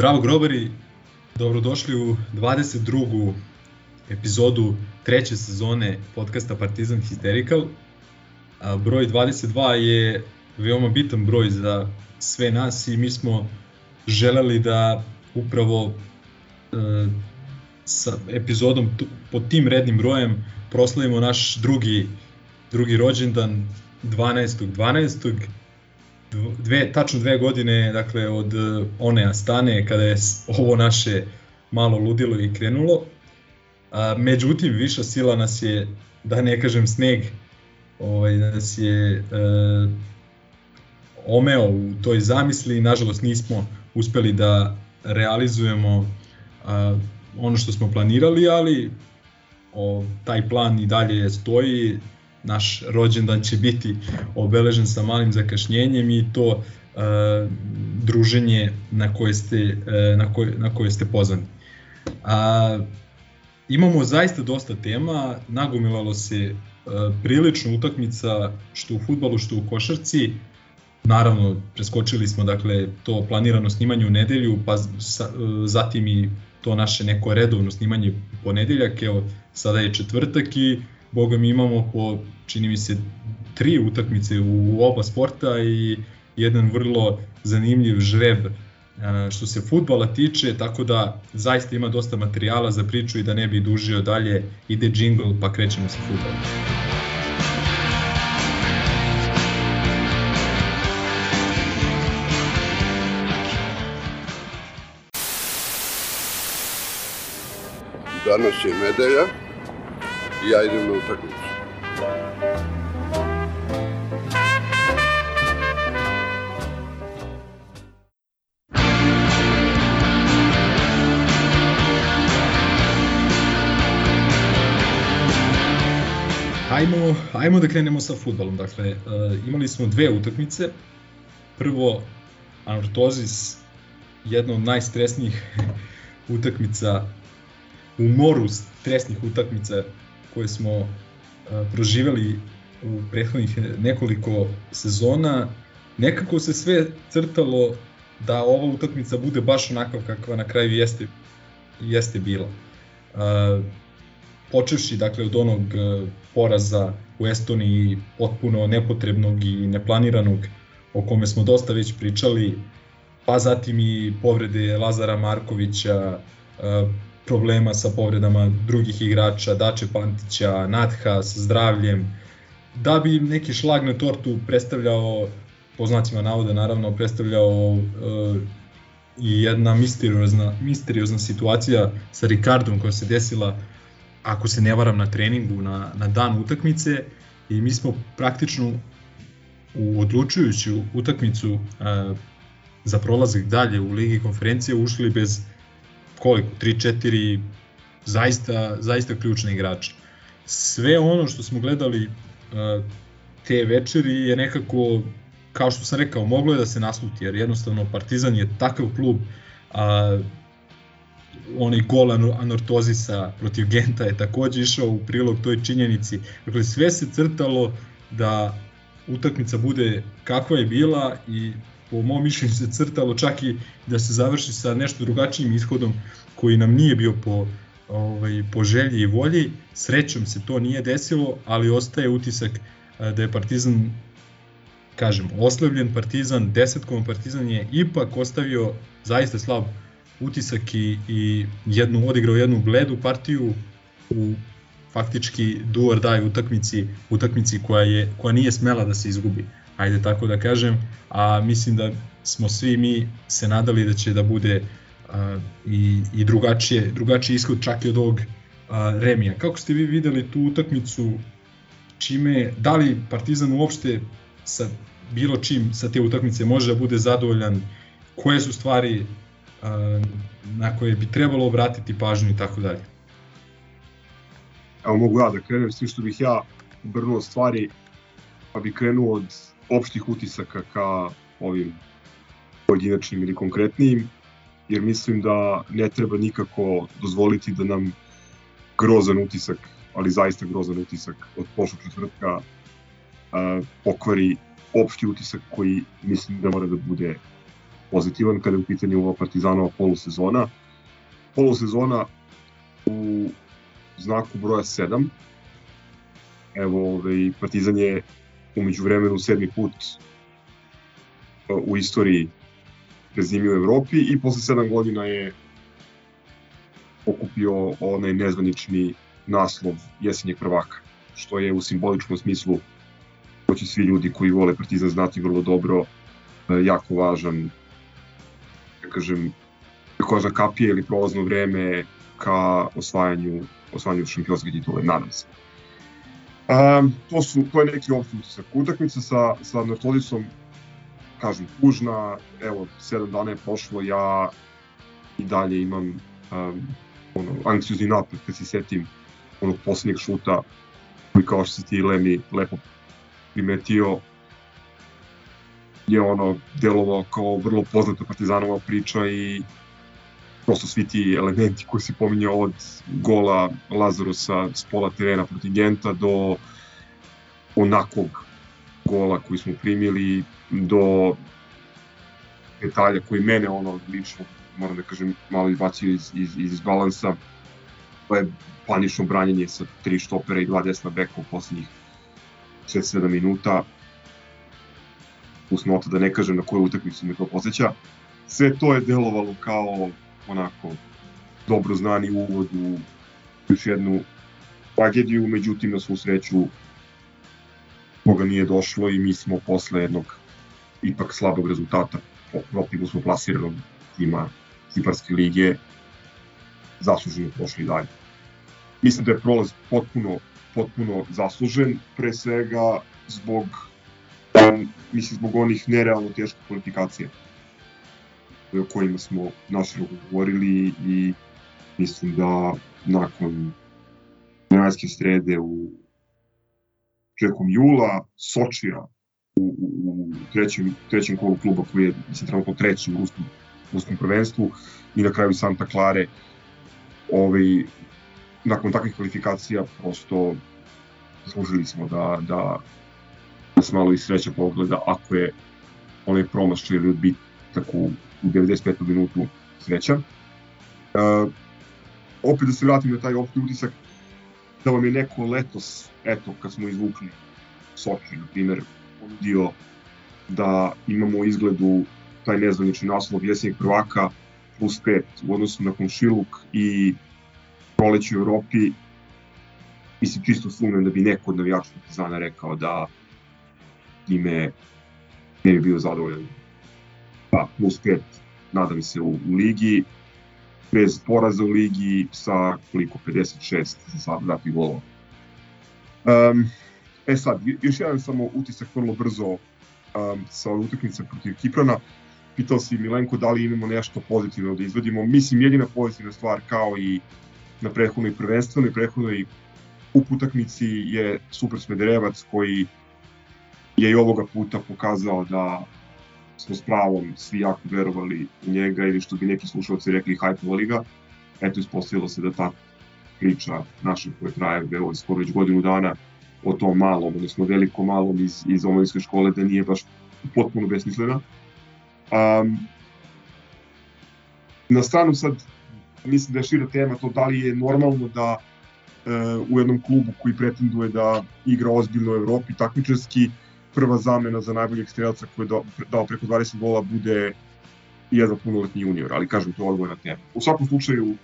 Zdravo grobari, dobrodošli u 22. epizodu treće sezone podcasta Partizan Hysterical. Broj 22 je veoma bitan broj za sve nas i mi smo želeli da upravo e, sa epizodom pod tim rednim brojem proslavimo naš drugi drugi rođendan 12. 12 dve, tačno dve godine dakle, od uh, one Astane kada je ovo naše malo ludilo i krenulo. A, međutim, viša sila nas je, da ne kažem sneg, ovaj, nas je e, omeo u toj zamisli i nažalost nismo uspeli da realizujemo a, ono što smo planirali, ali o, taj plan i dalje stoji, naš rođendan će biti obeležen sa malim zakašnjenjem i to uh, druženje na koje ste, uh, na koje, na koje ste pozvani. A, imamo zaista dosta tema, nagomilalo se uh, prilično utakmica što u futbalu, što u košarci, naravno preskočili smo dakle to planirano snimanje u nedelju, pa sa, uh, zatim i to naše neko redovno snimanje u ponedeljak, evo sada je četvrtak i boga mi imamo po, čini mi se, tri utakmice u oba sporta i jedan vrlo zanimljiv žreb što se futbala tiče, tako da zaista ima dosta materijala za priču i da ne bi dužio dalje, ide džingl pa krećemo sa futbolom. Danas je nedelja i ja idem na utakmicu. Ajmo, ajmo da krenemo sa futbolom. Dakle, uh, imali smo dve utakmice. Prvo, Anortozis, jedna od najstresnijih utakmica u moru stresnih utakmica koje smo uh, proživeli u prethodnih nekoliko sezona. Nekako se sve crtalo da ova utakmica bude baš onakva kakva na kraju jeste, jeste bila. Uh, počevši dakle od onog poraza u Estoniji potpuno nepotrebnog i neplaniranog o kome smo dosta već pričali, pa zatim i povrede Lazara Markovića, problema sa povredama drugih igrača, Dače Pantića, Natha sa zdravljem, da bi neki šlag na tortu predstavljao, po znacima navoda naravno, predstavljao i jedna misteriozna, misteriozna situacija sa Ricardom koja se desila ako se ne varam na treningu na, na dan utakmice. I mi smo praktično u odlučujuću utakmicu a, za prolazak dalje u Ligi konferencije ušli bez koliko, 3-4 zaista, zaista ključne igrača. Sve ono što smo gledali a, te večeri je nekako, kao što sam rekao, moglo je da se nasluti, jer jednostavno Partizan je takav klub, a, onaj gol anortozisa protiv Genta je takođe išao u prilog toj činjenici. Dakle, sve se crtalo da utakmica bude kakva je bila i po mom mišljenju se crtalo čak i da se završi sa nešto drugačijim ishodom koji nam nije bio po, ovaj, po želji i volji. Srećom se to nije desilo, ali ostaje utisak da je Partizan kažem, oslabljen Partizan, desetkovan Partizan je ipak ostavio zaista slab utisak i, i jednu, odigrao jednu bledu partiju u faktički do or die utakmici, utakmici koja, je, koja nije smela da se izgubi, ajde tako da kažem, a mislim da smo svi mi se nadali da će da bude i, i drugačije, drugačiji ishod čak i od ovog remija. Kako ste vi videli tu utakmicu, čime, da li Partizan uopšte sa bilo čim sa te utakmice može da bude zadovoljan, koje su stvari na koje bi trebalo obratiti pažnju i tako dalje. Evo mogu ja da krenem, s što bih ja brnuo stvari, pa bih krenuo od opštih utisaka ka ovim pojedinačnim ili konkretnijim, jer mislim da ne treba nikako dozvoliti da nam grozan utisak, ali zaista grozan utisak od prošlog četvrtka uh, pokvari opšti utisak koji mislim da mora da bude pozitivan kada je u pitanju ova Partizanova polusezona. Polusezona u znaku broja 7. Evo, ovaj, Partizan je umeđu vremenu sedmi put u istoriji prezimio u Evropi i posle 7 godina je okupio onaj nezvanični naslov jesenjeg prvaka, što je u simboličnom smislu to će svi ljudi koji vole Partizan znati vrlo dobro, e, jako važan, da kažem, kožna kapije ili prolazno vreme ka osvajanju, osvajanju šampionske titule, nadam se. Um, to, su, to je neki opšti utisak. Utakmica sa, sa Nartodisom, kažem, tužna, evo, sedam dana je prošlo, ja i dalje imam um, ono, anksiozni napad kad se setim onog poslednjeg šuta koji kao što se ti Lemi lepo primetio je ono delovao kao vrlo poznata partizanova priča i prosto svi ti elementi koji se pominjao od gola Lazarusa s pola terena protiv Genta do onakvog gola koji smo primili do detalja koji mene ono lično moram da kažem malo izbacio iz, iz, iz balansa. To je panično branjenje sa tri štopera i dva desna beka u poslednjih 6-7 minuta. Plus nota da ne kažem na koju utakmicu me to posjeća sve to je delovalo kao onako dobro znani uvod u još jednu tragediju, međutim na svu sreću koga nije došlo i mi smo posle jednog ipak slabog rezultata protiv smo plasiranog tima Kiparske lige zasluženo prošli dalje. Mislim da je prolaz potpuno, potpuno zaslužen, pre svega zbog, mislim, zbog onih nerealno teških kvalifikacija o kojima smo naširoko govorili i mislim da nakon Dunajske srede u čekom jula, Sočija u, u, u trećem, trećem kolu kluba koji je, mislim, trenutno treći u ruskom, ruskom prvenstvu i na kraju Santa Clare ovaj, nakon takvih kvalifikacija prosto zaslužili smo da, da nas malo i sreća pogleda ako je onaj promašaj ili odbitak u u 95. minutu sreća. Uh, opet da se vratim na taj opšti utisak, da vam je neko letos, eto, kad smo izvukli Soči, na primer, ponudio da imamo izgledu taj nezvanični naslov jesenjeg prvaka plus 5 u odnosu na Komšiluk i proleći u Evropi mislim čisto sumnjam da bi neko od navijača Partizana rekao da time ne bi bio zadovoljan pa, plus 5, nadam se, u, u ligi, bez poraza u ligi sa koliko, 56 za sad datih golova. Um, e sad, još jedan samo utisak vrlo brzo um, sa utakmice protiv Kiprana. Pitao si Milenko da li imamo nešto pozitivno da izvedimo. Mislim, jedina pozitivna stvar kao i na prethodnoj prvenstvenoj, prethodnoj kup utakmici je Super Smederevac koji je i ovoga puta pokazao da smo s pravom svi jako verovali u njega ili što bi neki slušalci rekli hajpovali ga. Eto, ispostavilo se da ta priča naša koja traje evo, skoro već godinu dana o tom malom, odnosno veliko malom iz, iz omladinske škole, da nije baš potpuno besmislena. Um, na stranu sad, mislim da je šira tema to da li je normalno da uh, u jednom klubu koji pretenduje da igra ozbiljno u Evropi takmičarski, prva zamena za najboljeg strelca koji je dao preko 20 gola bude jedan punoletni junior, ali kažem, to je odvojna tema. U svakom slučaju,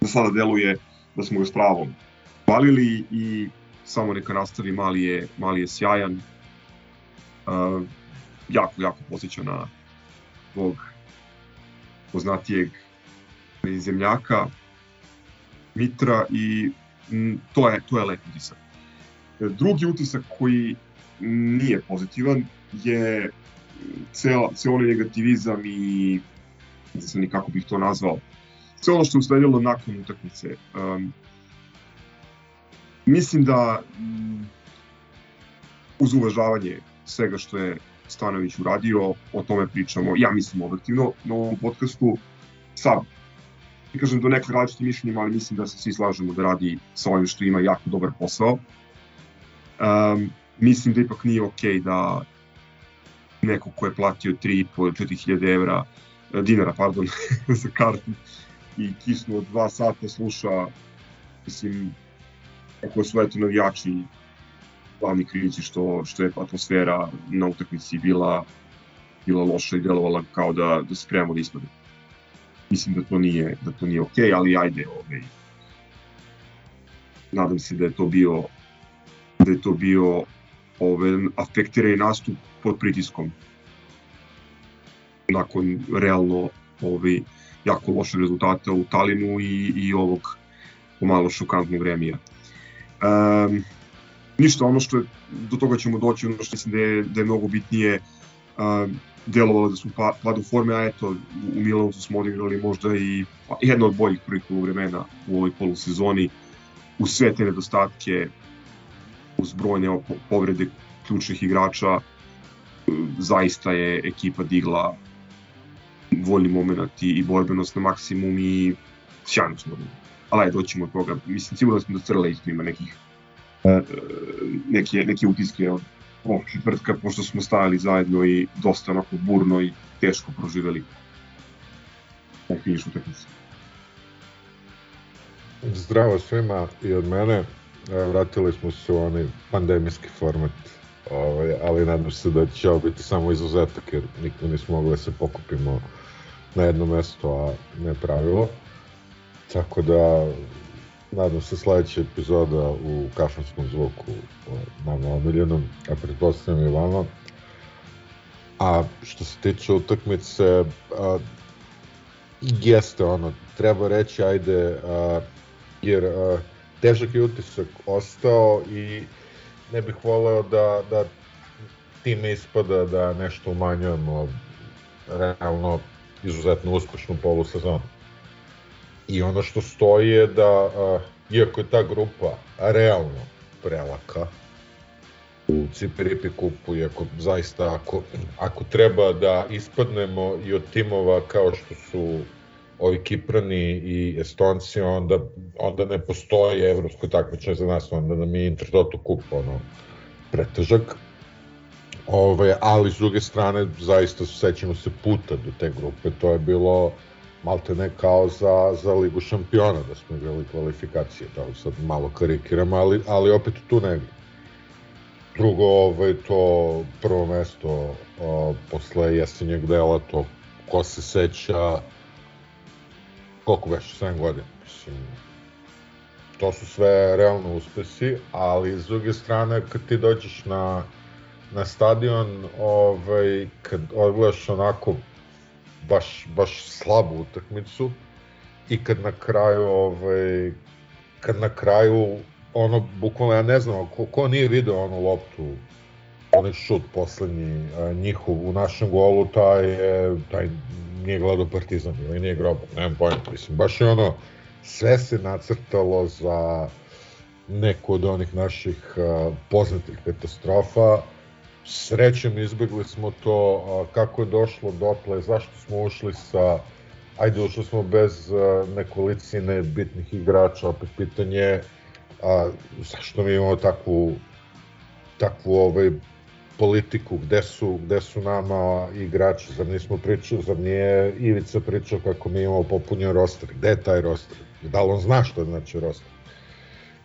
za sada deluje da smo ga s pravom hvalili i samo neka nastavi, mali je, mali je sjajan, uh, jako, jako posjeća na tog poznatijeg zemljaka Mitra i to je, to je lep utisak. Drugi utisak koji nije pozitivan je ceo, ceo onaj negativizam i ne znam ni kako bih to nazvao, sve ono što je usledilo nakon utakmice. Um, mislim da um, uz uvažavanje svega što je Stanović uradio, o tome pričamo, ja mislim objektivno na ovom podcastu, sad, ne kažem do nekog različite mišljenja, ali mislim da se svi slažemo da radi sa ovim što ima jako dobar posao. Um, mislim da ipak nije okej okay da neko ko je platio 3.500-4000 evra, dinara, pardon, za kartu i kisnu od dva sata sluša, mislim, kako su eto navijači glavni krivici što, što je atmosfera na utakmici bila bila loša i delovala kao da, da spremamo da ispade. Mislim da to nije, da to nije okej, okay, ali ajde, ovaj, nadam se da je to bio da je to bio ovaj, afektiraj nastup pod pritiskom nakon realno ovaj, jako loše rezultata u Talinu i, i ovog pomalo šokantnog remija. Um, ništa, ono što je, do toga ćemo doći, ono što mislim da je, da je mnogo bitnije, um, delovalo da smo pa, padu forme, a eto, u Milanu smo odigrali možda i pa, jedno od boljih prvih vremena u ovoj polusezoni, u sve te nedostatke, uz brojne povrede ključnih igrača, zaista je ekipa digla voljni moment i, i borbenost na maksimum i sjajno smo ali ajde, doćemo od toga. Mislim, sigurno smo da Crla isto ima nekih uh, neke, neke utiske od ovog četvrtka, pošto smo stajali zajedno i dosta onako burno i teško proživeli taj finiš utakmice. Zdravo svima i od mene. Vratili smo se u onaj pandemijski format, ovaj, ali nadam se da će ovo biti samo izuzetak jer nikto nismo mogli da se pokupimo na jedno mesto, a ne pravilo. Tako da nadam se sledeća epizoda u kašanskom zvuku nama omiljenom, a pretpostavljam i vama. A što se tiče utakmice, a, jeste ono, treba reći, ajde, a, jer a, težak je utisak ostao i ne bih voleo da, da time ispada da nešto umanjujemo realno izuzetno uspešnu polusezonu. I ono što stoji je da, iako je ta grupa realno prelaka, u Cipiripi kupu, iako zaista ako, ako treba da ispadnemo i od timova kao što su ovi Kiprani i Estonci, onda, onda ne postoji evropsko takmičenje za nas, onda nam je Intertoto kup ono, pretežak. Ove, ali s druge strane, zaista sećamo se puta do te grupe, to je bilo malte ne kao za, za Ligu šampiona, da smo igrali kvalifikacije, da sad malo karikiram, ali, ali opet tu negdje. Drugo, ovaj, to prvo mesto o, posle jesenjeg dela, to ko se seća, koliko već, 7 godina, mislim, to su sve realno uspesi, ali s druge strane, kad ti dođeš na, na stadion, ovaj, kad odgledaš onako baš, baš slabu utakmicu i kad na kraju ovaj, kad na kraju ono bukvalno ja ne znam ko, ko nije video onu loptu onaj šut poslednji njihov u našem golu taj taj nije gledao Partizan ili nije grobo nemam pojma mislim baš je ono sve se nacrtalo za neku od onih naših a, poznatih katastrofa. Srećem izbjegli smo to a, kako je došlo dotle, zašto smo ušli sa ajde ušli smo bez a, nekolicine bitnih igrača, opet pitanje a, zašto mi imamo takvu takvu ovaj politiku, gde su, gde su nama igrači, zar nismo pričali, zar nije Ivica pričao kako mi imamo popunjen roster, gde je taj roster, da li on zna što znači roster.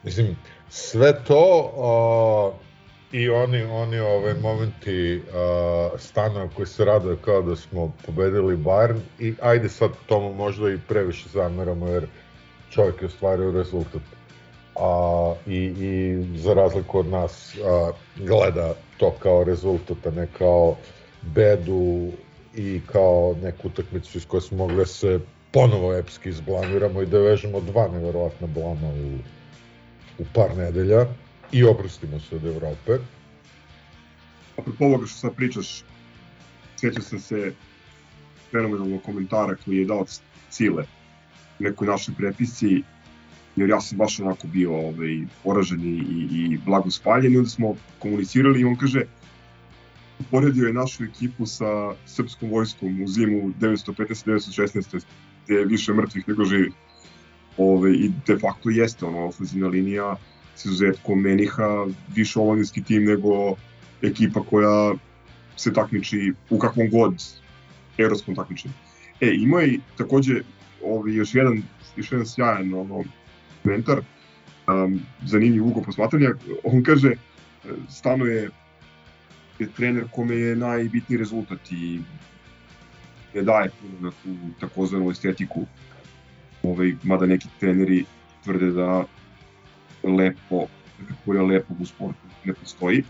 Mislim, sve to uh, i oni, oni ove momenti uh, stana koji se raduje kao da smo pobedili Bayern i ajde sad tomu možda i previše zameramo jer čovjek je ostvario rezultat. A, i, i za razliku od nas a, gleda to kao rezultat, a ne kao bedu i kao neku utakmicu iz koje smo mogli da se ponovo epski izblamiramo i da vežemo dva neverovatna blama u, u par nedelja i oprostimo se od Evrope. Apropo ovoga što sad pričaš, sjećao sam se fenomenalnog komentara koji je dao Cile u nekoj našoj prepisci, jer ja sam baš onako bio ovaj, poražen i, i, i blago spaljen i onda smo komunicirali i on kaže uporedio je našu ekipu sa srpskom vojskom u zimu 915-916 gde je više mrtvih nego živi. Ove, I de facto jeste ono ofenzivna linija s izuzetkom Meniha, više omladinski tim nego ekipa koja se takmiči u kakvom god evropskom takmičenju. E, ima i takođe ovaj, još jedan, još jedan sjajan ono, komentar, um, zanimljiv ugo posmatranja, on kaže, stano je, je trener kome je najbitniji rezultat i ne daje puno na tu takozvanu estetiku, ovaj, mada neki treneri tvrde da lepo, kako je lepo u sportu ne postoji.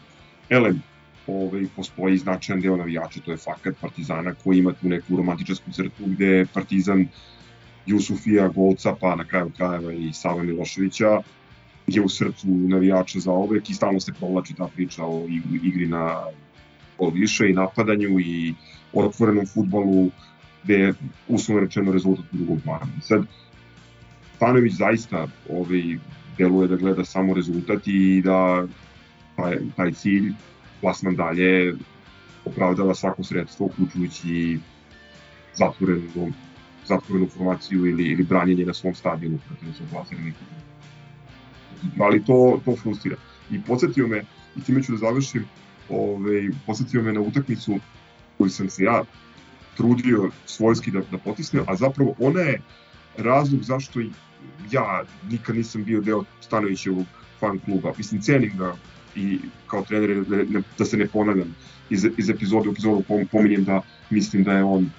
Elem, ovaj, postoji značajan deo navijača, to je fakat Partizana koji ima tu neku romantičarsku crtu gde Partizan Jusufija, Golca, pa na kraju krajeva i Sava Miloševića je u srcu navijača za ovek i stalno se provlači ta priča o igri na gol više i napadanju i otvorenom futbolu gde je uslovno rečeno rezultat u drugom planu. Sad, Stanović zaista ovaj, deluje da gleda samo rezultat i da taj, taj cilj, plasman dalje, opravdava svako sredstvo, uključujući zatvorenu, zatvorenu formaciju ili, ili branjenje na svom stadionu protiv plasiranih ali to, to frustrira. I podsjetio me, i time ću da završim, ovaj, podsjetio me na utakmicu koju sam se ja trudio svojski da, da potisnem, a zapravo ona je razlog zašto ja nikad nisam bio deo Stanovićevog fan kluba. Mislim, cenim ga i kao trener da, da se ne ponavljam iz, iz epizode u epizodu pominjem da mislim da je on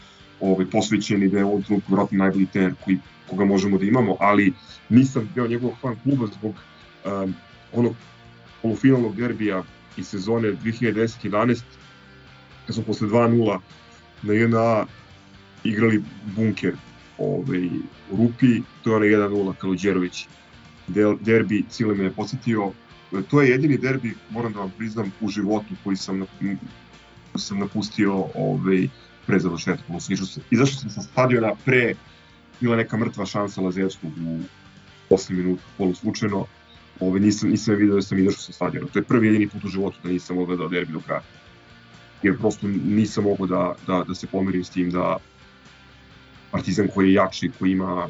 ovaj, posvećen i da je on trenutku vratno najbolji trener koji, koga možemo da imamo, ali nisam deo njegovog fan kluba zbog um, onog polufinalnog derbija iz sezone 2010-11 kad smo posle 2-0 na 1A igrali bunker ovaj, u Rupi, to je ona 1-0 Kaluđerović. Derbi, Cile me je podsjetio, to je jedini derbi, moram da vam priznam, u životu koji sam, sam napustio ovaj, pre završetka, odnosno izašao sam sa stadiona pre, bila neka mrtva šansa Lazevskog u posle minuta, polu slučajno, ovaj, nisam, nisam vidio da sam izašao sa stadiona. To je prvi jedini put u životu da nisam ogledao derbi do kraja. Jer prosto nisam mogao da, da, da se pomirim s tim da Partizan koji je jači, koji ima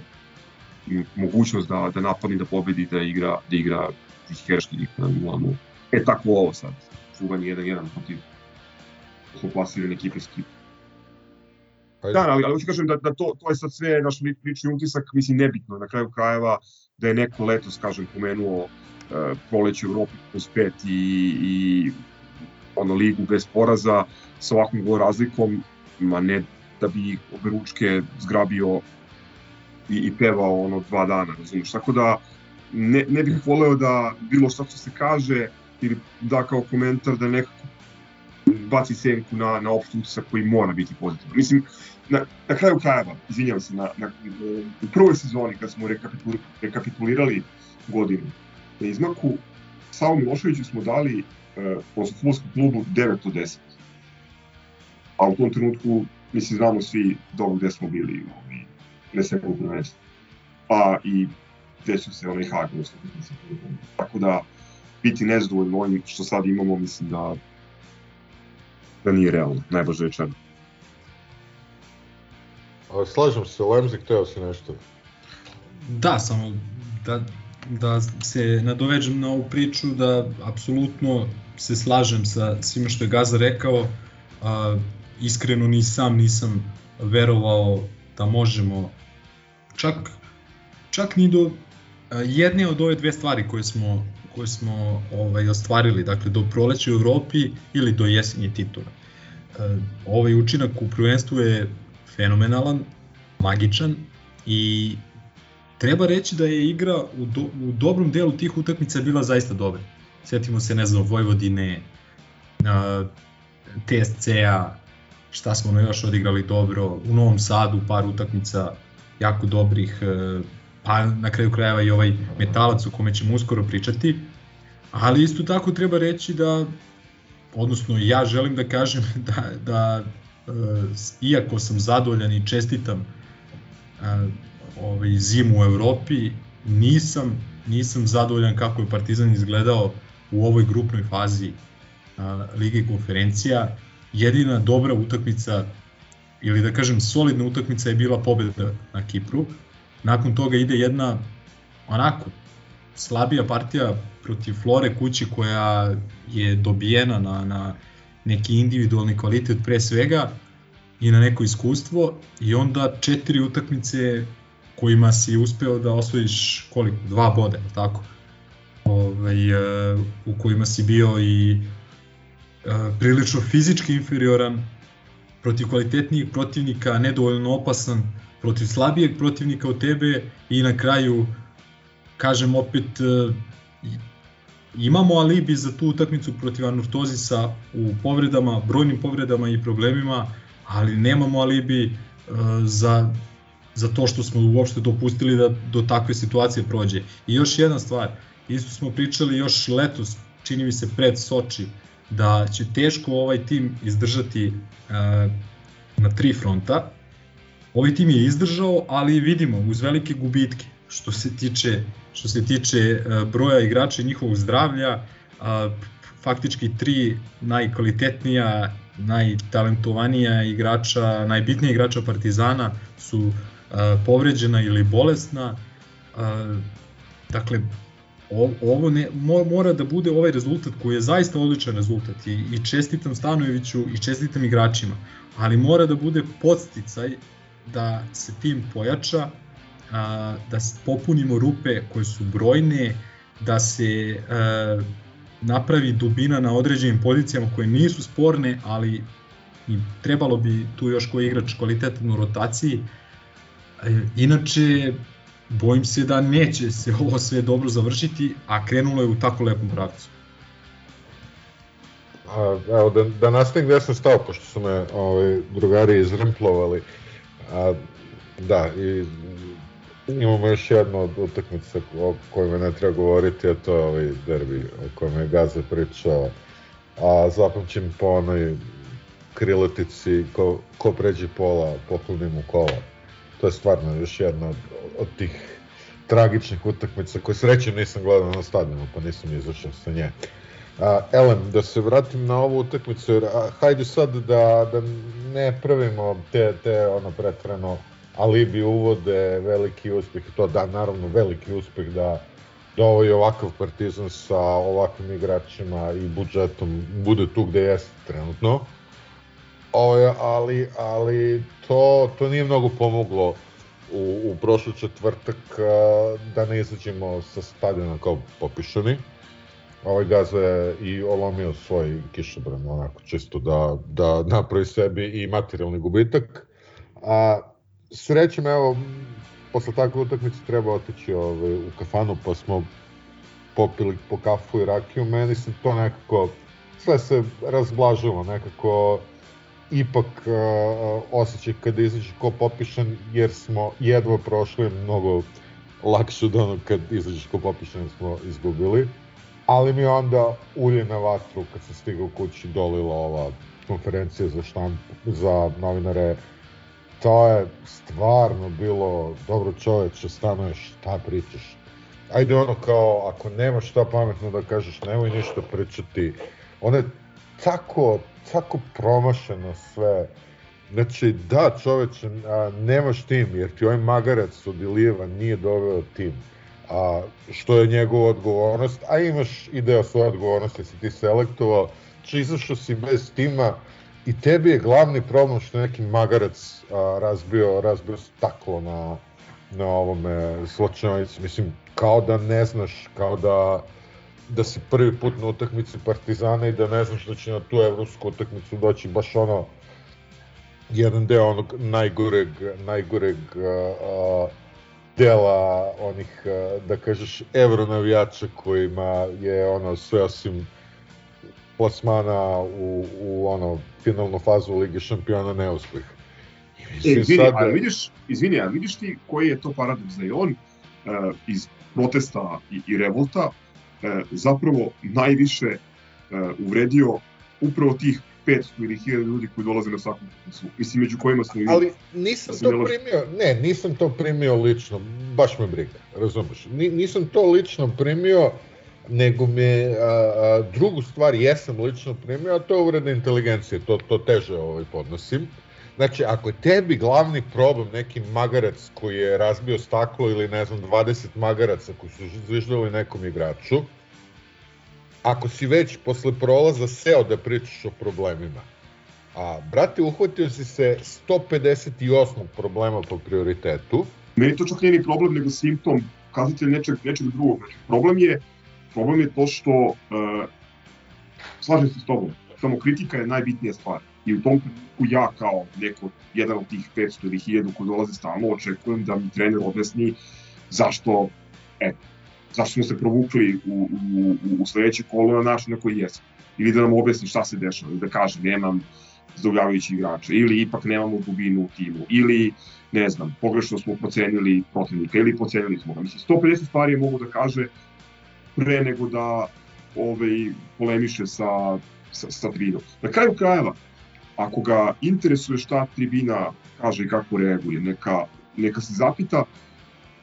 mogućnost da, da napadne, da pobedi, da igra, da igra herški lik na 0 E tako ovo sad, čuvanje 1-1 protiv su plasirane ekipe s. Da, ali, ali hoću kažem da, da to, to je sad sve naš lični utisak, mislim, nebitno. Na kraju krajeva, da je neko letos, kažem, pomenuo uh, proleće u Evropi plus 5 i, i ono, ligu bez poraza sa ovakvom gol razlikom, ma ne da bi obe ručke zgrabio i, i pevao ono dva dana, razumiješ? Tako da ne, ne bih voleo da bilo šta što se kaže ili da kao komentar da nekako baci senku na, na opštu utisak koji mora biti pozitivan. Mislim, na, na kraju krajeva, izvinjavam se, na, na, u prvoj sezoni kad smo rekapitulirali, godinu, na izmaku Savo Miloševiću smo dali uh, posle futbolskom klubu 9 od 10. A u tom trenutku, mislim, znamo svi dobro gde smo bili, ovaj, ne sve na mesto. Pa i desio se onaj hak, tako da biti nezadovoljno ovim što sad imamo, mislim da da nije realno, najbolje rečeno. Slažem se, Lemzik, teo si nešto. Da, samo da, da se nadoveđem na ovu priču, da apsolutno se slažem sa svima što je Gaza rekao, a, iskreno ni sam nisam verovao da možemo čak, čak ni do jedne od ove dve stvari koje smo, koje smo ovaj, ostvarili, dakle do proleća u Evropi ili do jesenje titula. Ovaj učinak u prvenstvu je fenomenalan, magičan i treba reći da je igra u, do, u dobrom delu tih utakmica bila zaista dobra. Sjetimo se, ne znam, Vojvodine, TSC-a, šta smo ono još odigrali dobro, u Novom Sadu par utakmica jako dobrih, e, pa na kraju krajeva i ovaj metalac o kome ćemo uskoro pričati, ali isto tako treba reći da, odnosno ja želim da kažem da, da iako sam zadovoljan i čestitam e, ovaj, zimu u Evropi, nisam, nisam zadovoljan kako je Partizan izgledao u ovoj grupnoj fazi a, Lige konferencija. Jedina dobra utakmica ili da kažem solidna utakmica je bila pobeda na Kipru. Nakon toga ide jedna onako slabija partija protiv Flore kući koja je dobijena na, na neki individualni kvalitet pre svega i na neko iskustvo i onda četiri utakmice kojima si uspeo da osvojiš koliko, dva boda, tako? Ovaj, u kojima si bio i e, prilično fizički inferioran, protiv kvalitetnijih protivnika, nedovoljno opasan, protiv slabijeg protivnika od tebe i na kraju, kažem opet, e, imamo alibi za tu utakmicu protiv anortozisa u povredama, brojnim povredama i problemima, ali nemamo alibi za za to što smo uopšte dopustili da do takve situacije prođe. I još jedna stvar, isto smo pričali još letos, čini mi se pred Soči, da će teško ovaj tim izdržati uh, na tri fronta. Ovaj tim je izdržao, ali vidimo uz velike gubitke što se tiče što se tiče uh, broja igrača i njihovog zdravlja, faktički tri najkvalitetnija, najtalentovanija igrača, najbitnija igrača Partizana su povređena ili bolesna. Dakle, ovo ne, mora da bude ovaj rezultat koji je zaista odličan rezultat i, i čestitam Stanojeviću i čestitam igračima, ali mora da bude podsticaj da se tim pojača, a, da popunimo rupe koje su brojne, da se a, napravi dubina na određenim pozicijama koje nisu sporne, ali i trebalo bi tu još koji igrač kvalitetan u rotaciji, E, inače, bojim se da neće se ovo sve dobro završiti, a krenulo je u tako lepom pravcu. A, evo, da, da nastavim gde sam stao, pošto su me ovaj, drugari izremplovali. A, da, i imamo još jednu od utakmica o kojima ne treba govoriti, a to je ovaj derbi o kojem je Gaza pričao. A zapamćim po onoj kriletici ko, ko pređe pola, poklonim mu kola to je stvarno još jedna od, od tih tragičnih utakmica koje srećem nisam gledao na stadionu, pa nisam izašao sa nje. A, Elem, da se vratim na ovu utakmicu, jer a, hajde sad da, da ne pravimo te, te ono pretvreno alibi uvode, veliki uspeh, to da, naravno veliki uspeh da, da ovo je ovakav partizan sa ovakvim igračima i budžetom bude tu gde jeste trenutno. Ovo, ali, ali to, to nije mnogo pomoglo u, u prošlu četvrtak da ne izađemo sa stadiona kao popišani. Ovaj Gaza je i olomio svoj kišobran onako čisto da, da napravi sebi i materijalni gubitak. A srećem, evo, posle takve utakmice treba otići ovaj, u kafanu, pa smo popili po kafu i rakiju. Meni se to nekako, sve se razblažilo, nekako ipak uh, osjećaj kada izađe ko popišan, jer smo jedva prošli mnogo lakše od onog kad izađeš ko popišan smo izgubili. Ali mi onda ulje na vatru kad sam stigao kući dolila ova konferencija za štamp, za novinare. To je stvarno bilo dobro čoveče, stanuješ, šta pričaš. Ajde ono kao, ako nemaš šta pametno da kažeš, nemoj ništa pričati. Ono je tako, tako promašeno sve. Znači, da, čoveče, a, nemaš tim, jer ti ovaj magarac od Ilijeva nije doveo tim. A, što je njegova odgovornost, a imaš i deo svoje odgovornosti, si ti selektovao, znači izašao si bez tima i tebi je glavni problem što neki magarac a, razbio, razbio staklo na, na ovome sločanici. Mislim, kao da ne znaš, kao da da si prvi put na utakmici Partizana i da ne znaš da će na tu evropsku utakmicu doći baš ono jedan deo onog najgoreg, najgoreg uh, dela onih, uh, da kažeš, evro navijača kojima je ono sve osim plasmana u, u ono finalnu fazu Lige šampiona neuspeh. E, izvini, sad, ali vidiš, izvini, a vidiš ti koji je to paradoks da je on uh, iz protesta i, i revolta uh, zapravo najviše uh, uvredio upravo tih 500 ili 1000 ljudi koji dolaze na svaku utakmicu. Mislim, među kojima smo i ali nisam Da to Miloš- primio, ne, nisam to primio lično, baš me briga, razumeš. Ni, nisam to lično primio, nego me a, a, drugu stvar jesam lično primio, a to je uvreda inteligencije, to, to teže ovaj, podnosim. Znači, ako je tebi glavni problem neki magarac koji je razbio staklo ili ne znam 20 magaraca koji su zviždali nekom igraču, ako si već posle prolaza seo da pričaš o problemima, a brate, uhvatio si se 158. problema po prioritetu, Meni to čak nije ni problem, nego simptom, kazatelj nečeg, nečeg drugog. Znači, problem je, problem je to što, uh, slažem se s tobom, samo kritika je najbitnija stvar. I u tom trenutku ja kao neko, jedan od tih 500 ili 1000 koji dolaze stalno, očekujem da mi trener objasni zašto, e, zašto smo se provukli u, u, u, u sledeće kolo na način na koji jesmo. Ili da nam objasni šta se dešava, ili da kaže nemam zadovoljavajući igrača, ili ipak nemamo dubinu u timu, ili ne znam, pogrešno smo procenili protivnika ili procenili smo ga. Mislim, 150 stvari je mogu da kaže pre nego da ovaj, polemiše sa, sa, sa tribinom. Na kraju krajeva, ako ga interesuje šta tribina kaže i kako reaguje, neka, neka se zapita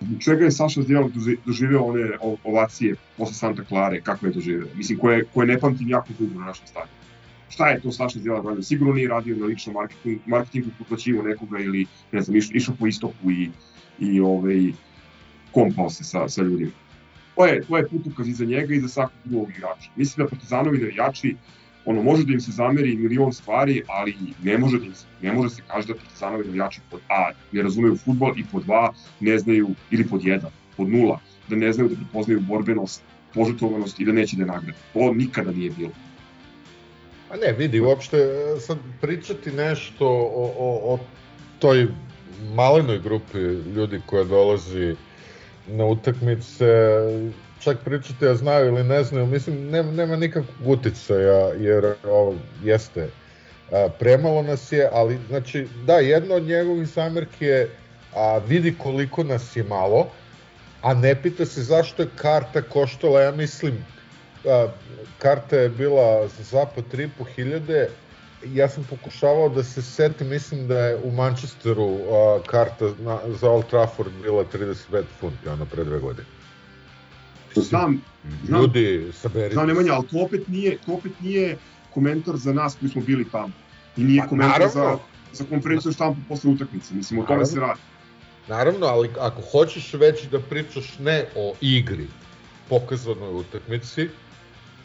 zbog čega je Saša Zdjelov doživeo one ovacije posle Santa Klare, kako je doživeo. Mislim, koje, koje ne pamtim jako dugo na našem stadionu. Šta je to Saša Zdjelov radio? Sigurno nije radio na ličnom marketingu, marketingu potplaćivo nekoga ili, ne znam, iš, išao po istoku i, i ovaj, kompao se sa, sa ljudima. To je, to je putokaz i za njega i za svakog drugog igrača. Mislim da Partizanovi navijači ono, može da im se zameri milion stvari, ali ne može da im se, ne može se kaže da Partizanovi navijači pod A ne razumeju futbol i pod 2 ne znaju, ili pod 1, pod 0, da ne znaju da prepoznaju borbenost, požrtvovanost i da neće da nagrade. To nikada nije bilo. A ne, vidi, uopšte e, sad pričati nešto o, o, o toj malenoj grupi ljudi koja dolazi na utakmice, čak pričati a znaju ili ne znaju, mislim, nema, nema nikakvog uticaja, jer ovo, jeste, a, premalo nas je, ali znači, da, jedna od njegovih zamerki je a, vidi koliko nas je malo, a ne pita se zašto je karta koštala, ja mislim, a, karta je bila za zapad 3.500, ja sam pokušavao da se setim, mislim da je u Manchesteru a, karta na, za Old Trafford bila 35 funti, ono pre dve godine. Znam, znam, Ljudi, saberite. znam Nemanja, ali to opet nije, to opet nije komentar za nas koji smo bili tamo. I nije Pa, komentar za, naravno. za konferenciju štampu posle utakmice. Mislim, o tome se radi. Naravno, ali ako hoćeš već da pričaš ne o igri pokazanoj utakmici,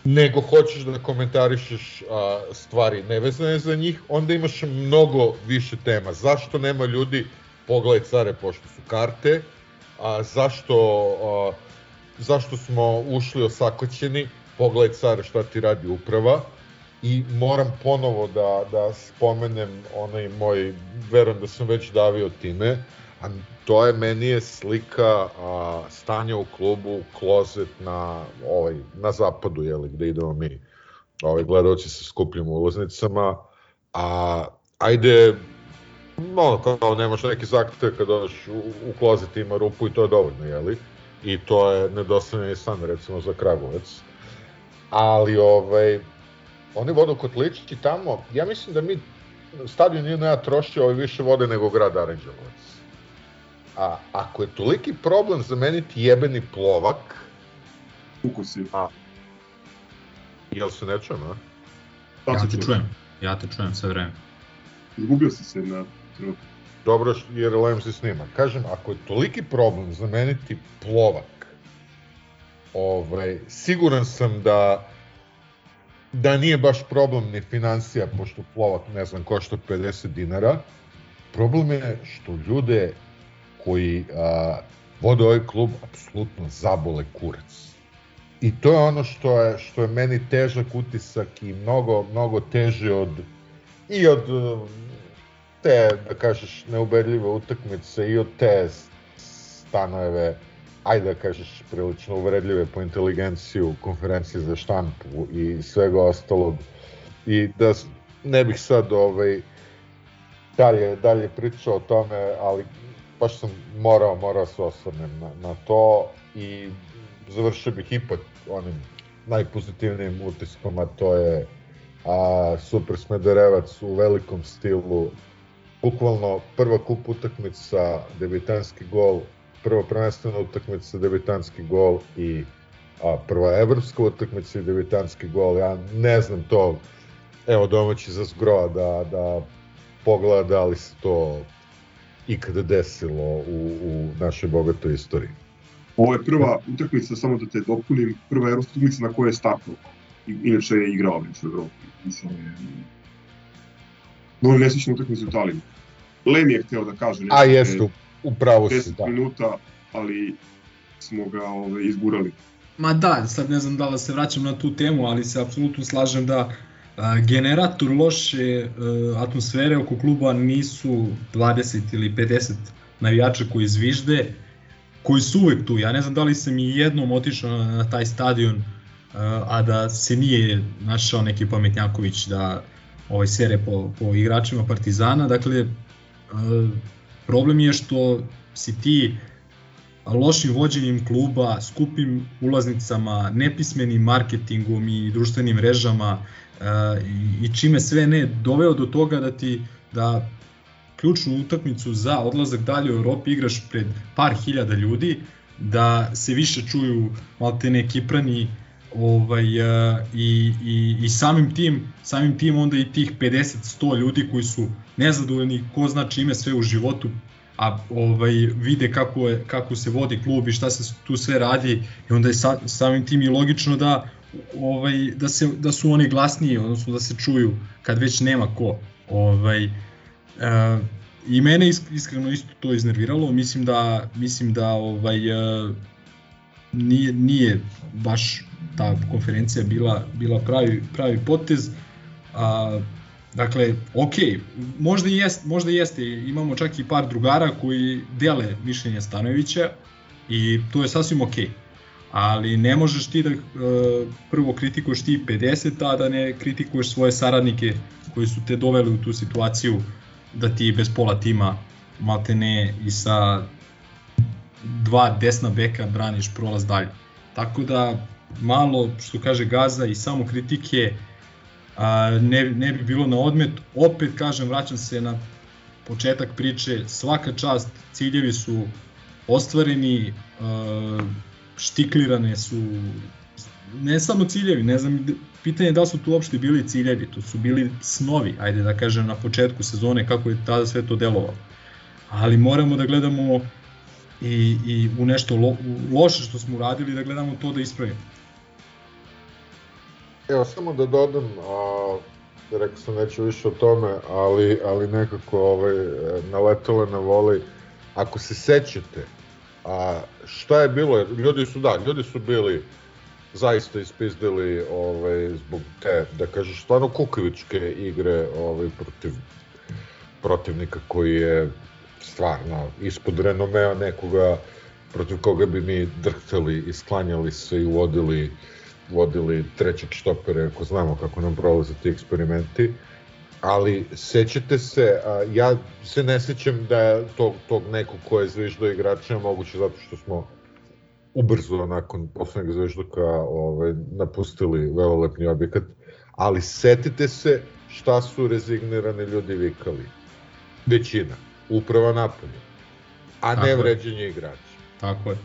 nego hoćeš da komentarišeš a, stvari nevezane za njih, onda imaš mnogo više tema. Zašto nema ljudi, pogledaj care pošto su karte, a zašto, a, zašto smo ušli osakoćeni, pogledaj care šta ti radi uprava, i moram ponovo da, da spomenem onaj moj, verujem da sam već davio time, a to je meni je slika a, stanja u klubu, klozet na, ovaj, na zapadu, jeli, gde idemo mi, ovaj, gledalci sa skupljim ulaznicama, a ajde, ono, kao nemaš neki zaključak kad dođeš u, u klozet ima rupu i to je dovoljno, jeli? I to je nedostavljeni san, recimo, za Kragovac. Ali, ovaj, oni vodu kotlički tamo, ja mislim da mi, stadion nije ja trošio ovaj više vode nego grad Aranđelovac. A ako je toliki problem zameniti jebeni plovak, Uko si. jel se ne čujem, a? Da Ja se te čuje. čujem, ja te čujem sve vreme. Izgubio si se na trenutku. Dobro jer lem se snima. Kažem, ako je toliki problem zameniti plovak, ovaj, siguran sam da da nije baš problem ni financija, pošto plovak, ne znam, košta 50 dinara. Problem je što ljude koji a, vode ovaj klub apsolutno zabole kurac. I to je ono što je, što je meni težak utisak i mnogo, mnogo teže od i od te, da kažeš, neubedljive utakmice i od te stanojeve ajde da kažeš, prilično uvredljive po inteligenciju, konferencije za štampu i svega ostalog. I da ne bih sad ovaj, dalje, dalje pričao o tome, ali baš sam morao, morao se osvrnem na, na to i završio bih ipak onim najpozitivnijim utiskom, a to je a, Super Smederevac u velikom stilu, bukvalno prva kup utakmica, debitanski gol, prva prvenstvena utakmica, debitanski gol i a, prva evropska utakmica i debitanski gol. Ja ne znam to, evo domaći za zgro da, da pogleda da li se to ikada desilo u, u našoj bogatoj istoriji. Ovo je prva utakmica, samo da te dopunim, prva evropska utakmica na kojoj je startao. I, inače je igrao već u Evropi. Mislim, je... Dobro neslična utakmica u Italiji. Lem je hteo da kaže nešto. A jeste, u- upravo si, 10 da. minuta, ali smo ga ove, izgurali. Ma da, sad ne znam da li da se vraćam na tu temu, ali se apsolutno slažem da generator loše a, atmosfere oko kluba nisu 20 ili 50 navijača koji zvižde, koji su uvek tu. Ja ne znam da li sam i jednom otišao na, taj stadion, a, a da se nije našao neki pametnjaković da ovaj sere po, po igračima Partizana. Dakle, a, problem je što si ti lošim vođenjem kluba, skupim ulaznicama, nepismenim marketingom i društvenim mrežama e, i, i čime sve ne doveo do toga da ti da ključnu utakmicu za odlazak dalje u Europi igraš pred par hiljada ljudi, da se više čuju maltene Kiprani ovaj, e, i, i, i samim tim, samim tim onda i tih 50-100 ljudi koji su nezadovoljni ko zna čime sve u životu a ovaj vide kako je kako se vodi klub i šta se tu sve radi i onda je sa, samim tim i logično da ovaj da se da su oni glasniji odnosno da se čuju kad već nema ko ovaj e, i mene isk- iskreno isto to iznerviralo mislim da mislim da ovaj e, nije nije baš ta konferencija bila bila pravi pravi potez a Dakle, ok, možda jest, možda jeste, imamo čak i par drugara koji dele mišljenje Stanojevića i to je sasvim ok. Ali ne možeš ti da e, prvo kritikuješ ti 50, a da ne kritikuješ svoje saradnike koji su te doveli u tu situaciju da ti bez pola tima maltene i sa dva desna beka braniš prolaz dalje. Tako da malo, što kaže Gaza, i samo kritike a, ne, ne bi bilo na odmet. Opet kažem, vraćam se na početak priče, svaka čast, ciljevi su ostvareni, a, štiklirane su ne samo ciljevi, ne znam, pitanje je da su tu uopšte bili ciljevi, to su bili snovi, ajde da kažem na početku sezone kako je tada sve to delovalo. Ali moramo da gledamo i, i u nešto lo, u loše što smo uradili da gledamo to da ispravimo. Evo, samo da dodam, a, rekao sam neću više o tome, ali, ali nekako ovaj, naletalo na voli. Ako se sećate, a, šta je bilo, ljudi su, da, ljudi su bili zaista ispizdili ovaj, zbog te, da kažeš, stvarno kukavičke igre ovaj, protiv protivnika koji je stvarno ispod renomea nekoga protiv koga bi mi drhtali i sklanjali se i uvodili vodili trećeg štopera, ako znamo kako nam prolaze ti eksperimenti. Ali sećate se, a, ja se ne sećam da je tog, tog nekog ko je zviždao igrača, moguće zato što smo ubrzo nakon poslednjeg zvižduka ovaj, napustili velelepni objekat, ali setite se šta su rezignirani ljudi vikali. Većina, uprava napolje, a Tako ne je. vređenje igrača. Tako je.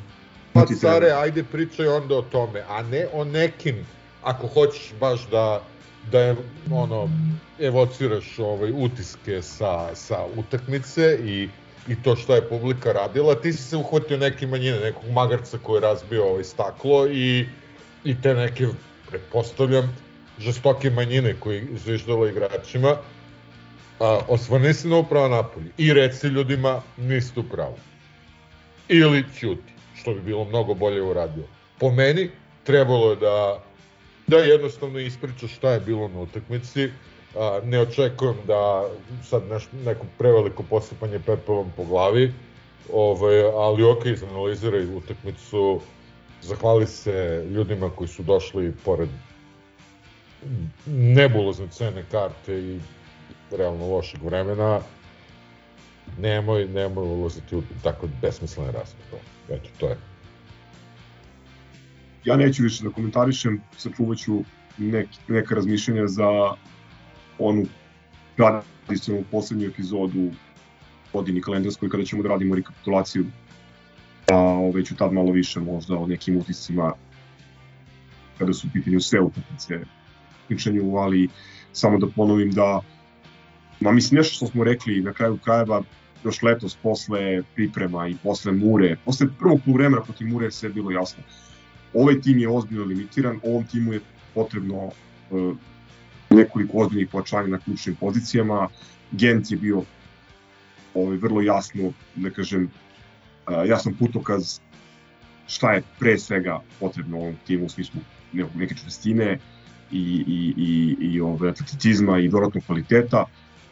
Pa care, ajde pričaj onda o tome, a ne o nekim, ako hoćeš baš da da je, ono, evociraš ovaj, utiske sa, sa utakmice i, i to što je publika radila, ti si se uhvatio neke manjine, nekog magarca koji je razbio ovaj staklo i, i te neke, pretpostavljam, žestoke manjine koji zviždala igračima, a, osvrni se na upravo napolje i reci ljudima niste u pravu. Ili ćuti, što bi bilo mnogo bolje uradio. Po meni, trebalo je da, da jednostavno ispriča šta je bilo na utakmici, a, ne očekujem da sad neš, neko preveliko posipanje pepelom po glavi, ovaj, ali ok, izanaliziraj utakmicu, zahvali se ljudima koji su došli pored nebulozne cene karte i realno lošeg vremena, nemoj, nemoj ulaziti u tako besmislene rasprave. Eto, to je. Ja neću više da komentarišem, sačuvat ću nek, neka razmišljanja za onu tradicionalnu poslednju epizodu godini kalendarskoj kada ćemo da radimo rekapitulaciju pa ove ću tad malo više možda o nekim utiscima kada su u pitanju sve utakmice pričanju, ali samo da ponovim da ma mislim nešto što smo rekli na kraju krajeva još letos posle priprema i posle Mure, posle prvog poluvremena protiv Mure sve je bilo jasno. Ovaj tim je ozbiljno limitiran, ovom timu je potrebno uh, nekoliko ozbiljnih pojačanja na ključnim pozicijama. Gent je bio ovaj, vrlo jasno, da kažem, uh, jasan putokaz šta je pre svega potrebno ovom timu u smislu neke čvrstine i, i, i, i ove, atleticizma i dodatnog kvaliteta.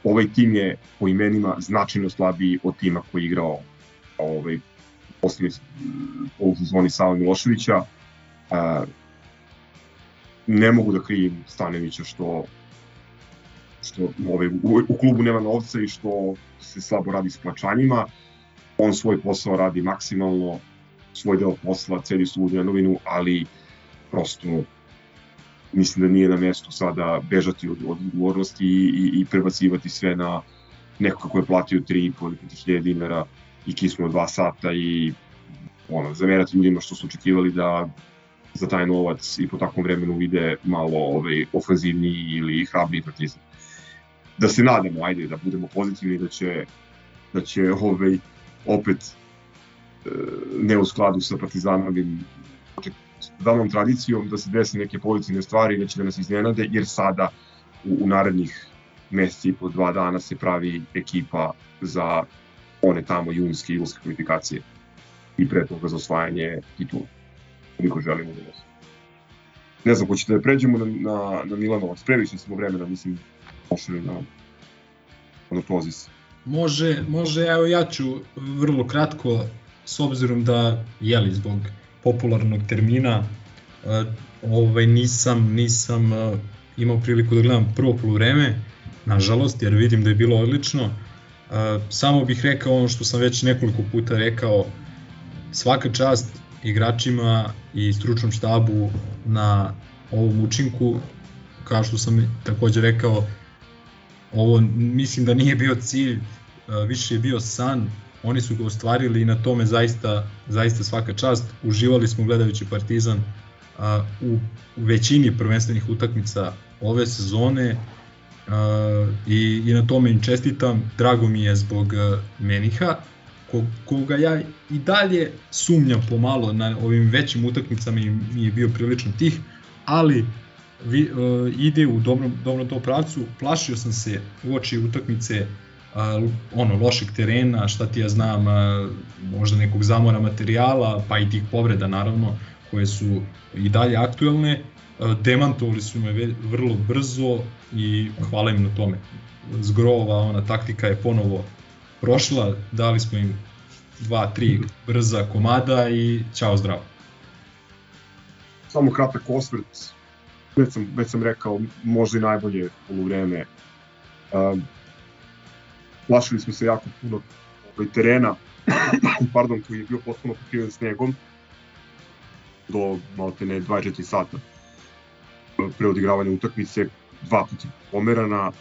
Ovaj tim je po imenima značajno slabiji od tima koji je igrao ovaj, poslednje poluzoni Sava Miloševića. Uh, ne mogu da krivim Stanevića što što ovaj, u, u klubu nema novca i što se slabo radi s plaćanjima. On svoj posao radi maksimalno, svoj deo posla, celi su u novinu, ali prosto mislim da nije na mestu sada bežati od, od odgovornosti i, i, i prebacivati sve na neko kako je platio 3,5 ili 5.000 dinara i kismo dva sata i ono, zamerati ljudima što su očekivali da za taj novac i po takvom vremenu vide malo ovaj, ofanzivniji ili hrabri partizan. Da se nadamo, ajde, da budemo pozitivni, da će, da će ovaj, opet e, ne u skladu sa partizanovim danom tradicijom da se desi neke pozitivne stvari da će da nas iznenade, jer sada u, u narednih meseci i po dva dana se pravi ekipa za one tamo junske i julske kvalifikacije i pre toga za osvajanje titula, koliko želimo da nas. Ne znam, hoćete da pređemo na, na, na Milanovac, previše smo vremena, mislim, pošli na, na. Može, može, evo ja ću vrlo kratko, s obzirom da, jeli, zbog popularnog termina ovaj nisam nisam imao priliku da gledam prvo poluvreme nažalost jer vidim da je bilo odlično samo bih rekao ono što sam već nekoliko puta rekao svaka čast igračima i stručnom štabu na ovom učinku kao što sam takođe rekao ovo mislim da nije bio cilj više je bio san oni su ga ostvarili i na tome zaista, zaista svaka čast. Uživali smo gledajući Partizan u, većini prvenstvenih utakmica ove sezone a, i, i na tome im čestitam. Drago mi je zbog Meniha, ko, koga ja i dalje sumnjam pomalo na ovim većim utakmicama i mi je bio prilično tih, ali vi, uh, ide u dobrom, dobrom to pravcu. Plašio sam se u oči utakmice a, ono lošeg terena, šta ti ja znam, a, možda nekog zamora materijala, pa i tih povreda naravno, koje su i dalje aktuelne, a, demantovali su me vrlo brzo i hvala im na tome. Zgrova, ona taktika je ponovo prošla, dali smo im dva, tri brza komada i čao zdravo. Samo kratak osvrt, već sam, već sam rekao, možda i najbolje polovreme. Um, plašili smo se jako puno ovaj, terena, pardon, koji je bio potpuno pokriven snegom, do malte ne 24 sata pre odigravanja utakmice, dva puta pomerana,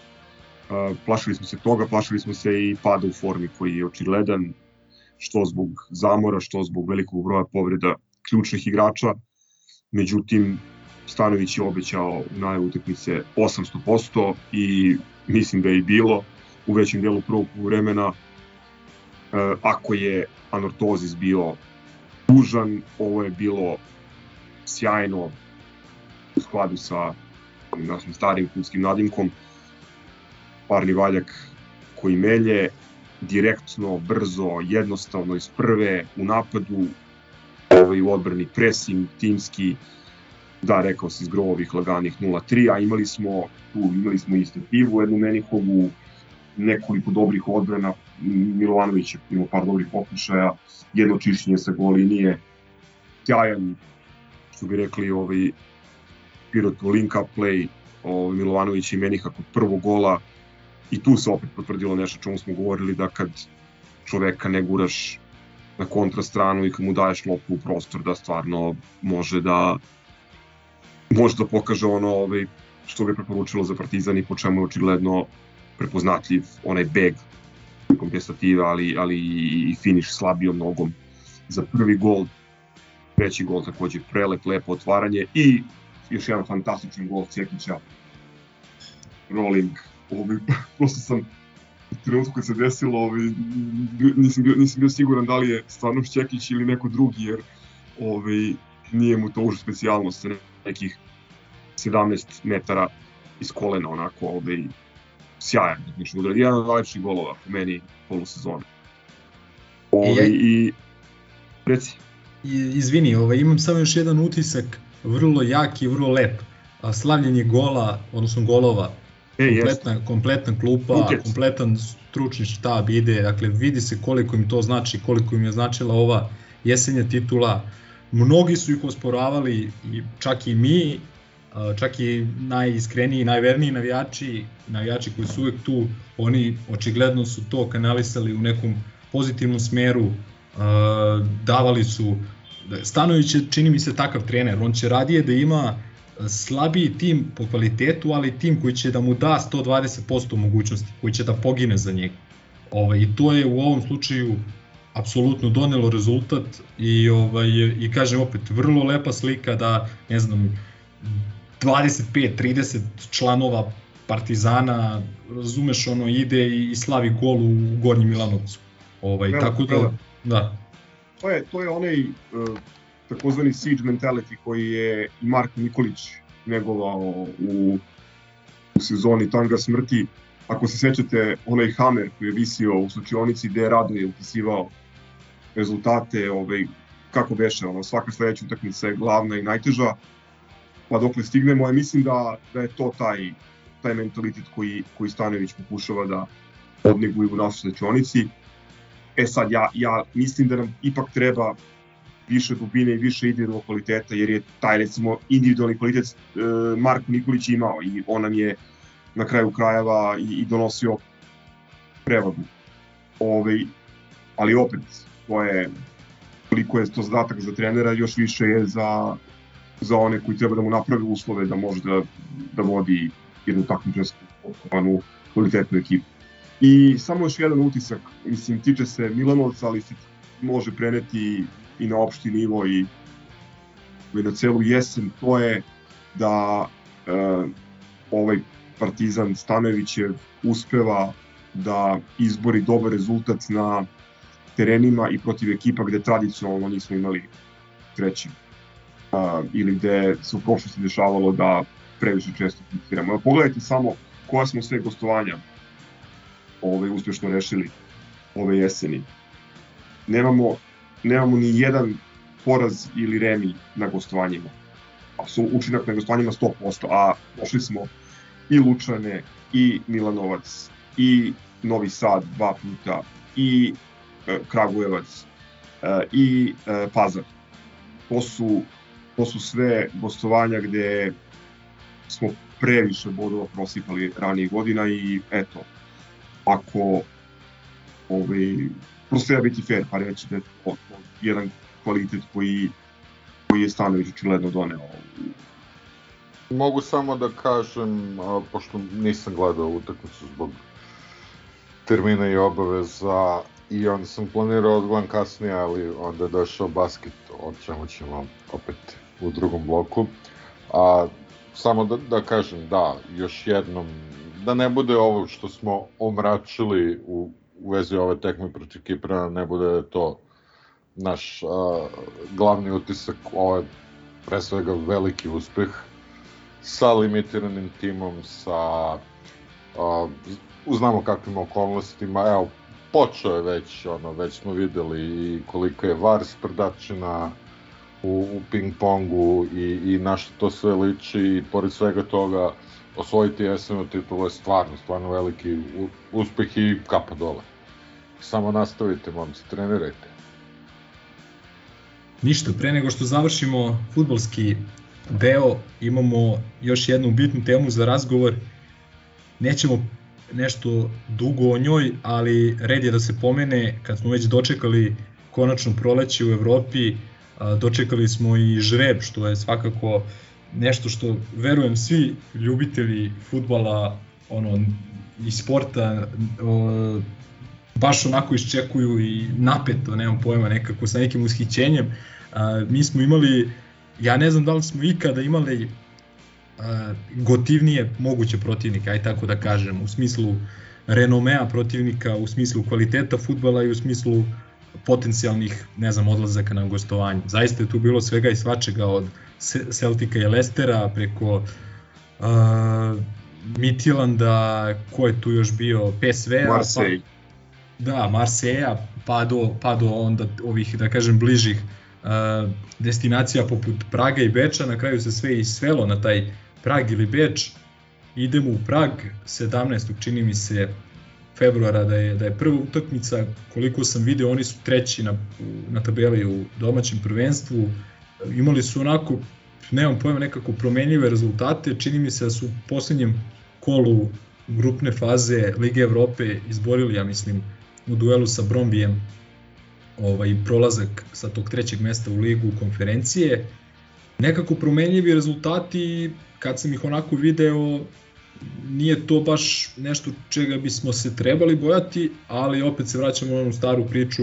plašili smo se toga, plašili smo se i pada u formi koji je očigledan, što zbog zamora, što zbog velikog broja povreda ključnih igrača, međutim, Stanović je obećao najavu utakmice 800% i mislim da je i bilo, u većem delu prvog vremena. E, ako je anortozis bio dužan, ovo je bilo sjajno u skladu sa našim starim klubskim nadimkom. Parni valjak koji melje direktno, brzo, jednostavno iz prve u napadu, ovaj, u odbrani pressing, timski, da, rekao se iz grovovih laganih 0-3, a imali smo tu, imali smo i Stepivu, jednu Menihovu, nekoliko dobrih odbrana, Milovanović je imao par dobrih pokušaja, jedno čišćenje sa gol linije, sjajan, što bi rekli, ovaj, Pirotu link up play, ovaj, Milovanović i Meniha kod prvog gola, i tu se opet potvrdilo nešto čemu smo govorili da kad čoveka ne guraš na kontrastranu i kad mu daješ loptu u prostor da stvarno može da može da pokaže ono ovaj, što bi preporučilo za Partizan i po čemu je očigledno prepoznatljiv onaj beg kompensativa, ali, ali i finiš slabijom nogom za prvi gol. Treći gol takođe prelep, lepo otvaranje i još jedan fantastičan gol Cekića. Rolling. Ovaj, prosto sam u trenutku kad se desilo, ovaj, nisam, bio, nisam bio siguran da li je stvarno Šćekić ili neko drugi, jer ovaj, nije mu to už specijalnost sa nekih 17 metara iz kolena, onako, ovaj, sjajan tehnički udar. Jedan od najlepših golova po meni polusezone. Ovaj, ja... I, reci. I, izvini, ovaj, imam samo još jedan utisak, vrlo jak i vrlo lep. Slavljenje gola, odnosno golova, e, kompletna, jest. kompletna klupa, Buket. kompletan stručni štab ide, dakle vidi se koliko im to znači, koliko im je značila ova jesenja titula. Mnogi su ih osporavali, čak i mi, čak i najiskreniji, najverniji navijači, navijači koji su uvek tu, oni očigledno su to kanalisali u nekom pozitivnom smeru, davali su Stanović je, čini mi se, takav trener, on će radije da ima slabiji tim po kvalitetu, ali tim koji će da mu da 120% mogućnosti, koji će da pogine za njega. Ovaj, I to je u ovom slučaju apsolutno donelo rezultat i ovaj i kažem opet vrlo lepa slika da ne znam 25-30 članova Partizana, razumeš, ono ide i, slavi gol u Gornjem Milanovcu. Ovaj, Vela, tako da, da. To je, to je onaj uh, takozvani siege mentality koji je i Marko Nikolić negovao u, u sezoni Tanga smrti. Ako se sećate, onaj Hammer koji je visio u slučionici gde je Radoje upisivao rezultate, ovaj, kako beše, ono, svaka sledeća utakmica je glavna i najteža, pa dokle stignemo, ja mislim da, da je to taj, taj mentalitet koji, koji Stanović pokušava da odneguje u našoj slečionici. E sad, ja, ja mislim da nam ipak treba više dubine i više individualnog kvaliteta, jer je taj, recimo, individualni kvalitet e, Marko Nikolić imao i on nam je na kraju krajeva i, i donosio prevagu. Ove, ali opet, to je koliko je to zadatak za trenera, još više je za, za one koji treba da mu napravi uslove da može da, da vodi jednu takmičarsku potkovanu kvalitetnu ekipu. I samo još jedan utisak, mislim, tiče se Milanovca, ali se može preneti i na opšti nivo i, na celu jesen, to je da e, ovaj Partizan Stanovićev uspeva da izbori dobar rezultat na terenima i protiv ekipa gde tradicionalno nismo imali treći uh, ili gde se u prošlosti dešavalo da previše često funkcioniramo. Pogledajte samo koja smo sve gostovanja ove, uspešno rešili ove jeseni. Nemamo, nemamo ni jedan poraz ili remi na gostovanjima. Su učinak na gostovanjima 100%, a došli smo i Lučane, i Milanovac, i Novi Sad dva puta, i e, Kragujevac, e, i e, Pazar. To su to su sve gostovanja gde smo previše bodova prosipali ranijih godina i eto, ako ovaj, prosto ja biti fair pa reći da je to, to jedan kvalitet koji, koji je Stanović očigledno doneo. Mogu samo da kažem, a, pošto nisam gledao utakmicu zbog termina i obaveza i onda sam planirao odgledam kasnije, ali onda je došao basket, o čemu ćemo opet u drugom bloku. A samo da, da kažem, da, još jednom, da ne bude ovo što smo omračili u, u vezi ove tekme protiv Kipra, ne bude to naš a, glavni utisak, ovo je pre svega veliki uspeh sa limitiranim timom, sa a, uznamo kakvim okolnostima, evo, počeo je već, ono, već smo videli i koliko je VAR sprdačina, u, u ping-pongu i, i na što to sve liči. I pored svega toga osvojiti jesenu titulu je stvarno, stvarno veliki uspeh i kapa dole. samo nastavite, momci, trenirajte. Ništa, pre nego što završimo futbolski deo, imamo još jednu bitnu temu za razgovor. Nećemo nešto dugo o njoj, ali red je da se pomene, kad smo već dočekali konačno proleće u Evropi, dočekali smo i žreb, što je svakako nešto što verujem svi ljubitelji futbala ono, i sporta o, baš onako iščekuju i napeto, nemam pojma, nekako sa nekim ushićenjem. A, mi smo imali, ja ne znam da li smo ikada imali a, gotivnije moguće protivnike, aj tako da kažem, u smislu renomea protivnika, u smislu kvaliteta futbala i u smislu potencijalnih, ne znam, odlazaka na gostovanje. Zaista je tu bilo svega i svačega od Celtica i Lestera preko uh, Mitilanda, ko je tu još bio, PSV-a. Pa- Marseille. Pa, da, Marseja, pa do, pa do onda ovih, da kažem, bližih uh, destinacija poput Praga i Beča, na kraju se sve i svelo na taj Prag ili Beč, idemo u Prag, 17. čini mi se februara da je, da je prva utakmica, koliko sam video, oni su treći na, na tabeli u domaćem prvenstvu, imali su onako, nemam pojma, nekako promenljive rezultate, čini mi se da su u poslednjem kolu grupne faze Lige Evrope izborili, ja mislim, u duelu sa Brombijem ovaj, prolazak sa tog trećeg mesta u ligu konferencije. Nekako promenljivi rezultati, kad sam ih onako video, nije to baš nešto čega bismo se trebali bojati, ali opet se vraćamo na onu staru priču,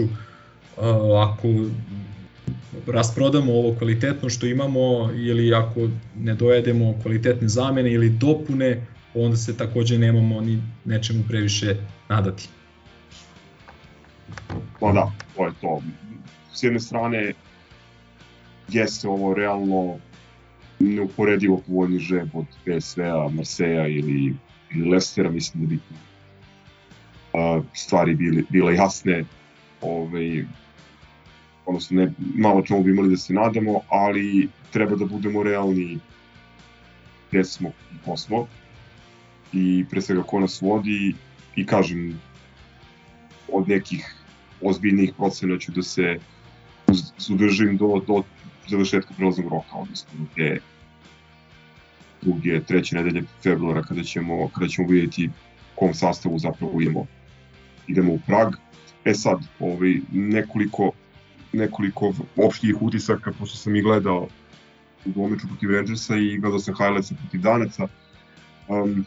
ako rasprodamo ovo kvalitetno što imamo ili ako ne dojedemo kvalitetne zamene ili dopune, onda se takođe nemamo ni nečemu previše nadati. Pa da, to je to. S jedne strane, jeste ovo realno neuporedivo povoljni žeb od PSV-a, Marseja ili, ili Lestera, mislim da bi a, stvari bili, bile jasne. Ove, odnosno, ne, malo čemu bi imali da se nadamo, ali treba da budemo realni gde smo i ko smo i pre svega ko nas vodi i kažem od nekih ozbiljnijih procena ću da se zadržim do, do završetka prelaznog roka, odnosno te druge, treće nedelje februara kada ćemo, kada ćemo vidjeti kom sastavu zapravo idemo, idemo u Prag. E sad, ovaj, nekoliko, nekoliko opštih utisaka, pošto sam i gledao u domeču protiv Rangersa i gledao sam highlightsa protiv Danaca. Um,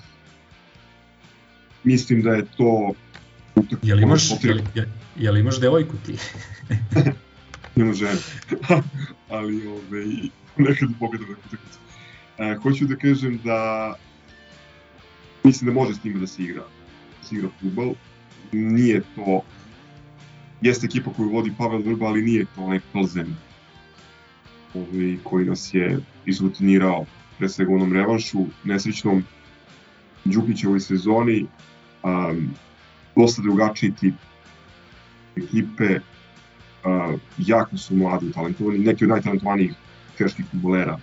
mislim da je to Jel imaš, jel, jel, jel imaš devojku ti? Imam ženu. Ali ove, nekad pogledam neku utakmicu. E, hoću da kažem da mislim da može s njima da se igra. Da se igra futbol. Nije to jeste ekipa koju vodi Pavel Vrba, ali nije to onaj Plzen ovaj, koji nas je izrutinirao pre svega u onom revanšu, nesrećnom Đukićevoj sezoni, um, dosta drugačiji tip ekipe, uh, jako su mladi, talentovani, neki od najtalentovanijih teških futbolera.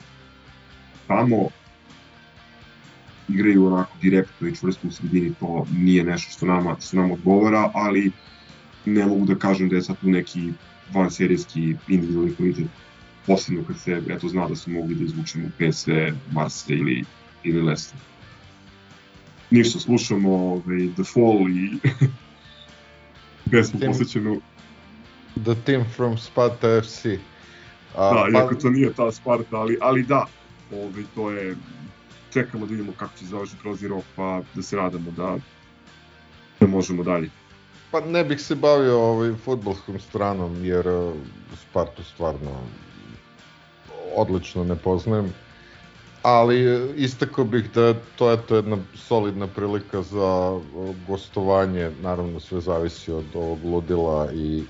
Tamo igraju onako direktno i čvrsto u sredini, to nije nešto što nama, što nam odgovara, ali ne mogu da kažem da je sad tu neki vanserijski individualni kvalitet posebno kad se eto zna da su mogli da izvučemo PSV, Marse ili, ili Leicester. Ništa, slušamo ovaj, The Fall i pesmu posvećenu The Team from Sparta FC. A, da, iako pa... to nije ta Sparta, ali, ali da, ovaj, to je, čekamo da vidimo kako će završiti prolazni rok, pa da se radamo da, da možemo dalje. Pa ne bih se bavio ovaj futbolskom stranom, jer uh, Spartu stvarno odlično ne poznajem, ali uh, istako bih da to je to jedna solidna prilika za uh, gostovanje, naravno sve zavisi od ovog ludila i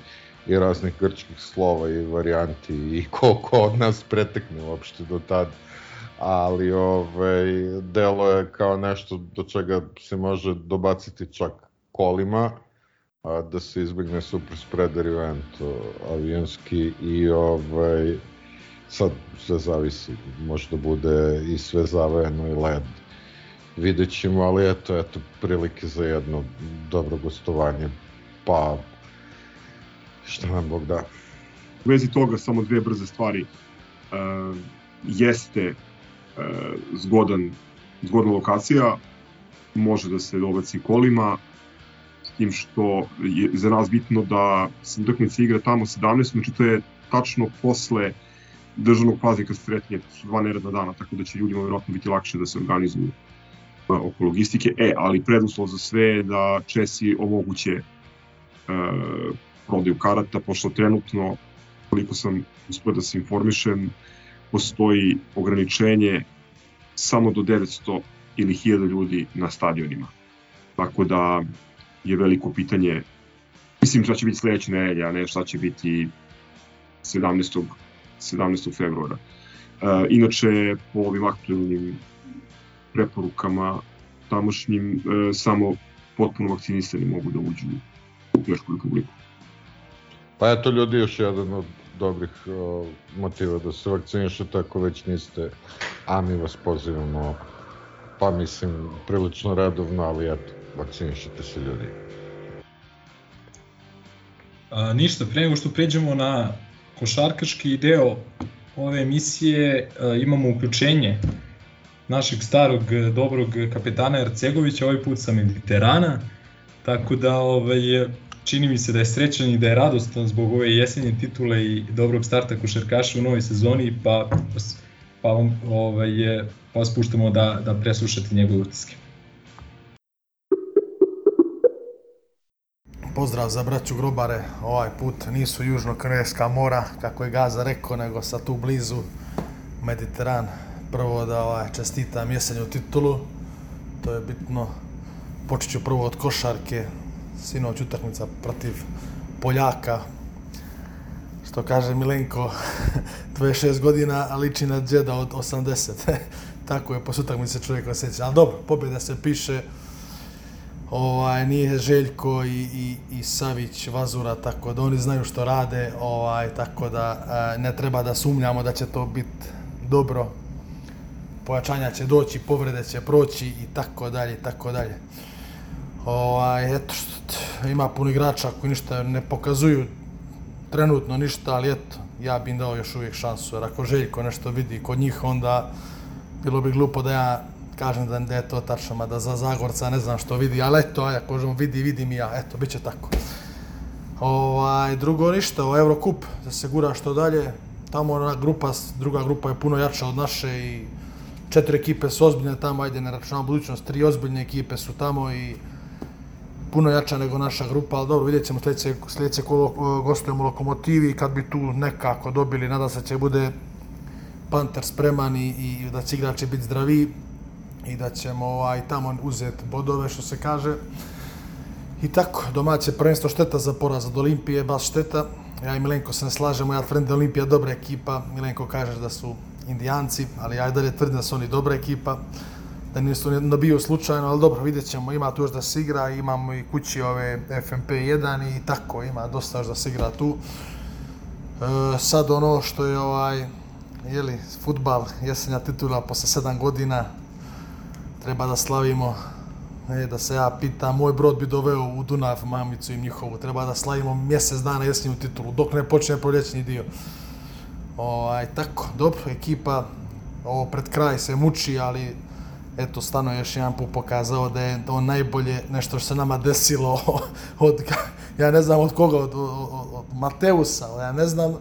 i raznih grčkih slova i varijanti i koliko od nas pretekne uopšte do tad. Ali ovaj, delo je kao nešto do čega se može dobaciti čak kolima, a, da se izbegne super spreader event avionski i ovaj, sad sve zavisi, može da bude i sve zavejeno i led. Vidjet ćemo, ali eto, eto, prilike za jedno dobro gostovanje, pa šta nam Bog da. U vezi toga samo dve brze stvari. Uh, jeste uh, zgodan, zgodna lokacija, može da se dobaci kolima, tim što je za nas bitno da se utakmica igra tamo 17, znači to je tačno posle državnog praznika sretnje, su dva neredna dana, tako da će ljudima vjerojatno biti lakše da se organizuju oko logistike. E, ali preduslov za sve je da Česi omoguće uh, prodaju karata, pošto trenutno, koliko sam uspio da se informišem, postoji ograničenje samo do 900 ili 1000 ljudi na stadionima. Tako da je veliko pitanje, mislim šta će biti sledeće nedelje, a ne šta će biti 17. 17. februara. E, inače, po ovim aktualnim preporukama tamošnjim, e, samo potpuno vakcinisani mogu da uđu u Češku republiku. Pa eto ljudi još jedan od dobrih o, motiva da se vakcinišete ako već niste, a mi vas pozivamo, pa mislim prilično redovno, ali eto, vakcinišete se ljudi. A, ništa, pre nego što pređemo na košarkaški deo ove emisije, a, imamo uključenje našeg starog dobrog kapetana Ercegovića, ovaj put sa Mediterana, tako da ovaj, čini mi se da je srećan i da je radostan zbog ove jesenje titule i dobrog starta košarkaša u novoj sezoni, pa, pa, ovaj, pa vas puštamo da, da preslušate njegove utiske. Pozdrav za braću Grobare, ovaj put nisu južno-korejska mora, kako je Gaza rekao, nego sa tu blizu Mediteran. Prvo da ovaj, čestitam jesenju titulu, to je bitno. Počet ću prvo od košarke, sinoć utakmica protiv Poljaka. Što kaže Milenko, 26 godina, a liči na džeda od 80. Tako je, posle utakmice čovjek osjeća. Ali dobro, pobjeda se piše, ovaj, nije Željko i, i, i Savić Vazura, tako da oni znaju što rade, ovaj, tako da e, ne treba da sumnjamo da će to biti dobro. Pojačanja će doći, povrede će proći i tako dalje, tako dalje. Ovaj, eto, što, ima puno igrača koji ništa ne pokazuju trenutno ništa, ali eto, ja bih im dao još uvijek šansu, jer ako Željko nešto vidi kod njih, onda bilo bi glupo da ja kažem da, da je to tačno, mada za Zagorca ne znam što vidi, ali eto, aj, ako on vidi, vidim i ja, eto, bit će tako. Ovaj, drugo ništa, o Eurocup, da se gura što dalje, tamo ona grupa, druga grupa je puno jača od naše i četiri ekipe su ozbiljne tamo, ajde ne računamo budućnost, tri ozbiljne ekipe su tamo i puno jača nego naša grupa, ali dobro, vidjet ćemo sljedeće, sljedeće kolo gostujemo Lokomotivi, kad bi tu nekako dobili, nadam se će bude Panter spreman i, i da će igrači biti zdravi i da ćemo ovaj, tamo uzeti bodove, što se kaže. I tako, domaće prvenstvo šteta za poraz od Olimpije, baš šteta. Ja i Milenko se ne slažemo, ja tvrdim da Olimpija dobra ekipa, Milenko kaže da su indijanci, ali ja i dalje tvrdim da su oni dobra ekipa da nisu nabio slučajno, ali dobro, vidjet ćemo, ima tu još da se igra, imamo i kući ove FMP 1 i tako, ima dosta još da se igra tu. E, sad ono što je ovaj, jeli, futbal, jesenja titula posle 7 godina, treba da slavimo, e, da se ja pitam, moj brod bi doveo u Dunav mamicu i njihovu, treba da slavimo mjesec dana jesenju titulu, dok ne počne proljećni dio. Ovaj, tako, dobro, ekipa, ovo pred kraj se muči, ali eto, stano još jedan put pokazao da je to najbolje nešto što se nama desilo od, ja ne znam od koga, od, od, od Mateusa, ja ne znam,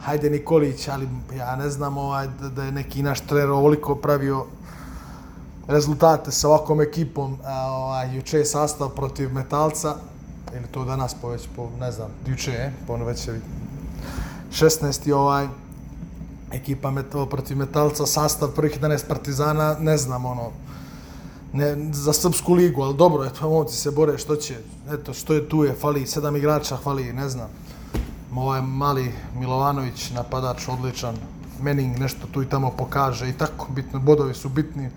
hajde Nikolić, ali ja ne znam ovaj, da, da je neki naš trener ovoliko pravio rezultate sa ovakvom ekipom, a, ovaj, juče je sastav protiv Metalca, ili to danas po već, po, ne znam, juče je, po ono već je 16. ovaj, ekipa metal, protiv Metalca, sastav prvih 11 Partizana, ne znam, ono, ne, za srpsku ligu, ali dobro, eto, momci se bore, što će, eto, što je tu je, fali sedam igrača, fali, ne znam, ovaj mali Milovanović, napadač, odličan, Mening nešto tu i tamo pokaže i tako, bitno, bodovi su bitni,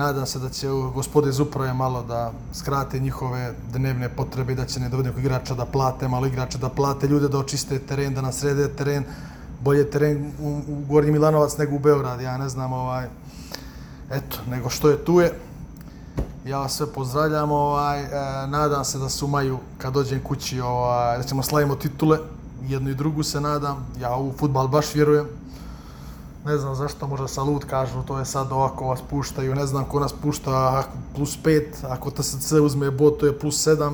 nadam se da će gospode iz uprave malo da skrate njihove dnevne potrebe i da će ne dovoditi igrača da plate, malo igrača da plate, ljude da očiste teren, da nasrede teren, bolje teren u, u Gornji Milanovac nego u Beograd, ja ne znam, ovaj, eto, nego što je tu je. Ja vas sve pozdravljam, ovaj, e, nadam se da se umaju kad dođem kući, ovaj, da ćemo slavimo titule, jednu i drugu se nadam, ja u futbal baš vjerujem. Ne znam zašto možda salut kažu, to je sad ovako vas puštaju, ne znam ko nas pušta plus 5, ako TSC uzme bod to je plus 7,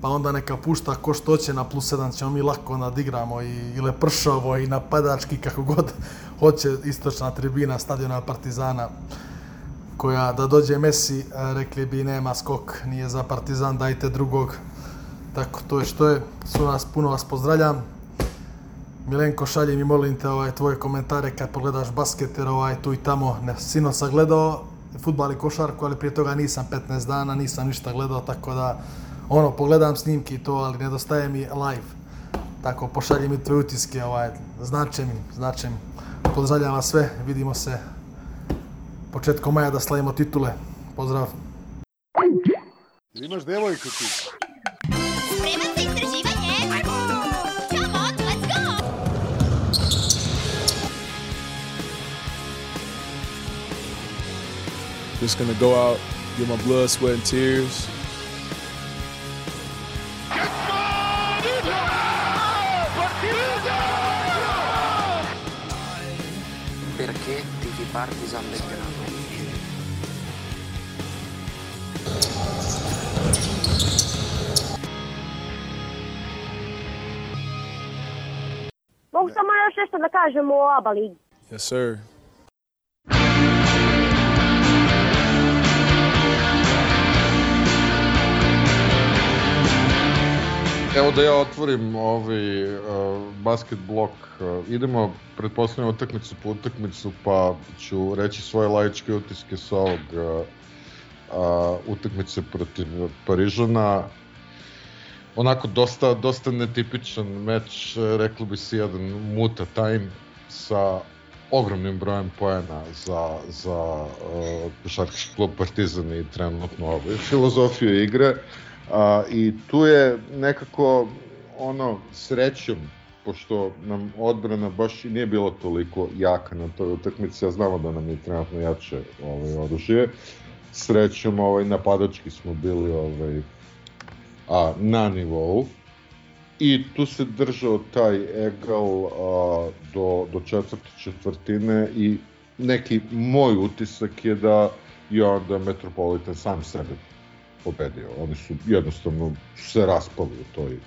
pa onda neka pušta ko što će na plus 7 ćemo mi lako nadigramo i, ili pršavo i napadački kako god hoće istočna tribina stadiona Partizana koja da dođe Messi rekli bi nema skok nije za Partizan dajte drugog. Tako to je što je. Su nas puno vas pozdravljam Milenko šalji mi molim te ovaj tvoje komentare kad pogledaš basket jer ovaj tu i tamo ne, sino sam gledao futbal i košarku ali prije toga nisam 15 dana nisam ništa gledao tako da ono, pogledam snimke i to, ali nedostaje mi live. Tako, pošalji mi tvoje utiske, ovaj, znače mi, znače mi. Pozdravljam vas sve, vidimo se početkom maja da slavimo titule. Pozdrav! Imaš devojku ti? Spreman Just gonna go out, get my blood, sweat, and tears. Perché tifi Partizan Belgrado? Mogu samo još nešto da kažem o ABA ligi. Yes, sir. Evo da ja otvorim ovaj uh, basket blok. Uh, idemo pretpostavljamo utakmicu po utakmicu, pa ću reći svoje laičke utiske sa ovog uh, uh, utakmice protiv Parižana. Onako dosta, dosta netipičan meč, rekli bi se jedan muta time sa ogromnim brojem poena za, za uh, košarkaški klub Partizan i trenutno ovaj, filozofiju igre. A, I tu je nekako ono srećom pošto nam odbrana baš i nije bila toliko jaka na toj utakmici, a znamo da nam je trenutno jače ovaj, oružje. Srećom ovaj, napadački smo bili ovaj, a, na nivou i tu se držao taj egal a, do, do četvrte četvrtine i neki moj utisak je da je onda Metropolitan sam sebe pobedio. Oni su jednostavno se raspali u toj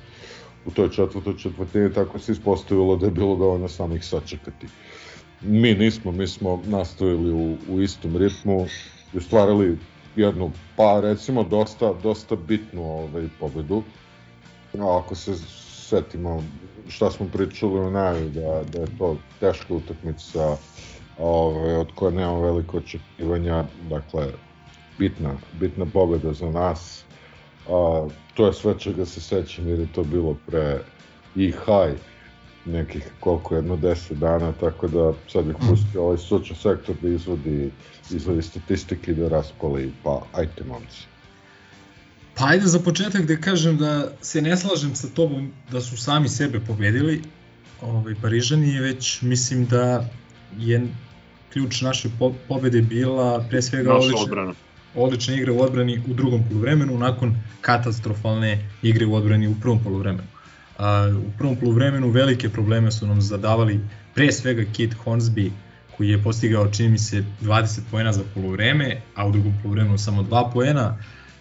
u toj četvrtoj četvrtini, tako se ispostavilo da je bilo dovoljno samo ih sačekati. Mi nismo, mi smo nastavili u, u istom ritmu i ostvarili jednu, pa recimo dosta, dosta bitnu ovaj, pobedu. A ako se setimo šta smo pričali u najavi, da, da je to teška utakmica ovaj, od koje nemamo veliko očekivanja, dakle, bitna, bitna pobeda za nas. A, to je sve čega se sećam jer je to bilo pre i haj nekih koliko jedno 10 dana, tako da sad bih pustio ovaj sočan sektor da izvodi, izvodi statistike i da raspali, pa ajte momci. Pa ajde za početak da kažem da se ne slažem sa tobom da su sami sebe pobedili ovaj, Parižani, već mislim da je ključ naše po pobede bila pre svega Naša odlična, odbrana. Odlična igra u odbrani u drugom poluvremenu nakon katastrofalne igre u odbrani u prvom poluvremenu. U prvom poluvremenu velike probleme su nam zadavali pre svega Kit Hornsby koji je postigao čini mi se 20 poena za poluvreme, a u drugom poluvremenu samo 2 poena,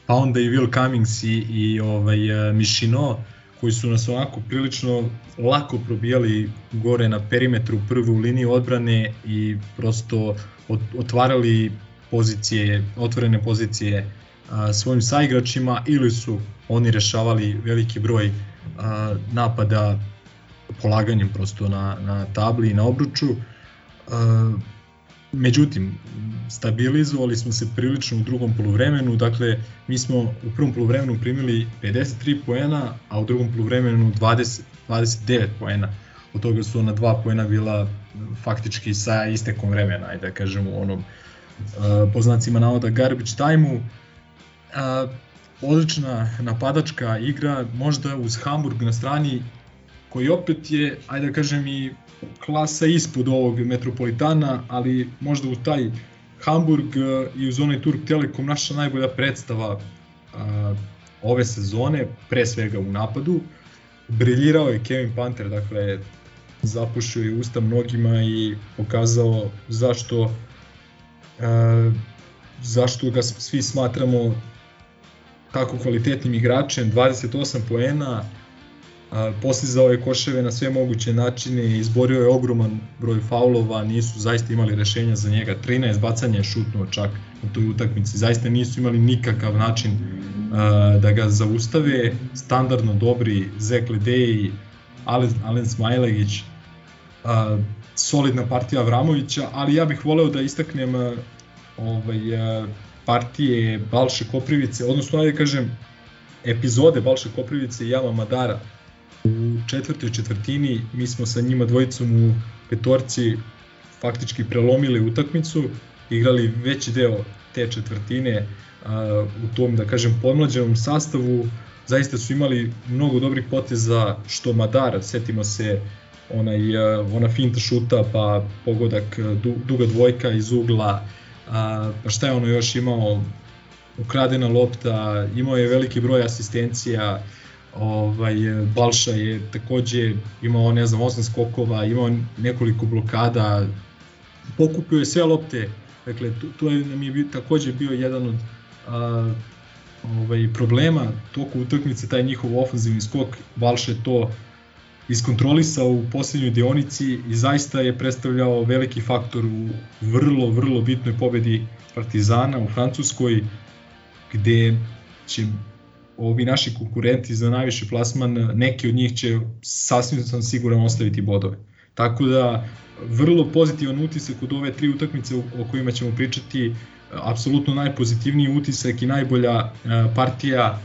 pa onda i Will Cummings i, i ovaj, Mišino koji su nas onako prilično lako probijali gore na perimetru prvu liniju odbrane i prosto otvarali pozicije, otvorene pozicije svojim saigračima ili su oni rešavali veliki broj napada polaganjem prosto na, na tabli i na obruču. Međutim, stabilizovali smo se prilično u drugom poluvremenu, dakle mi smo u prvom poluvremenu primili 53 poena, a u drugom poluvremenu 20, 29 poena. Od toga su ona dva poena bila faktički sa istekom vremena, ajde da kažemo onom uh, po znacima navoda garbage time-u. Odlična napadačka igra, možda uz Hamburg na strani, koji opet je, ajde da kažem, i klasa ispod ovog Metropolitana, ali možda u taj Hamburg i uz onaj Turk Telekom naša najbolja predstava uh, ove sezone, pre svega u napadu. briljirao je Kevin Panter, dakle zapušio je usta mnogima i pokazao zašto e, zašto ga svi smatramo tako kvalitetnim igračem, 28 poena, a, postizao je koševe na sve moguće načine, izborio je ogroman broj faulova, nisu zaista imali rešenja za njega, 13 bacanja je šutnuo čak u toj utakmici, zaista nisu imali nikakav način a, da ga zaustave, standardno dobri Zek Ledeji, Alen, Alen Smajlegić, solidna partija Avramovića, ali ja bih voleo da istaknem a, ovaj, a, partije Balše Koprivice, odnosno ajde kažem epizode Balše Koprivice i Java Madara. U četvrtoj četvrtini mi smo sa njima dvojicom u petorci faktički prelomili utakmicu, igrali veći deo te četvrtine a, u tom, da kažem, podmlađenom sastavu, zaista su imali mnogo dobrih poteza, što Madar, setimo se onaj, ona finta šuta, pa pogodak duga dvojka iz ugla, a, pa šta je ono još imao, ukradena lopta, imao je veliki broj asistencija, ovaj, Balša je takođe imao, ne znam, osam skokova, imao nekoliko blokada, pokupio je sve lopte, dakle, tu je, nam je bio, takođe bio jedan od a, ovaj, problema toku utakmice, taj njihov ofenzivni skok, Balša je to iskontrolisao u poslednjoj dionici i zaista je predstavljao veliki faktor u vrlo, vrlo bitnoj pobedi Partizana u Francuskoj, gde će ovi naši konkurenti za najviši plasman, neki od njih će sasvim sam siguran ostaviti bodove. Tako da, vrlo pozitivan utisak od ove tri utakmice o kojima ćemo pričati, apsolutno najpozitivniji utisak i najbolja partija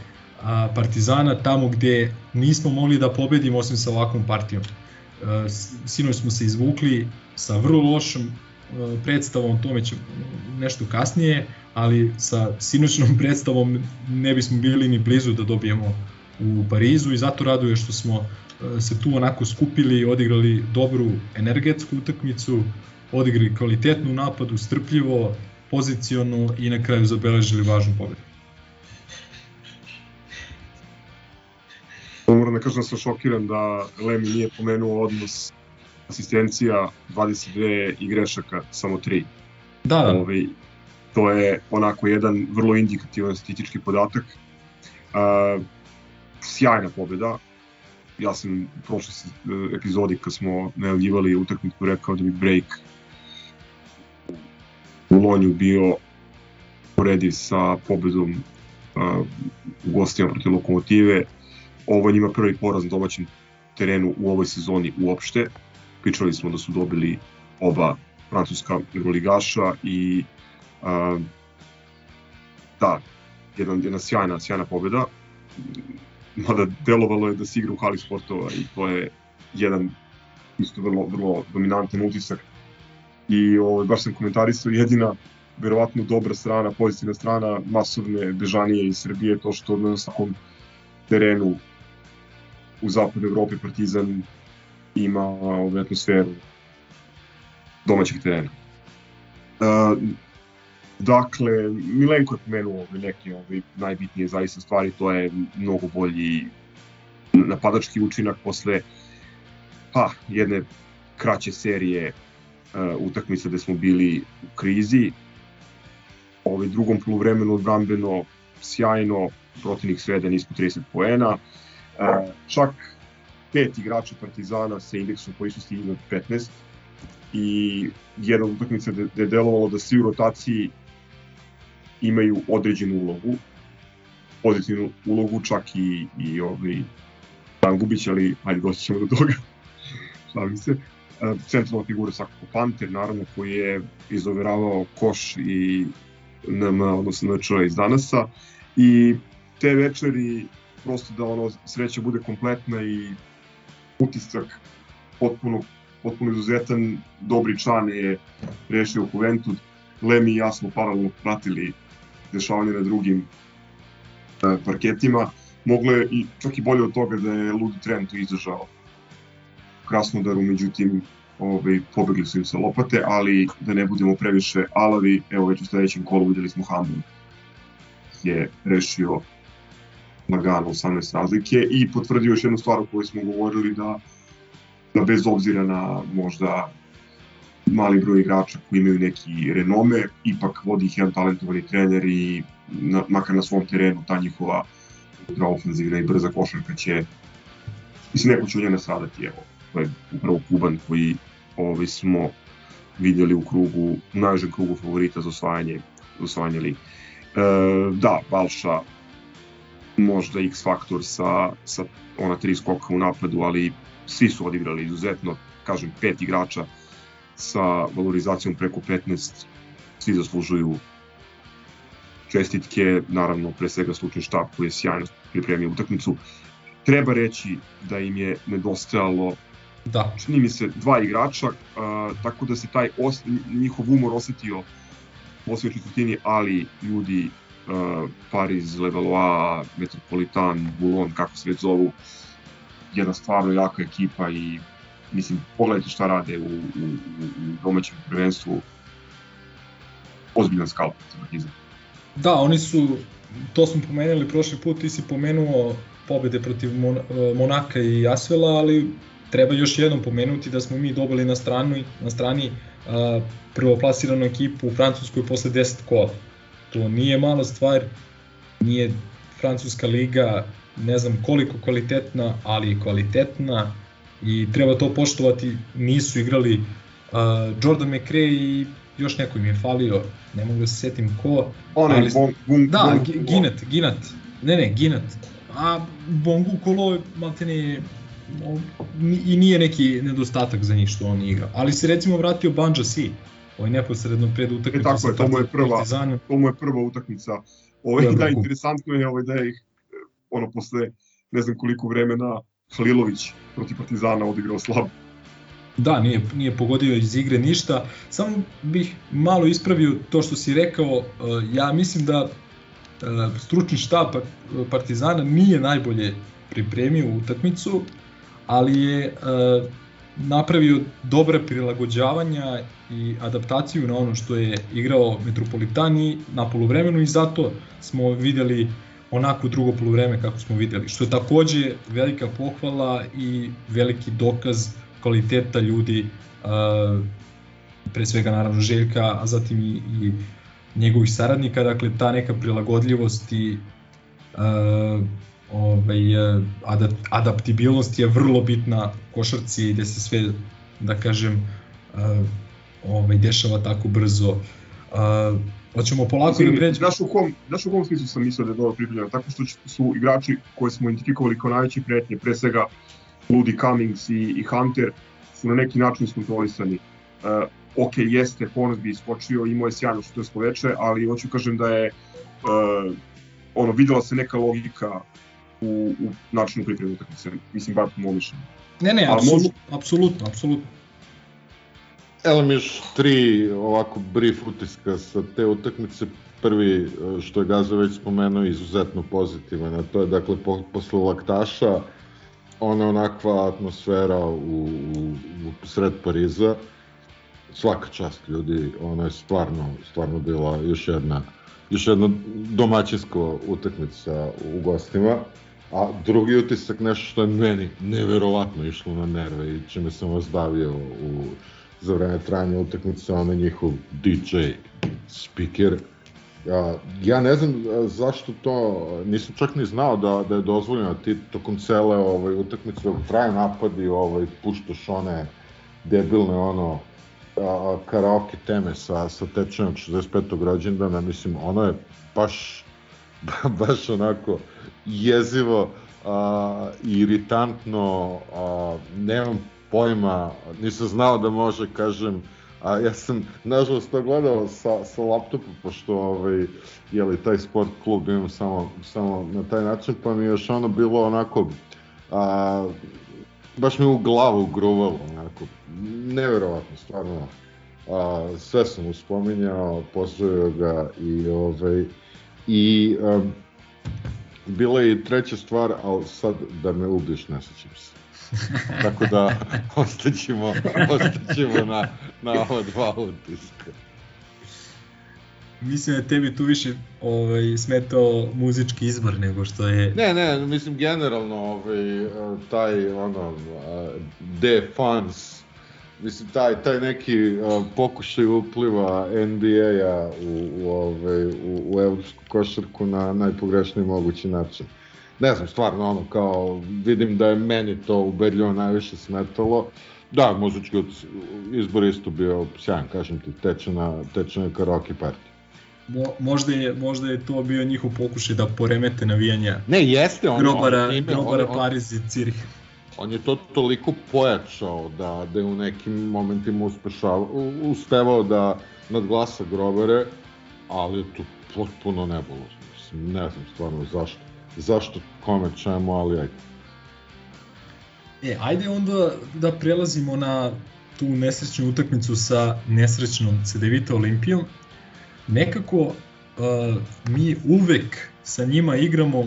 Partizana tamo gde nismo mogli da pobedimo osim sa ovakvom partijom. Sinoć smo se izvukli sa vrlo lošom predstavom, tome ću nešto kasnije, ali sa sinoćnom predstavom ne bismo bili ni blizu da dobijemo u Parizu i zato raduje što smo se tu onako skupili, odigrali dobru energetsku utakmicu, odigrali kvalitetnu napadu, strpljivo, poziciono i na kraju zabeležili važnu pobedu. Moram da kažem da sam šokiran da Lemi nije pomenuo odnos asistencija 22 i grešaka samo 3. Da, da. Ove, to je onako jedan vrlo indikativan statistički podatak. Uh, sjajna pobjeda. Ja sam u prošloj epizodi kad smo najavljivali utakmicu rekao da bi break u Lonju bio porediv sa pobedom uh, u gostima protiv Lokomotive. Ovo je njima prvi poraz na domaćem terenu u ovoj sezoni uopšte. Pričali smo da su dobili oba francuska euroligaša i uh, da, jedan, jedna sjajna, sjajna pobjeda. Mada delovalo je da se igra u hali sportova i to je jedan isto vrlo, vrlo dominantan utisak. I ovaj, baš sam komentarisao jedina verovatno dobra strana, pozitivna strana masovne bežanije iz Srbije, to što na svakom terenu u zapadnoj Evropi Partizan ima ovu atmosferu domaćeg terena. Uh, dakle, Milenko je pomenuo ove neke ove najbitnije zaista stvari, to je mnogo bolji napadački učinak posle pa, jedne kraće serije uh, utakmica gde smo bili u krizi. Ovaj drugom poluvremenu odbrambeno sjajno, protivnik svede nismo 30 poena. Uh, čak pet igrača Partizana sa indeksom koji su stigli od 15 i jedna utakmica gde je delovalo da svi u rotaciji imaju određenu ulogu, pozitivnu ulogu, čak i, i ovaj, Dan Gubić, ali ajde doći ćemo do toga, šalim se. E, centralna figura svakako Panter, naravno, koji je izoveravao koš i NM, odnosno NČ iz danasa. I te večeri prosto da ono sreća bude kompletna i utisak potpuno, potpuno izuzetan. Dobri član je rešio Juventud. Lemi i ja smo paralelno pratili dešavanje na drugim e, parketima. Moglo je i čak i bolje od toga da je Ludi Trento izdržao Krasnodaru, međutim ovaj, pobegli su im sa lopate, ali da ne budemo previše alavi, evo već u sledećem kolu videli smo Hamburg je rešio lagano 18 razlike i potvrdio još jednu stvar o kojoj smo govorili da, da bez obzira na možda mali broj igrača koji imaju neki renome, ipak vodi ih jedan talentovani trener i na, makar na svom terenu ta njihova ultra ofenzivna i brza košarka će mislim neko će u njene stradati evo to je upravo Kuban koji ovaj, smo vidjeli u krugu, u najžem krugu favorita za osvajanje, za osvajanje ligi. E, da, Balša možda X faktor sa, sa ona tri skoka u napadu, ali svi su odigrali izuzetno, kažem, pet igrača sa valorizacijom preko 15, svi zaslužuju čestitke, naravno pre svega slučni štab koji je sjajno pripremio utakmicu. Treba reći da im je nedostajalo Da. čini mi se dva igrača, uh, tako da se taj os, njihov umor osetio u osmoj četvrtini, ali ljudi uh, Paris, Levallois, Metropolitan, Boulogne, kako se već zovu, jedna stvarno jaka ekipa i mislim, pogledajte šta rade u, u, u domaćem prvenstvu, ozbiljan skalp. Da, oni su, to smo pomenuli prošli put, ti si pomenuo pobede protiv Mon Monaka i Asvela, ali treba još jednom pomenuti da smo mi dobili na strani, na strani uh, prvoplasiranu ekipu u Francuskoj posle 10 kola. To nije mala stvar, nije Francuska liga ne znam koliko kvalitetna, ali je kvalitetna i treba to poštovati, nisu igrali uh, Jordan McRae i još neko im je falio, ne mogu da se setim ko. Onaj, ali, bon, bon, da, bon, Ginat, Ginat, ne ne, Ginat, a Bongu Kolo maltene i nije neki nedostatak za njih što on igra. Ali se recimo vratio Banja Si, ovaj neposredno pred utakmicu e, tako je, to mu je prva, Partizanom. to mu je prva utakmica. Ovaj, da, interesantno je ovaj, da je ih, ono, posle ne znam koliko vremena Halilović protiv Partizana odigrao slabo. Da, nije, nije pogodio iz igre ništa. Samo bih malo ispravio to što si rekao. Ja mislim da stručni štab Partizana nije najbolje pripremio utakmicu, ali je napravio dobre prilagođavanja i adaptaciju na ono što je igrao Metropolitani na poluvremenu i zato smo videli onako drugo poluvreme kako smo videli, što je takođe velika pohvala i veliki dokaz kvaliteta ljudi, pre svega naravno Željka, a zatim i, i njegovih saradnika, dakle ta neka prilagodljivost i ovaj, adaptibilnost je vrlo bitna košarci gde se sve, da kažem, ovaj, dešava tako brzo. Uh, hoćemo polako Mislim, da pređemo. Znaš u kom, znaš u kom smislu sam mislio da je dobro pripremljeno? Tako što su igrači koje smo identifikovali kao najveći pretnje, pre svega Ludi Cummings i, i Hunter, su na neki način iskontrolisani. Uh, ok, jeste, bi iskočio, imao je sjajno što je sloveče, ali hoću kažem da je uh, ono, videla se neka logika u, u načinu pripreme utakmice, mislim, bar po mojom mišljenju. Ne, ne, apsolutno, apsolutno, apsolutno. Evo mi još tri ovako brief utiska sa te utakmice. Prvi, što je Gaza već spomenuo, izuzetno pozitivan, a to je dakle po, posle laktaša ona onakva atmosfera u, u, u sred Pariza. Svaka čast ljudi, ona je stvarno, stvarno bila još jedna, još jedna domaćinska utakmica u gostima. A drugi utisak, nešto što je meni neverovatno išlo na nerve i čime sam vas davio u, za vreme trajanja utakmice, onaj njihov DJ speaker. Ja, ja ne znam zašto to, nisam čak ni znao da, da je dozvoljeno ti tokom cele ovaj, utakmice dok traje napadi, ovaj, puštaš one debilne ono a, karaoke teme sa, sa tečajom 65. rođendana, mislim, ono je baš, baš onako jezivo a, iritantno, a, nemam pojma, nisam znao da može, kažem, a ja sam nažalost to gledao sa, sa laptopa, pošto ovaj, jeli, taj sport klub imam samo, samo na taj način, pa mi je još ono bilo onako, a, baš mi u glavu gruvalo, onako, neverovatno, stvarno, a, sve sam uspominjao, pozdravio ga i ovaj, i a, bila je i treća stvar, ali sad da me ubiš, ne sećam se. Tako da ostaćemo, ostaćemo na, na ova dva utiska. mislim da je tebi tu više ovaj, smetao muzički izbor nego što je... Ne, ne, mislim generalno ovaj, taj ono, de fans, mislim taj, taj neki uh, pokušaj upliva NBA-a u, u, ovaj, u, u evropsku košarku na najpogrešniji mogući način. Ne znam, stvarno ono kao, vidim da je meni to ubedljivo najviše smetalo. Da, muzički izbor isto bio sjajan, kažem ti, teče na, teče na karaoke party. Mo, možda, je, možda je to bio njihov pokušaj da poremete navijanja ne, jeste, on, grobara, on, ime, grobara on, Pariz i Cirih. On je to toliko pojačao da, da je u nekim momentima uspešao, uspevao da nadglasa grobare, ali je to potpuno nebuložno. Mislim, ne znam stvarno zašto. Zašto, kome, čemu, ali ajde. E, ajde onda da prelazimo na tu nesrećnu utakmicu sa nesrećnom Cedevita Olimpijom. Nekako uh, mi uvek sa njima igramo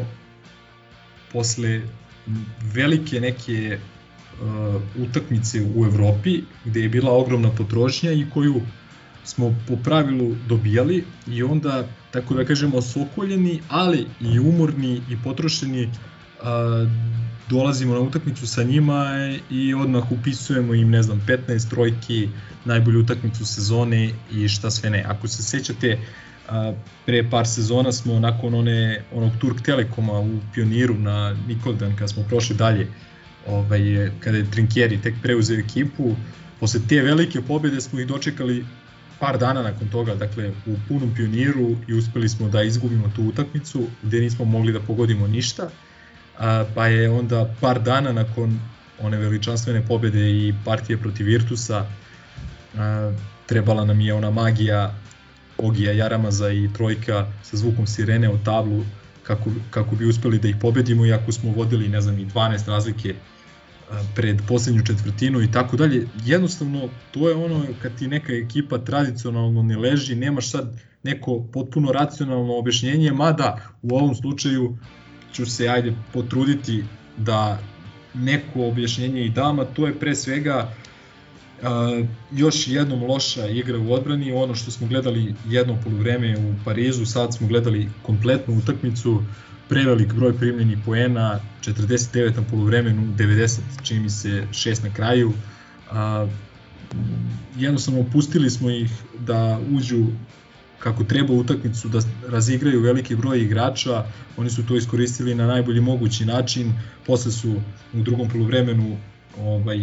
posle velike neke uh, utakmice u Evropi gde je bila ogromna potrošnja i koju smo po pravilu dobijali i onda, tako da kažemo, sokoljeni, ali i umorni i potrošeni uh, dolazimo na utakmicu sa njima i odmah upisujemo im, ne znam, 15 trojki, najbolju utakmicu sezone i šta sve ne. Ako se sećate, pre par sezona smo nakon one, onog Turk Telekoma u Pioniru na Nikoldan, kada smo prošli dalje, ovaj, kada je Trinkjeri tek preuzeo ekipu, posle te velike pobjede smo ih dočekali par dana nakon toga, dakle u punom pioniru i uspeli smo da izgubimo tu utakmicu gde nismo mogli da pogodimo ništa a, pa je onda par dana nakon one veličanstvene pobede i partije protiv Virtusa a, trebala nam je ona magija Ogija Jaramaza i trojka sa zvukom sirene u tablu kako, kako bi uspeli da ih pobedimo iako smo vodili ne znam i 12 razlike pred poslednju četvrtinu i tako dalje. Jednostavno, to je ono kad ti neka ekipa tradicionalno ne leži, nemaš sad neko potpuno racionalno objašnjenje, mada u ovom slučaju ću se ajde potruditi da neko objašnjenje i dam, a to je pre svega uh, još jednom loša igra u odbrani, ono što smo gledali jedno polovreme u Parizu, sad smo gledali kompletnu utakmicu, prevelik broj primljenih poena, 49 na polovremenu, 90 čini mi se 6 na kraju. Uh, jednostavno pustili smo ih da uđu kako treba utakmicu da razigraju veliki broj igrača, oni su to iskoristili na najbolji mogući način, posle su u drugom poluvremenu ovaj,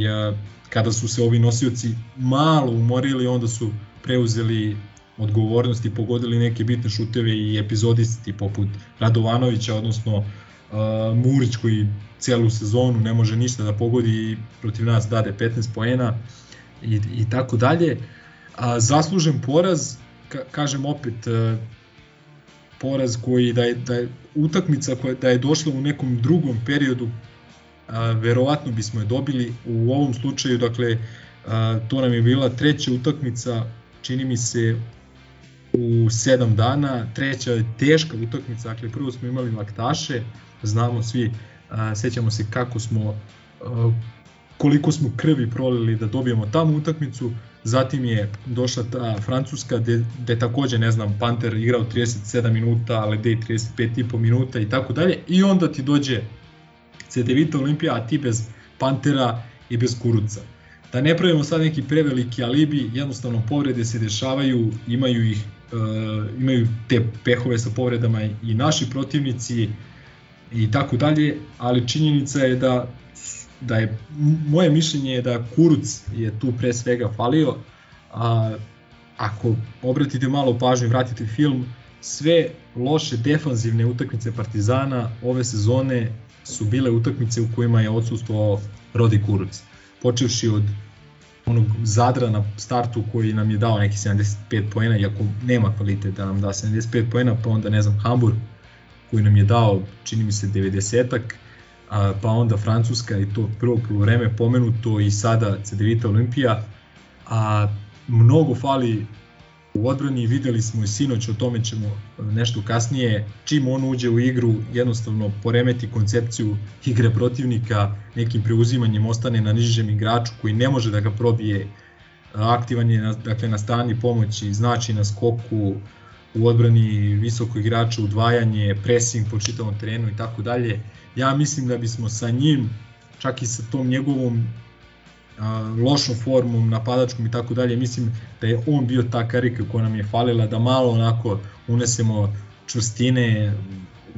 kada su se ovi nosioci malo umorili, onda su preuzeli odgovornost i pogodili neke bitne šuteve i epizodisti poput Radovanovića, odnosno uh, Murić koji celu sezonu ne može ništa da pogodi i protiv nas dade 15 poena i, i tako dalje. A, zaslužen poraz, ka, kažem opet, uh, poraz koji da je, da je utakmica koja da je došla u nekom drugom periodu verovatno bismo je dobili. U ovom slučaju dakle to nam je bila treća utakmica čini mi se u 7 dana. Treća je teška utakmica dakle prvo smo imali laktaše znamo svi sećamo se kako smo koliko smo krvi prolili da dobijemo tamo utakmicu. Zatim je došla ta Francuska gde, gde takođe, ne znam, Panter igrao 37 minuta, ale Dej 35,5 minuta i tako dalje. I onda ti dođe CDVita Olimpija, a ti bez Pantera i bez Kuruca. Da ne pravimo sad neki preveliki alibi, jednostavno povrede se dešavaju, imaju ih uh, imaju te pehove sa povredama i naši protivnici i tako dalje, ali činjenica je da da je moje mišljenje je da Kuruc je tu pre svega falio, a ako obratite malo pažnju i vratite film, sve loše defanzivne utakmice Partizana ove sezone su bile utakmice u kojima je odsustvovao Rodi Kuruc. Počevši od onog Zadra na startu koji nam je dao neki 75 poena, iako nema kvalitet da nam da 75 poena, pa onda ne znam Hamburg koji nam je dao čini mi se 90-ak, a, pa onda Francuska i to prvo vreme pomenuto i sada CDVita Olimpija, a mnogo fali u odbrani, videli smo i sinoć, o tome ćemo nešto kasnije, čim on uđe u igru, jednostavno poremeti koncepciju igre protivnika, nekim preuzimanjem ostane na nižem igraču koji ne može da ga probije, aktivan je na, dakle, na strani pomoći, znači na skoku, u odbrani visoko igrača, udvajanje, pressing po čitavom terenu i tako dalje. Ja mislim da bismo sa njim, čak i sa tom njegovom lošom formom, napadačkom i tako dalje, mislim da je on bio ta karika koja nam je falila, da malo onako unesemo čvrstine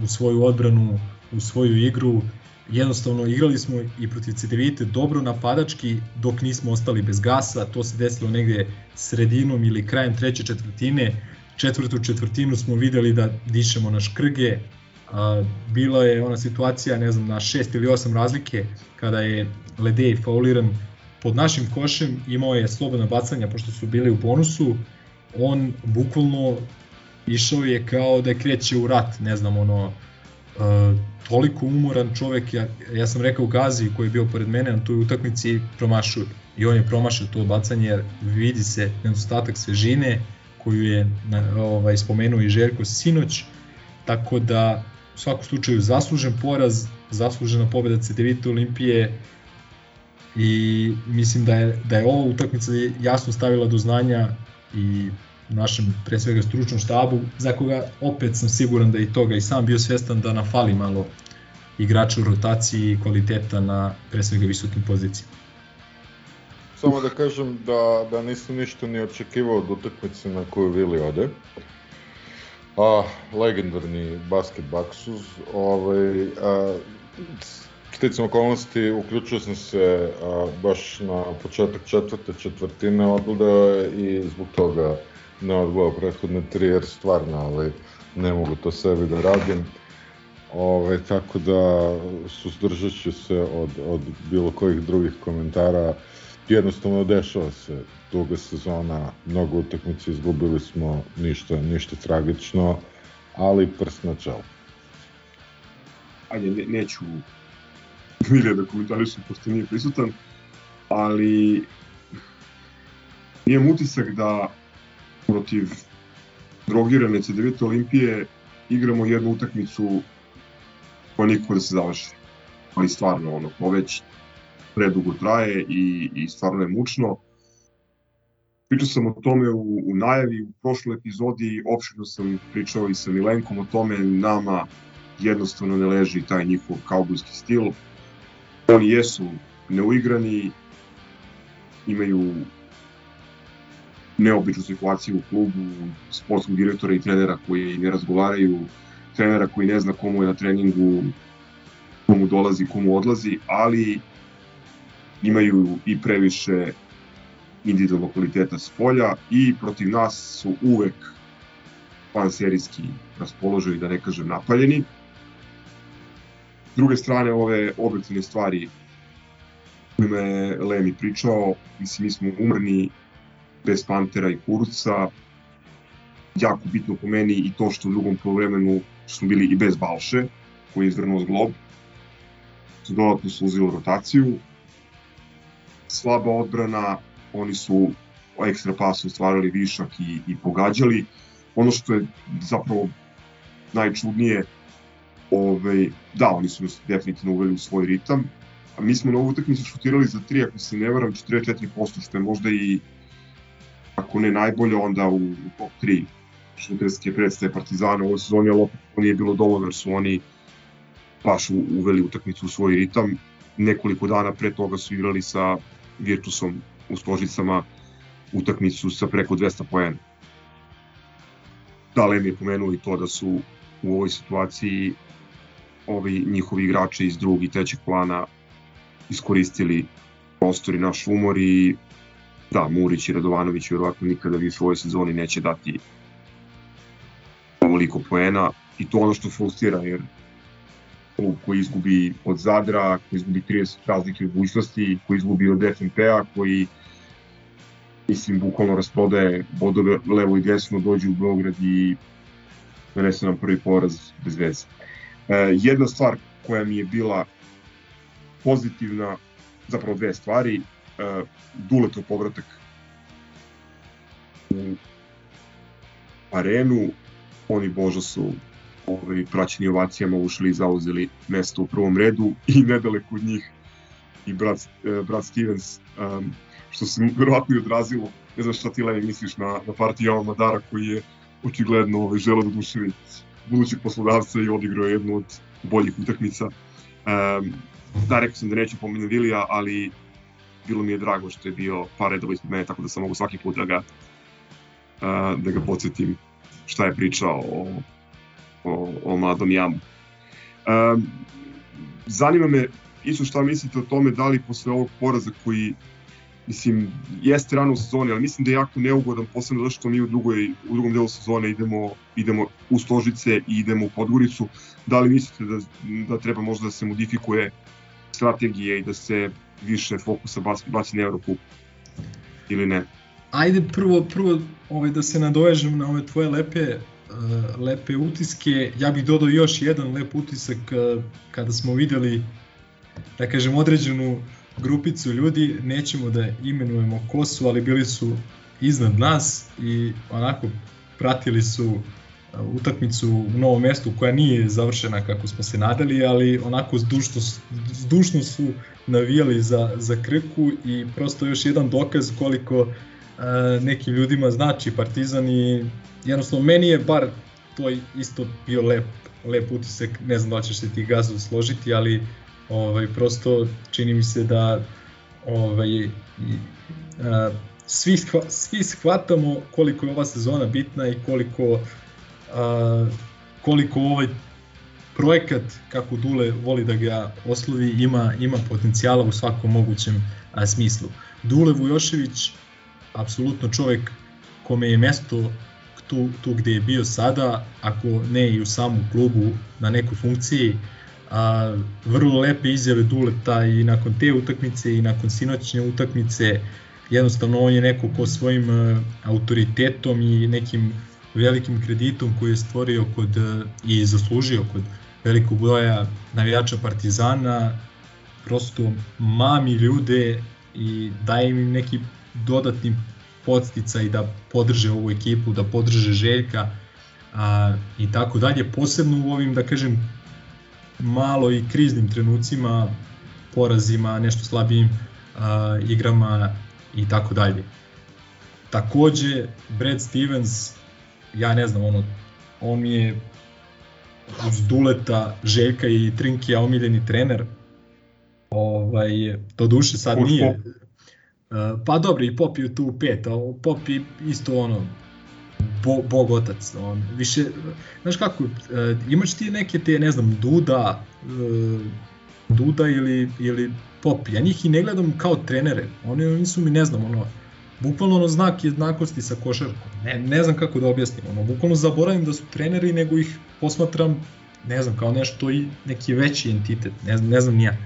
u svoju odbranu, u svoju igru. Jednostavno igrali smo i protiv CDVite dobro napadački dok nismo ostali bez gasa, to se desilo negde sredinom ili krajem treće četvrtine. Četvrtu četvrtinu smo videli da dišemo na škrge, bila je ona situacija, ne znam, na šest ili osam razlike kada je Ledej fauliran pod našim košem, imao je slobodna bacanja pošto su bili u bonusu, on bukvalno išao je kao da kreće u rat, ne znam, ono, uh, toliko umoran čovek, ja, ja sam rekao Gazi koji je bio pored mene na toj utakmici promašuje. I on je promašio to bacanje jer vidi se nedostatak svežine koju je ovaj, spomenuo i Željko sinoć, tako da u svakom slučaju zaslužen poraz, zaslužena pobeda CDVita Olimpije i mislim da je, da je ova utakmica jasno stavila do znanja i našem pre svega stručnom štabu, za koga opet sam siguran da i toga i sam bio svestan da nam fali malo igrača u rotaciji i kvaliteta na pre svega visokim pozicijama. Samo da kažem da, da nisam ništa ni očekivao od utakmice na koju Vili ode. A, legendarni basket baksuz, ovaj, a, sticam okolnosti, uključio sam se a, baš na početak četvrte četvrtine odgledao i zbog toga ne odgledao prethodne tri, jer stvarno ovaj, ne mogu to sebi da radim. Ove, tako da suzdržat ću se od, od bilo kojih drugih komentara. Jednostavno dešava se duga sezona, mnogo utakmice izgubili smo, ništa, ništa tragično, ali prst na čelo. Ajde, ne, neću Milija da komentarišem, pošto nije prisutan, ali imam utisak da protiv drogirane C9 Olimpije igramo jednu utakmicu koja nikako da se završi. Ali stvarno, ono, to već predugo traje i, i stvarno je mučno. Pričao sam o tome u, u najavi, u prošloj epizodi, opšteno sam pričao i sa Milenkom o tome, nama jednostavno ne leži taj njihov kaubojski stil. Oni jesu neuigrani, imaju neobičnu situaciju u klubu, sportskog direktora i trenera koji ne razgovaraju, trenera koji ne zna komu je na treningu, komu dolazi, komu odlazi, ali imaju i previše individualnog kvaliteta s polja i protiv nas su uvek serijski raspoloženi, da ne kažem napaljeni. Druge strane, ove objektivne stvari kojima je Lemi pričao, mislim, mi smo umrni, bez Pantera i Kurca. Jako bitno po meni i to što u drugom polovremenu smo bili i bez Balše, koji je izvrnuo zglob. Su dodatno sluzilo rotaciju. Slaba odbrana, oni su ekstra pasom stvarali višak i, i pogađali. Ono što je zapravo najčudnije, ovaj, da, oni su nas definitivno uveli u svoj ritam, a mi smo na ovu utakmicu šutirali za 3, ako se ne varam, 44%, što je možda i ako ne najbolje, onda u, u top 3 šuterske predstave Partizana u ovoj sezoni, ali opet to nije bilo dovoljno, jer su oni baš uveli utakmicu u svoj ritam. Nekoliko dana pre toga su igrali sa Virtusom u Stožicama utakmicu sa preko 200 poena. Da, Lem je pomenuo i to da su u ovoj situaciji ovi njihovi igrači iz drugog i trećeg plana iskoristili prostor i naš umor i da, Murić i Radovanović vjerovatno nikada vi u svojoj sezoni neće dati ovoliko poena i to ono što frustrira jer klub koji izgubi od Zadra, koji izgubi 30 razlike u budućnosti, koji izgubi od FNP-a, koji mislim bukvalno rasprodaje bodove levo i desno, dođe u Beograd i donese nam prvi poraz bez veze. E, jedna stvar koja mi je bila pozitivna, zapravo dve stvari, uh, Duletov povratak u arenu, oni Boža su ovaj, praćeni ovacijama ušli i zauzeli mesto u prvom redu i nedaleko od njih i brat, uh, brat Stevens, um, što se verovatno i odrazilo, ne znam šta ti Levi misliš na, na partiju Alma Madara koji je očigledno ovaj, žele da duševi budućeg poslodavca i odigrao jednu od boljih utakmica. Um, da, rekao sam da neću pomenuti Vilija, ali bilo mi je drago što je bio par redova ispred mene, tako da sam mogu svaki put da ga, uh, da ga podsjetim šta je pričao o, o, o mladom jamu. Um, zanima me isto šta mislite o tome da li posle ovog poraza koji mislim, jeste rano u sezoni, ali mislim da je jako neugodan, posebno zato što mi u, drugoj, u drugom delu sezone idemo, idemo u Stožice i idemo u Podgoricu. Da li mislite da, da treba možda da se modifikuje strategije i da se više fokusa baci, baci na Eurocup ili ne? Ajde prvo, prvo ovaj, da se nadovežem na ove tvoje lepe uh, lepe utiske. Ja bih dodao još jedan lep utisak uh, kada smo videli da kažem određenu grupicu ljudi, nećemo da imenujemo ko su, ali bili su iznad nas i onako pratili su uh, utakmicu u novom mestu koja nije završena kako smo se nadali, ali onako zdušno, zdušno su navijali za, za Krku i prosto još jedan dokaz koliko uh, nekim ljudima znači Partizan i jednostavno meni je bar to isto bio lep, lep utisak, ne znam da ćeš se ti gazu složiti, ali ovaj, prosto čini mi se da ovaj, a, svi, shva, svi shvatamo koliko je ova sezona bitna i koliko a, koliko ovaj projekat, kako Dule voli da ga oslovi, ima, ima potencijala u svakom mogućem a, smislu. Dule Vujošević, apsolutno čovek kome je mesto tu, tu gde je bio sada, ako ne i u samom klubu na nekoj funkciji, a, vrlo lepe izjave Duleta i nakon te utakmice i nakon sinoćne utakmice, jednostavno on je neko ko svojim a, autoritetom i nekim velikim kreditom koji je stvorio kod i zaslužio kod velikog broja navijača Partizana, prosto mami ljude i daje im neki dodatni podsticaj da podrže ovu ekipu, da podrže Željka a, i tako dalje, posebno u ovim, da kažem, malo i kriznim trenucima, porazima, nešto slabijim a, igrama i tako dalje. Takođe, Brad Stevens, ja ne znam, ono, on mi je uz Duleta, Željka i Trinkija omiljeni trener. Ovaj, to duše sad nije. Pa dobro, i Pop je tu pet, a Pop je isto ono, bo, bog otac. On, više, znaš kako, imaš ti neke te, ne znam, Duda, Duda ili, ili Pop, ja njih i ne gledam kao trenere, oni nisu mi, ne znam, ono, bukvalno ono znak jednakosti sa košarkom. Ne, ne znam kako da objasnim, ono, bukvalno zaboravim da su treneri, nego ih posmatram, ne znam, kao nešto i neki veći entitet, ne znam, ne znam nija.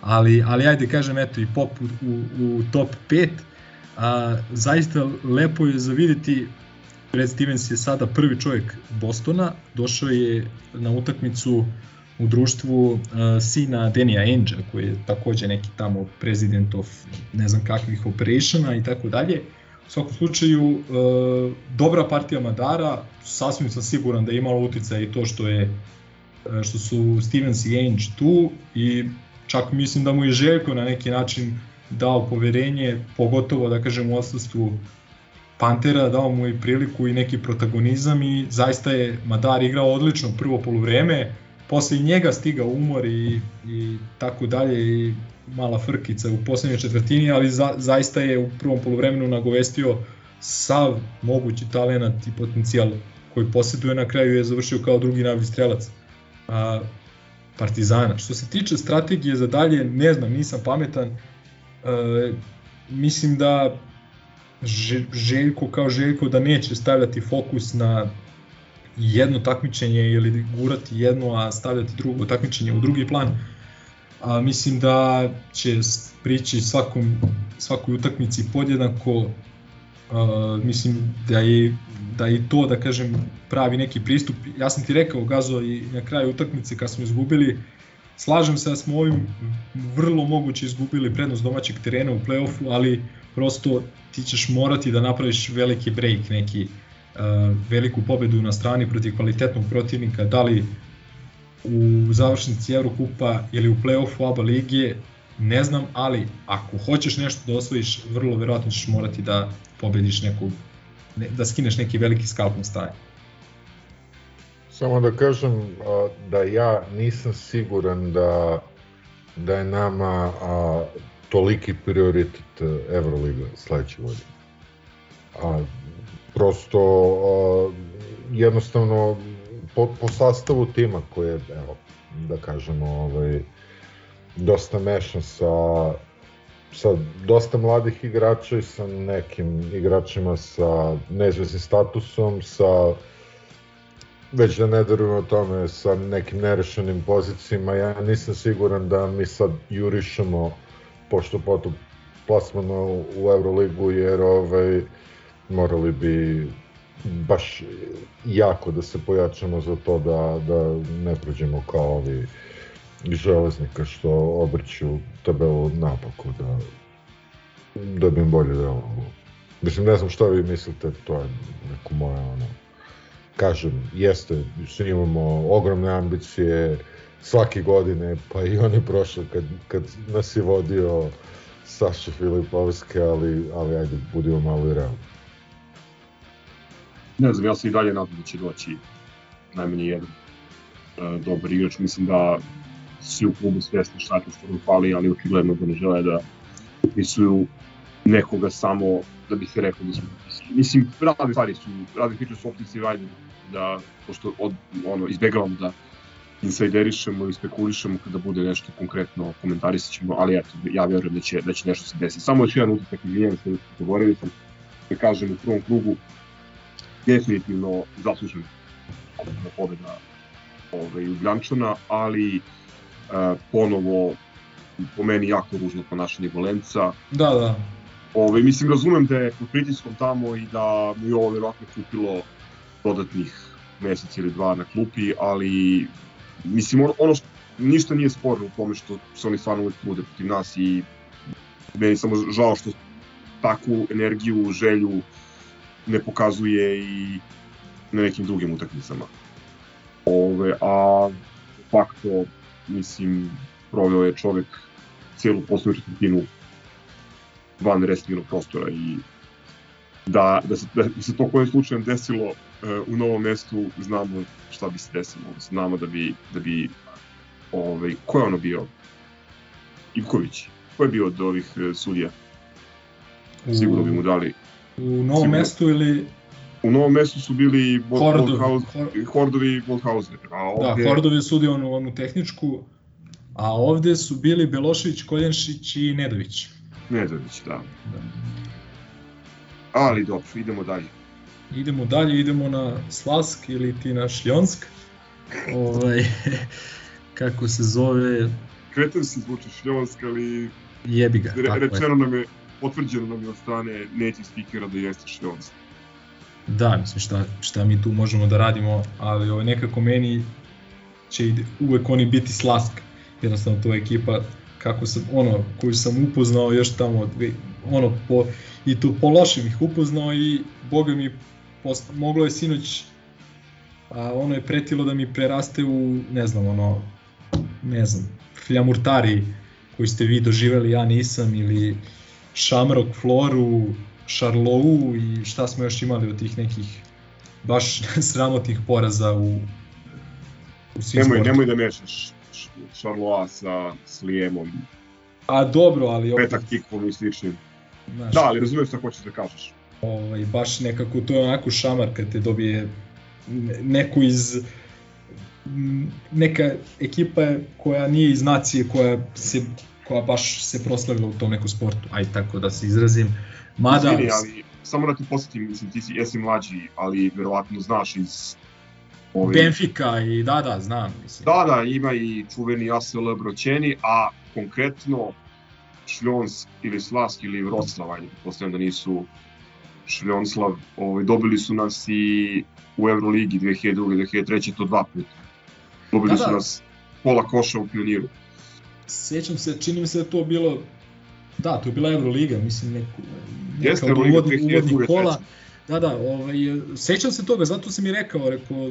Ali, ali ajde kažem, eto, i pop u, u, top 5, a, zaista lepo je za videti Brad Stevens je sada prvi čovjek Bostona, došao je na utakmicu u društvu uh, sina Denija Ainge, koji je takođe neki tamo president of ne znam kakvih operationa i tako dalje. U svakom slučaju, uh, dobra partija Madara, sasvim sam siguran da je imalo utica i to što je uh, što su Stevens i Ainge tu i čak mislim da mu je Željko na neki način dao poverenje, pogotovo da kažem u odsustvu Pantera, dao mu i priliku i neki protagonizam i zaista je Madar igrao odlično prvo poluvreme, posle njega stigao umor i, i tako dalje i mala frkica u poslednjoj četvrtini, ali za, zaista je u prvom poluvremenu nagovestio sav mogući talenat i potencijal koji posjeduje na kraju je završio kao drugi najbolji strelac a, Partizana. Što se tiče strategije za dalje, ne znam, nisam pametan. E, mislim da Željko kao Željko da neće stavljati fokus na jedno takmičenje ili gurati jedno, a stavljati drugo takmičenje u drugi plan. A, mislim da će prići svakom, svakoj utakmici podjednako. A, mislim da je, da je to, da kažem, pravi neki pristup. Ja sam ti rekao, Gazo, i na kraju utakmice kad smo izgubili, slažem se da smo ovim vrlo moguće izgubili prednost domaćeg terena u play-offu, ali prosto ti ćeš morati da napraviš veliki break, neki uh, veliku pobedu na strani protiv kvalitetnog protivnika, da li u završnici Evrokupa ili u play-offu ABA lige, ne znam, ali ako hoćeš nešto da osvojiš, vrlo verovatno ćeš morati da pobediš nekog ne, da skineš neki veliki skalp na staje. Samo da kažem da ja nisam siguran da, da je nama a, toliki prioritet Euroliga sledeće godine. A, prosto a, jednostavno po, po sastavu tima koji je, evo, da kažemo, ovaj, dosta mešan sa sa dosta mladih igrača i sa nekim igračima sa nezveznim statusom, sa već da ne darujemo tome sa nekim nerešenim pozicijama, ja nisam siguran da mi sad jurišemo pošto potom plasmano u Euroligu, jer ovaj, morali bi baš jako da se pojačamo za to da, da ne prođemo kao ovi železnika što obrću tabelu napako da dobijem bolje delo. Mislim, ne znam šta vi mislite, to je neko moje ono, kažem, jeste, imamo ogromne ambicije svake godine, pa i one prošle kad, kad nas je vodio Saša Filipovski, ali, ali ajde, budimo malo i realni. Ne znam, ja sam i dalje nadam da će doći najmanje jedan e, dobar igrač. Mislim da svi u klubu svesni šta to što fali, ali očigledno da ne žele da upisuju nekoga samo da bi se rekao da su Mislim, razne stvari su, razne priče su optici vajde, da, pošto od, ono, izbjegavamo da insajderišemo ili spekulišemo kada bude nešto konkretno komentarisat ćemo, ali eto, ja vjerujem da će, da će nešto se desiti. Samo još jedan utisak, izvijem se, govorili sam, da kažem u prvom krugu, definitivno zaslužen pobeda ove, Ljubljančana, ali uh, ponovo po meni jako ružno ponašanje Golenca. Da, da. Ove, mislim, razumem da je pod pritiskom tamo i da mu je ovo vjerojatno kupilo dodatnih mesec ili dva na klupi, ali mislim, ono, ono što, ništa nije sporno u tome što se oni stvarno uvek trude protiv nas i meni samo žao što takvu energiju, želju ne pokazuje i na nekim drugim utakmicama. Ove, a fakto, mislim, proveo je čovek celu poslednju četvrtinu van restriktivnog prostora i da, da, se, da se to kojim slučajem desilo u novom mestu, znamo šta bi se desilo. Znamo da bi, da bi ovaj, ko je ono bio? Ivković. Ko je bio od ovih uh, sudija? Sigurno bi mu dali. U novom Sigurno. mestu ili... U novom mestu su bili Hordovi. Hordovi i Bolthauser. A Da, ovde, Fordov je sudio onu, onu tehničku, a ovde su bili Belošević, Koljenšić i Nedović. Nedović, da. Da. Ali dobro, idemo dalje. Idemo dalje, idemo na Slask ili ti na Šljonsk. Ovaj, kako se zove, Kreten se zvuči šljonsk, ali jebi ga. re, tako je. rečeno nam je, potvrđeno nam je od strane nećih spikera da jeste šljonsk. Da, mislim šta, šta mi tu možemo da radimo, ali ovaj, nekako meni će ide- uvek oni biti slask. Jednostavno to je ekipa kako sam, ono, koju sam upoznao još tamo, ono, po, i to po lošem ih upoznao i boga mi, post, moglo je sinoć, a ono je pretilo da mi preraste u, ne znam, ono, ne znam, fljamurtari koji ste vi doživeli, ja nisam, ili Shamrock Floru, Charlou i šta smo još imali od tih nekih baš sramotnih poraza u, u svim Nemoj, sportu. nemoj da mešaš Charloa sa Slijemom, A dobro, ali opet, petak tikvom i sličnim. znaš, Da, ali razumem šta hoćeš da kažeš. Ovaj, baš nekako to je onako šamar kad te dobije ne- neko iz neka ekipa koja nije iz nacije koja se koja baš se proslavila u tom nekom sportu, aj tako da se izrazim. Mada, Izvini, ali samo da te posjetim, mislim, ti si, jesi mlađi, ali verovatno znaš iz... Ove, Benfica i da, da, znam, mislim. Da, da, ima i čuveni ASL Broćeni, a konkretno Šljonsk ili Slask ili Vroclav, ajde, postavljam da nisu Šljonslav, ovaj, dobili su nas i u Euroligi 2002. 2003. to dva puta. Dobili Da, su da. nas pola koša u pioniru. Sećam se, čini mi se da to bilo Da, to je bila Euroliga, mislim, neko, neka Jeste, od Euroliga uvodnih, 2002. uvodnih kola. Da, da, ovaj, sećam se toga, zato sam i rekao, rekao,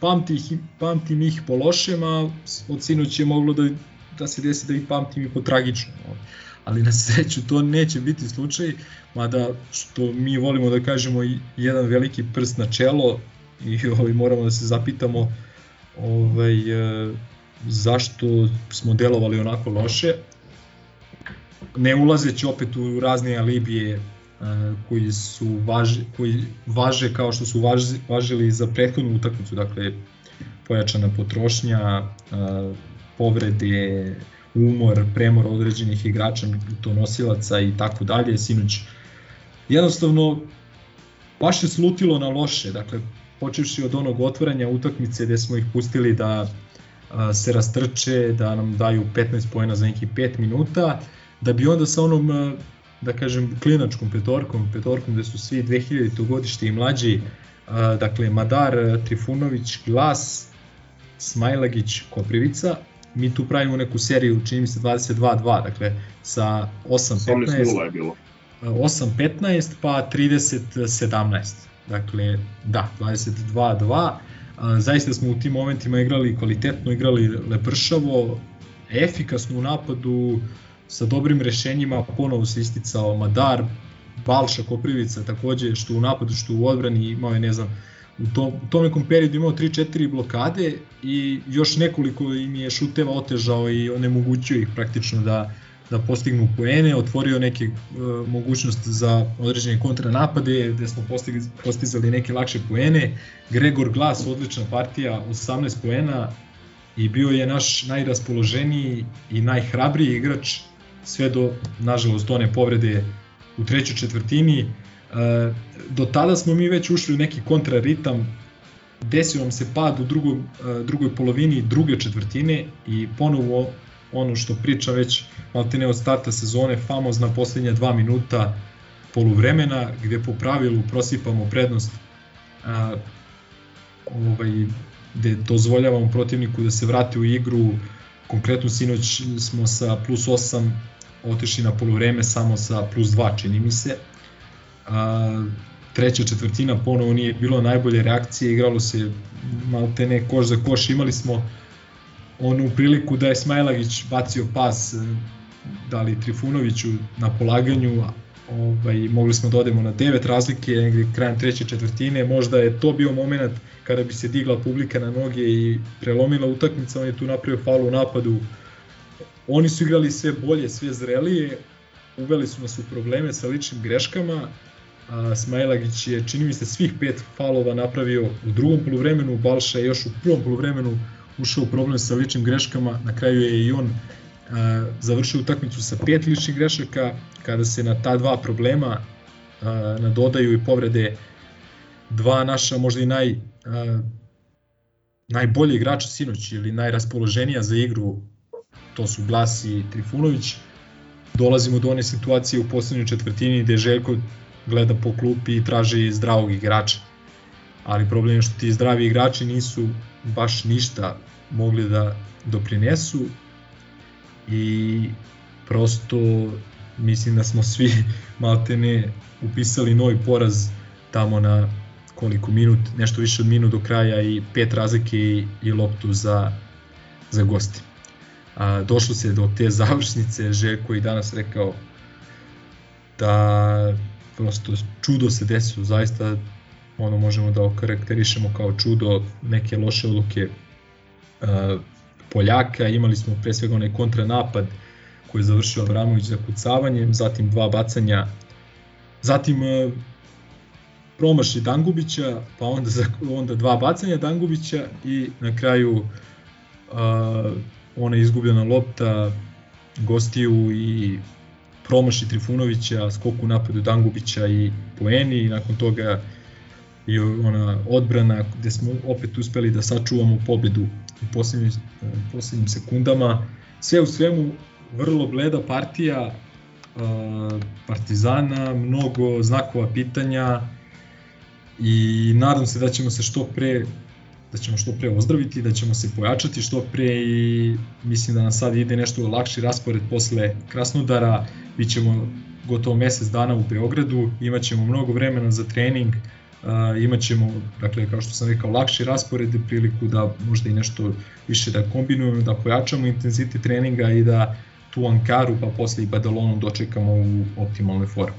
pamti ih, pamtim ih po lošem, a od sinoć je moglo da, da se desi da ih pamtim i po tragično. ovaj. Ali na sreću to neće biti slučaj, mada što mi volimo da kažemo jedan veliki prst na čelo i ovaj, moramo da se zapitamo ovaj, e, zašto smo delovali onako loše, ne ulazeći opet u razne alibije e, koji su važi, koji važe kao što su važi, važili za prethodnu utakmicu, dakle pojačana potrošnja, e, povrede, umor, premor određenih igrača, to nosilaca i tako dalje, sinoć jednostavno baš je slutilo na loše, dakle počevši od onog otvaranja utakmice gde smo ih pustili da a, se rastrče, da nam daju 15 poena za nekih 5 minuta, da bi onda sa onom, a, da kažem, klinačkom petorkom, petorkom gde su svi 2000. godište i mlađi, a, dakle Madar, Trifunović, Glas, Smajlagić, Koprivica, mi tu pravimo neku seriju, čini mi se 22-2, dakle sa 8-15. je bilo. 8-15 pa 30-17. Dakle, da, 22-2. Zaista smo u tim momentima igrali kvalitetno, igrali lepršavo, efikasno u napadu, sa dobrim rešenjima, ponovo se isticao Madar, Balša Koprivica takođe, što u napadu, što u odbrani imao je, ne znam, u tom, u tom nekom periodu imao 3-4 blokade i još nekoliko im je šuteva otežao i onemogućio ih praktično da, da postignu poene, otvorio neke uh, mogućnosti za određene kontranapade gde smo postigli, postizali neke lakše poene. Gregor Glas, odlična partija, 18 poena i bio je naš najraspoloženiji i najhrabriji igrač sve do, nažalost, one povrede u trećoj četvrtini. Uh, do tada smo mi već ušli u neki kontraritam, desio nam se pad u drugoj, uh, drugoj polovini druge četvrtine i ponovo ono što priča već maltene od starta sezone, famozna posljednja dva minuta poluvremena, gde po pravilu prosipamo prednost a, ovaj, gde dozvoljavamo protivniku da se vrati u igru, konkretno sinoć smo sa plus 8 otišli na poluvreme samo sa plus 2 čini mi se. A, treća četvrtina ponovo nije bilo najbolje reakcije, igralo se maltene koš za koš, imali smo onu priliku da je Smajlagić bacio pas e, da li Trifunoviću na polaganju, ovaj, mogli smo da odemo na devet razlike negde krajem treće četvrtine, možda je to bio moment kada bi se digla publika na noge i prelomila utakmica, on je tu napravio faul u napadu. Oni su igrali sve bolje, sve zrelije, uveli su nas u probleme sa ličnim greškama, a Smajlagić je, čini mi se, svih pet falova napravio u drugom poluvremenu, Balša je još u prvom poluvremenu ušao u problem sa ličnim greškama, na kraju je i on a, završio utakmicu sa pet ličnih grešaka, kada se na ta dva problema a, nadodaju i povrede dva naša možda i naj, a, najbolji igrača sinoć ili najraspoloženija za igru, to su Glas i Trifunović, dolazimo do one situacije u poslednjoj četvrtini gde Željko gleda po klupi i traži zdravog igrača. Ali problem je što ti zdravi igrači nisu baš ništa mogli da doprinesu i prosto mislim da smo svi maltene upisali novi poraz tamo na koliko minut, nešto više od minut do kraja i pet razlike i, i loptu za, za gosti. A, došlo se do te završnice, Željko i danas rekao da prosto čudo se desilo, zaista ono možemo da okarakterišemo kao čudo neke loše odluke Poljaka, imali smo pre svega onaj kontranapad koji je završio Abramović za kucavanjem, zatim dva bacanja, zatim uh, promaši Dangubića, pa onda, onda dva bacanja Dangubića i na kraju uh, ona izgubljena lopta gostiju i promaši Trifunovića, skoku napadu Dangubića i poeni i nakon toga i ona odbrana gde smo opet uspeli da sačuvamo pobedu u poslednjim, poslednjim sekundama. Sve u svemu vrlo bleda partija Partizana, mnogo znakova pitanja i nadam se da ćemo se što pre da ćemo što pre ozdraviti, da ćemo se pojačati što pre i mislim da nam sad ide nešto lakši raspored posle Krasnodara, bit ćemo gotovo mesec dana u Beogradu, imat ćemo mnogo vremena za trening, imat ćemo, dakle, kao što sam rekao, lakši raspored priliku da možda i nešto više da kombinujemo, da pojačamo intenzitet treninga i da tu Ankaru, pa posle i Badalonu dočekamo u optimalnoj formi.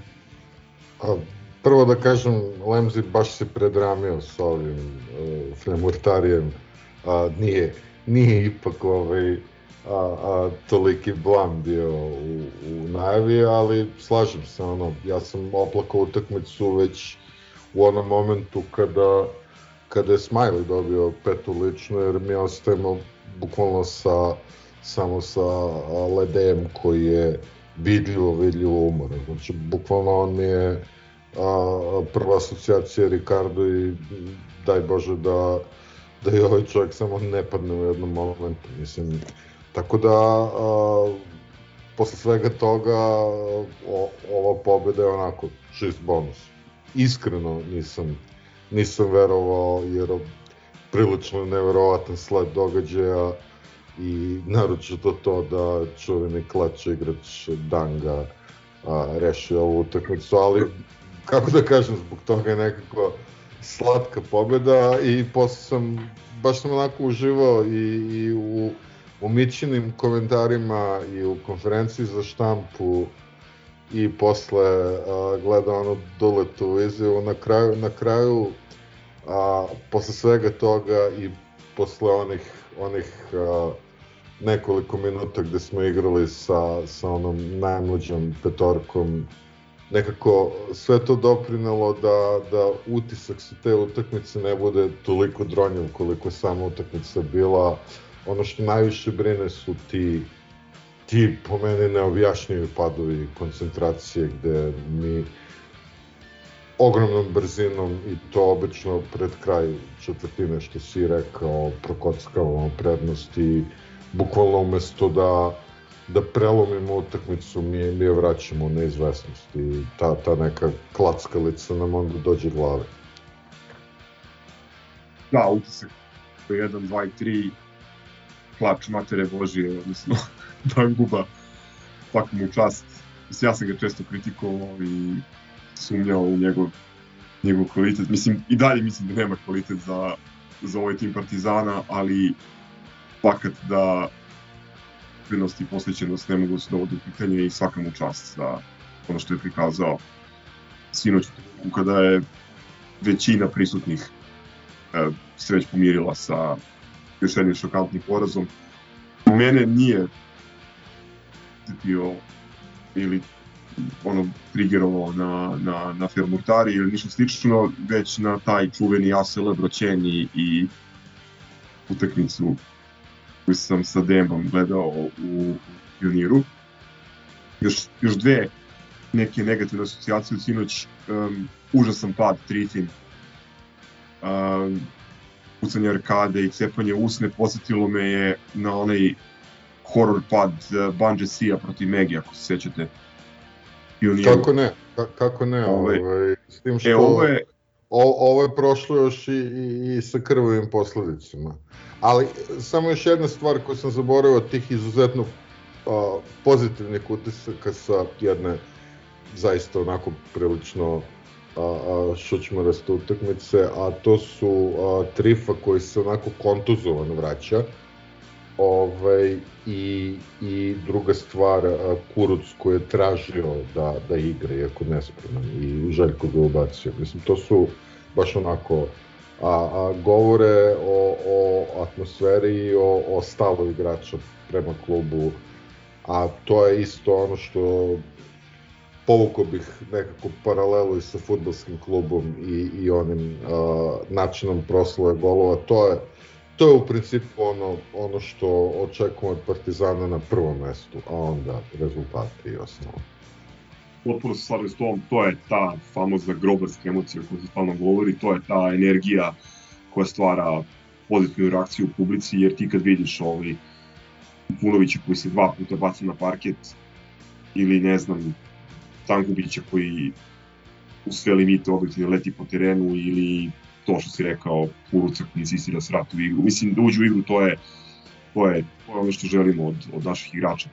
Prvo da kažem, Lemzi baš se predramio s ovim uh, Fremurtarijem, a, nije, nije ipak ovaj, a, a, toliki blam bio u, u najavi, ali slažem se, ono, ja sam oplakao utakmicu već u onom momentu kada, kada je Smiley dobio petu ličnu, jer mi ostajemo bukvalno sa, samo sa Ledejem koji je vidljivo, vidljivo umoran. Znači, bukvalno on mi je a, prva asocijacija Ricardo i daj Bože da, da je ovaj čovjek samo ne padne u jednom momentu. Mislim, tako da a, posle svega toga o, ova pobeda je onako čist bonus. Iskreno nisam nisam verovao jer prilično neverovatan sled događaja i naročito to da čuveni klač igrač Danga a, rešio ovu utakmicu, ali kako da kažem, zbog toga je nekako slatka pobeda i posle sam, baš sam onako uživao i, i u, u Mićinim komentarima i u konferenciji za štampu i posle a, gledao ono Duletu izjavu na kraju, na kraju a, posle svega toga i posle onih, onih a, nekoliko minuta gde smo igrali sa, sa onom najmlađom petorkom nekako sve to doprinelo da, da utisak sa te utakmice ne bude toliko dronjiv koliko je sama utakmica bila. Ono što najviše brine su ti ti po meni neobjašnjivi padovi koncentracije gde mi ogromnom brzinom i to obično pred kraj četvrtine što si rekao prokockavamo prednost i bukvalno umesto da da prelomimo utakmicu, mi, mi je vraćamo u neizvesnost i ta, ta neka klackalica nam onda dođe glave. Da, utisak 1, 2 i 3 klač matere Božije, odnosno Danguba, tako mu čast. Mislim, ja sam ga često kritikovao i sumnjao u njegov, njegov kvalitet. Mislim, i dalje mislim da nema kvalitet za, za ovaj tim Partizana, ali fakat da iskrenost i posvećenost ne mogu da se dovoditi u pitanje i svaka mu čast za ono što je prikazao sinoć kada je većina prisutnih e, se već pomirila sa još jednim šokantnim porazom. Mene nije bio ili ono trigerovao na, na, na Fermurtari ili ništa slično, već na taj čuveni ASL Broćen i, i utakmicu koju sam sa Dembom gledao u Pioniru. Još, još dve neke negativne asocijacije u sinoć, um, užasan pad Tritin, um, pucanje arkade i cepanje usne, posetilo me je na onaj horror pad uh, Bungie Sija protiv Megi, ako se sećate. Pioniru. Kako ne, Ka kako ne, ovaj, ovaj, s tim e, što... E, ovo je, o, ovo je prošlo još i, i, i sa krvovim posledicama. Ali samo još jedna stvar koju sam zaboravio od tih izuzetno a, pozitivnih utisaka sa jedne zaista onako prilično a, a, šućmaraste utakmice, a to su a, Trifa koji se onako kontuzovan vraća ovaj, i, i druga stvar Kuruc koji je tražio da, da igra iako nespreman i Željko ga ubacio. Mislim, to su baš onako a, a govore o, o atmosferi i o, o stavu igrača prema klubu, a to je isto ono što povukao bih nekako paralelu i sa futbolskim klubom i, i onim a, načinom proslove golova, to je to je u principu ono, ono što očekujemo od Partizana na prvom mestu, a onda rezultati i osnovu potpuno se slažem s tom, to je ta famozna grobarska emocija koju se stalno govori, to je ta energija koja stvara pozitivnu reakciju u publici, jer ti kad vidiš ovaj Punovića koji se dva puta baca na parket, ili ne znam, Tankovića koji u sve limite objektivno leti po terenu, ili to što si rekao, Puruca koji insistira se vrati u igru. Mislim da uđe u igru, to je, to je, to je ono što želimo od, od naših igrača.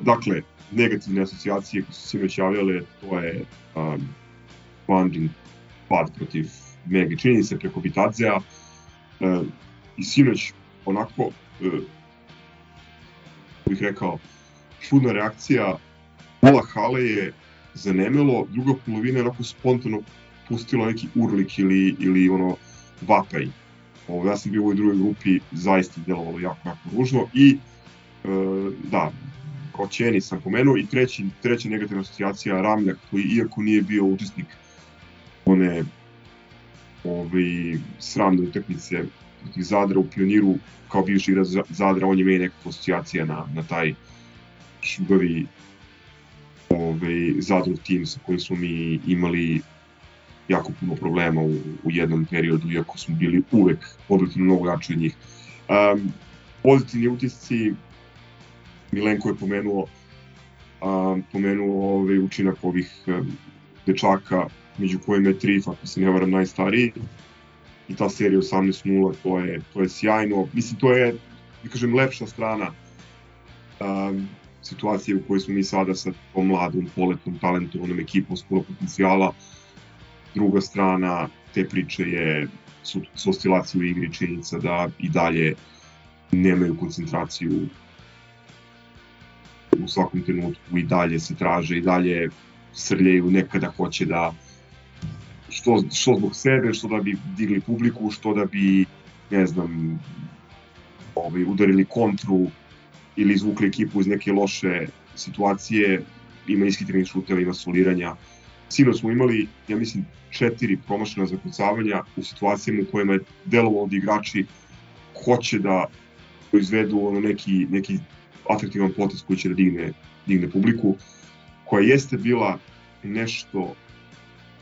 Dakle, negativne asocijacije koje su sinoć javljale, to je um, Bandin pad protiv Mega. Čini se preko Bitadzea uh, i sinoć onako uh, bih rekao čudna reakcija pola hale je zanemelo, druga polovina je onako spontano pustila neki urlik ili, ili ono vapaj. Ovo, ja sam bio u ovoj drugoj grupi, zaista je delovalo jako, jako ružno i e, da, Koćeni sam pomenuo i treći, treća negativna asocijacija Ramljak koji iako nije bio učesnik one ovaj, sramne utakmice protiv Zadra u Pioniru kao bivši igrač Zadra, on je meni nekakva asocijacija na, na taj šugavi ovaj, Zadru tim sa kojim smo mi imali jako puno problema u, u jednom periodu, iako smo bili uvek objektivno mnogo jači od njih. Um, pozitivni utisci, Milenko je pomenuo, um, pomenuo ovaj, učinak ovih um, dečaka, među kojima je Trif, ako se ne varam, najstariji, i ta serija 18-0, to je, to je sjajno. Mislim, to je, da kažem, lepša strana um, situacije u kojoj smo mi sada sa tom mladom, poletnom, talentovanom ekipom s puno potencijala. Druga strana te priče je su, su oscilacije u igri, činjenica da i dalje nemaju koncentraciju u svakom trenutku i dalje se traže i dalje srljaju nekada hoće da što, što zbog sebe, što da bi digli publiku, što da bi ne znam ovaj, udarili kontru ili izvukli ekipu iz neke loše situacije, ima ishitreni šuteva, ima soliranja. Sino smo imali, ja mislim, četiri promašena zakucavanja u situacijama u kojima je delovalo da igrači hoće da proizvedu ono neki, neki atraktivan potes koji će da digne, digne publiku, koja jeste bila nešto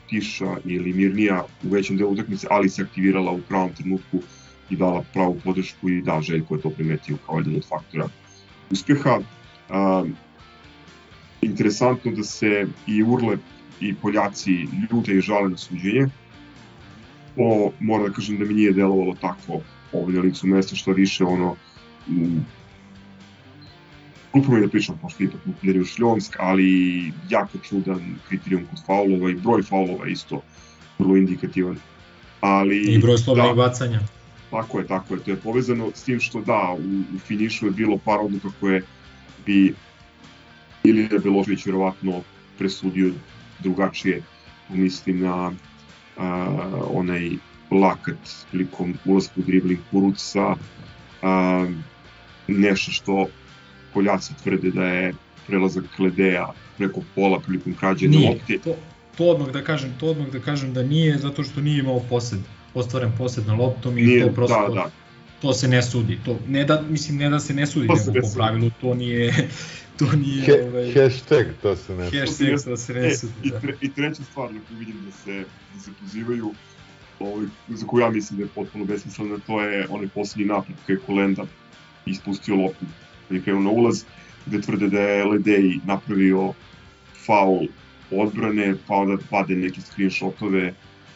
tiša ili mirnija u većem delu utakmice, ali se aktivirala u pravom trenutku i dala pravu podršku i da, Željko je to primetio kao jedan od faktora uspeha. Um, interesantno da se i Urle i Poljaci ljute i žale na suđenje. To moram da kažem da mi nije delovalo tako ovdje na licu mesta, što više ono glupo mi da pričam, pošto je ipak u Šljonsk, ali jako čudan kriterijum kod faulova i broj faulova isto vrlo indikativan. Ali, I broj slobodnih da, bacanja. Tako je, tako je. To je povezano s tim što da, u, u finišu je bilo par odluka koje bi ili je Beložević verovatno presudio drugačije. Mislim na a, onaj lakat prilikom ulazku u dribling Kuruca, a, nešto što Poljaci tvrde da je prelazak Kledeja preko pola prilikom krađe lopte. To, to odmah da kažem, to odmah da kažem da nije zato što nije imao posed, ostvaren posed na loptom i nije, to prosto da, da. To se ne sudi. To ne da mislim ne da se ne sudi, to nego po pravilu to nije to nije He, ovaj hashtag to se ne sudi. Hashtag to se ne e, sudi. E, da. i, tre, I treća stvar na koju vidim da se da se pozivaju ovaj, za koju ja mislim da je potpuno besmislena, to je onaj poslednji napad kada je Kolenda ispustio loptu kad je krenuo na ulaz, gde tvrde da je Ledej napravio faul odbrane, pa onda pade neke screenshotove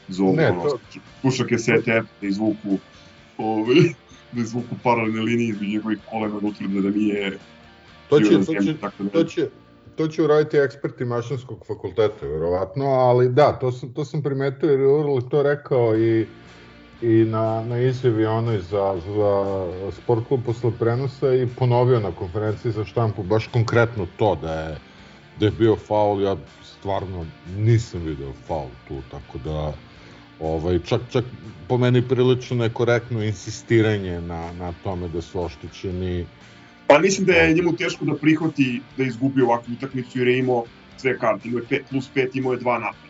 za ovo, ne, ono, to... pušak je STF da izvuku ovaj, da izvuku paralelne linije između njegovih kolena da utvrde da nije to će, to će, da... to će, to će uraditi eksperti mašinskog fakulteta, verovatno, ali da, to sam, to sam primetio jer je Urli to rekao i i na, na izjavi onoj za, za sport klub posle prenosa i ponovio na konferenciji za štampu baš konkretno to da je, da je bio faul, ja stvarno nisam video faul tu, tako da ovaj, čak, čak po meni prilično nekorektno insistiranje na, na tome da su oštećeni. Pa mislim da je njemu teško da prihvati da izgubi ovakvu utakmicu jer je imao sve karte, imao je 5 plus 5, imao je dva napada.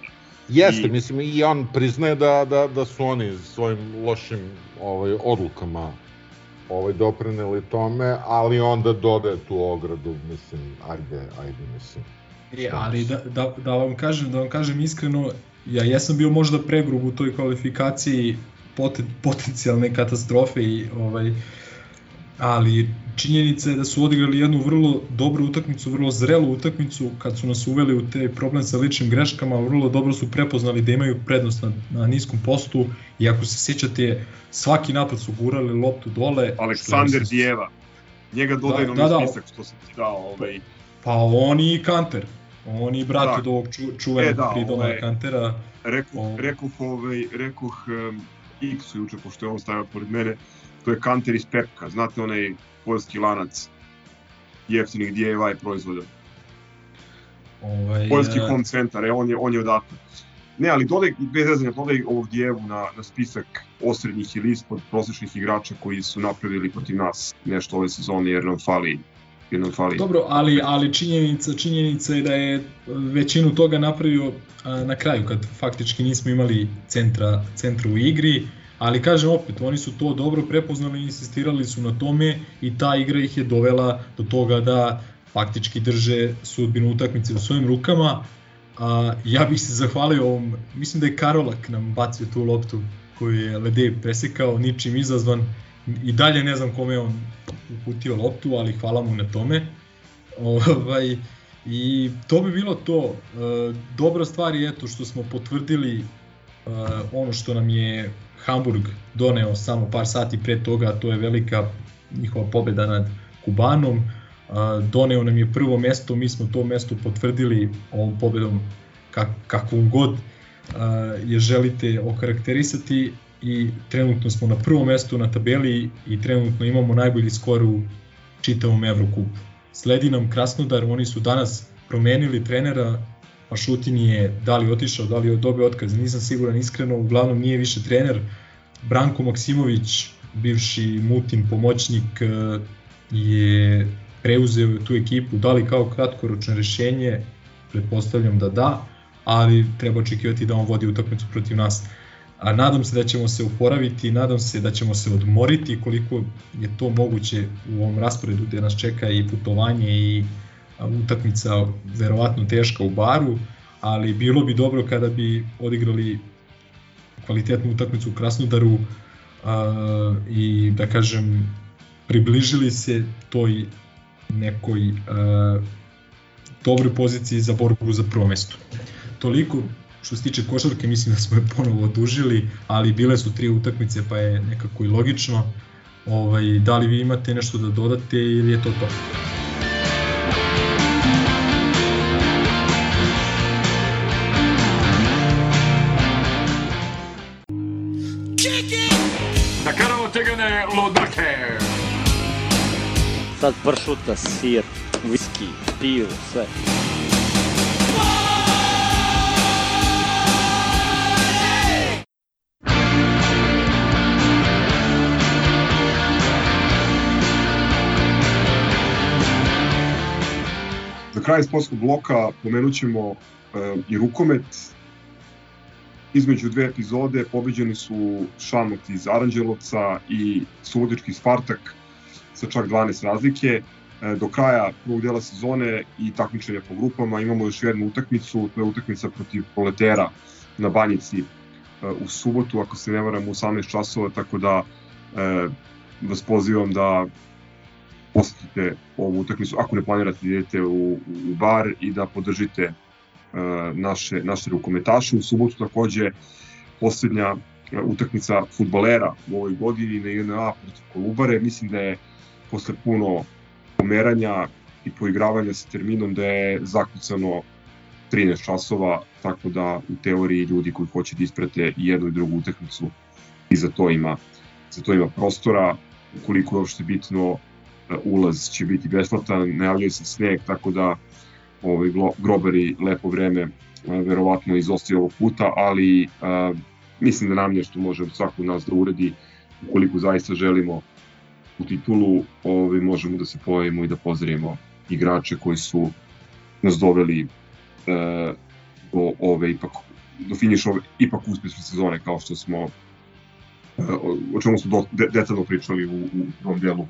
Jeste, I... mislim, i on priznaje da, da, da su oni svojim lošim ovaj, odlukama ovaj, doprineli tome, ali onda dodaje tu ogradu, mislim, ajde, ajde, mislim. E, ali da, da, da vam kažem, da vam kažem iskreno, ja jesam bio možda pregrub u toj kvalifikaciji poten, potencijalne katastrofe i ovaj ali činjenica je da su odigrali jednu vrlo dobru utakmicu, vrlo zrelu utakmicu, kad su nas uveli u te problem sa ličnim greškama, vrlo dobro su prepoznali da imaju prednost na, na niskom postu i ako se sjećate, svaki napad su gurali loptu dole. Aleksandar. Dijeva, njega dodaj da, na da, da, spisak što sam ti dao. Ovaj... Pa on i Kanter, on i brat da. od ovog ču, čuvenog e, da, pridoma ovaj, Kantera. Rekoh, ovaj... rekoh, ovaj, rekoh um, X-u juče, pošto je on stavio pored mene, to je Kanter iz Pepka, znate onaj poljski lanac jeftinih DIY proizvoda. Ovaj, Poljski home centar, e, on je, on je odatle. Ne, ali dodaj, bez zezanja, dodaj ovog Dijevu na, na spisak osrednjih ili ispod prosječnih igrača koji su napravili protiv nas nešto ove sezone jer nam fali jer nam fali. Dobro, ali, ali činjenica, činjenica je da je većinu toga napravio a, na kraju, kad faktički nismo imali centra, centra u igri, ali kažem opet, oni su to dobro prepoznali insistirali su na tome i ta igra ih je dovela do toga da faktički drže sudbinu utakmice u svojim rukama. A, ja bih se zahvalio ovom, mislim da je Karolak nam bacio tu loptu koju je Ledej presekao, ničim izazvan, i dalje ne znam kome je on uputio loptu, ali hvala mu na tome. Ovaj, I to bi bilo to. E, dobra stvar je eto što smo potvrdili e, ono što nam je Hamburg doneo samo par sati pre toga, to je velika njihova pobeda nad Kubanom. E, doneo nam je prvo mesto, mi smo to mesto potvrdili ovom pobedom kak, kakvom god je želite okarakterisati i trenutno smo na prvom mestu na tabeli i trenutno imamo najbolji skor u čitavom Evrokupu. Sledi nam Krasnodar, oni su danas promenili trenera, Pašutin je da li otišao, da li je dobio otkaz, nisam siguran iskreno, uglavnom nije više trener. Branko Maksimović, bivši Mutin pomoćnik, eh, je preuzeo tu ekipu, da li kao kratkoročno rešenje, pretpostavljam da da, ali treba očekivati da on vodi utakmicu protiv nas a nadam se da ćemo se uporaviti, nadam se da ćemo se odmoriti koliko je to moguće u ovom rasporedu gde nas čeka i putovanje i utakmica verovatno teška u baru, ali bilo bi dobro kada bi odigrali kvalitetnu utakmicu u Krasnodaru a, i da kažem približili se toj nekoj a, dobroj poziciji za borbu za prvo mesto. Toliko Što se tiče košarke, mislim da smo je ponovo odužili, ali bile su tri utakmice, pa je nekako i logično. Ovaj, da li vi imate nešto da dodate ili je to to? Da karamo tegane! Sad pršuta, sir, viski, pivo, sve. Kraj sportskog bloka pomenut ćemo uh, i rukomet. Između dve epizode pobeđeni su Šamot iz Aranđelovca i Subotički Spartak sa čak 12 razlike. E, do kraja prvog dela sezone i takmičenja po grupama imamo još jednu utakmicu, to je utakmica protiv Proletera na Banjici e, u subotu, ako se ne varam u 18 časova, tako da e, vas pozivam da posetite ovu utakmicu ako ne planirate da idete u, u bar i da podržite uh, naše, naše rukometaše. U subotu takođe poslednja uh, utakmica futbolera u ovoj godini na INA protiv Kolubare. Mislim da je posle puno pomeranja i poigravanja sa terminom da je zakucano 13 časova, tako da u teoriji ljudi koji hoće da isprate jednu i drugu utakmicu i za to ima, za to ima prostora. Ukoliko je uopšte bitno, ulaz će biti besplatan, najavljuje se sneg, tako da ovaj, grobari lepo vreme verovatno izostaju ovog puta, ali a, mislim da nam nešto može svako nas da uredi. Ukoliko zaista želimo u titulu, ovaj, možemo da se pojavimo i da pozdravimo igrače koji su nas doveli e, do ove ipak do finiša ove ipak uspešne sezone kao što smo e, o čemu smo do, de, detaljno pričali u, u prvom delu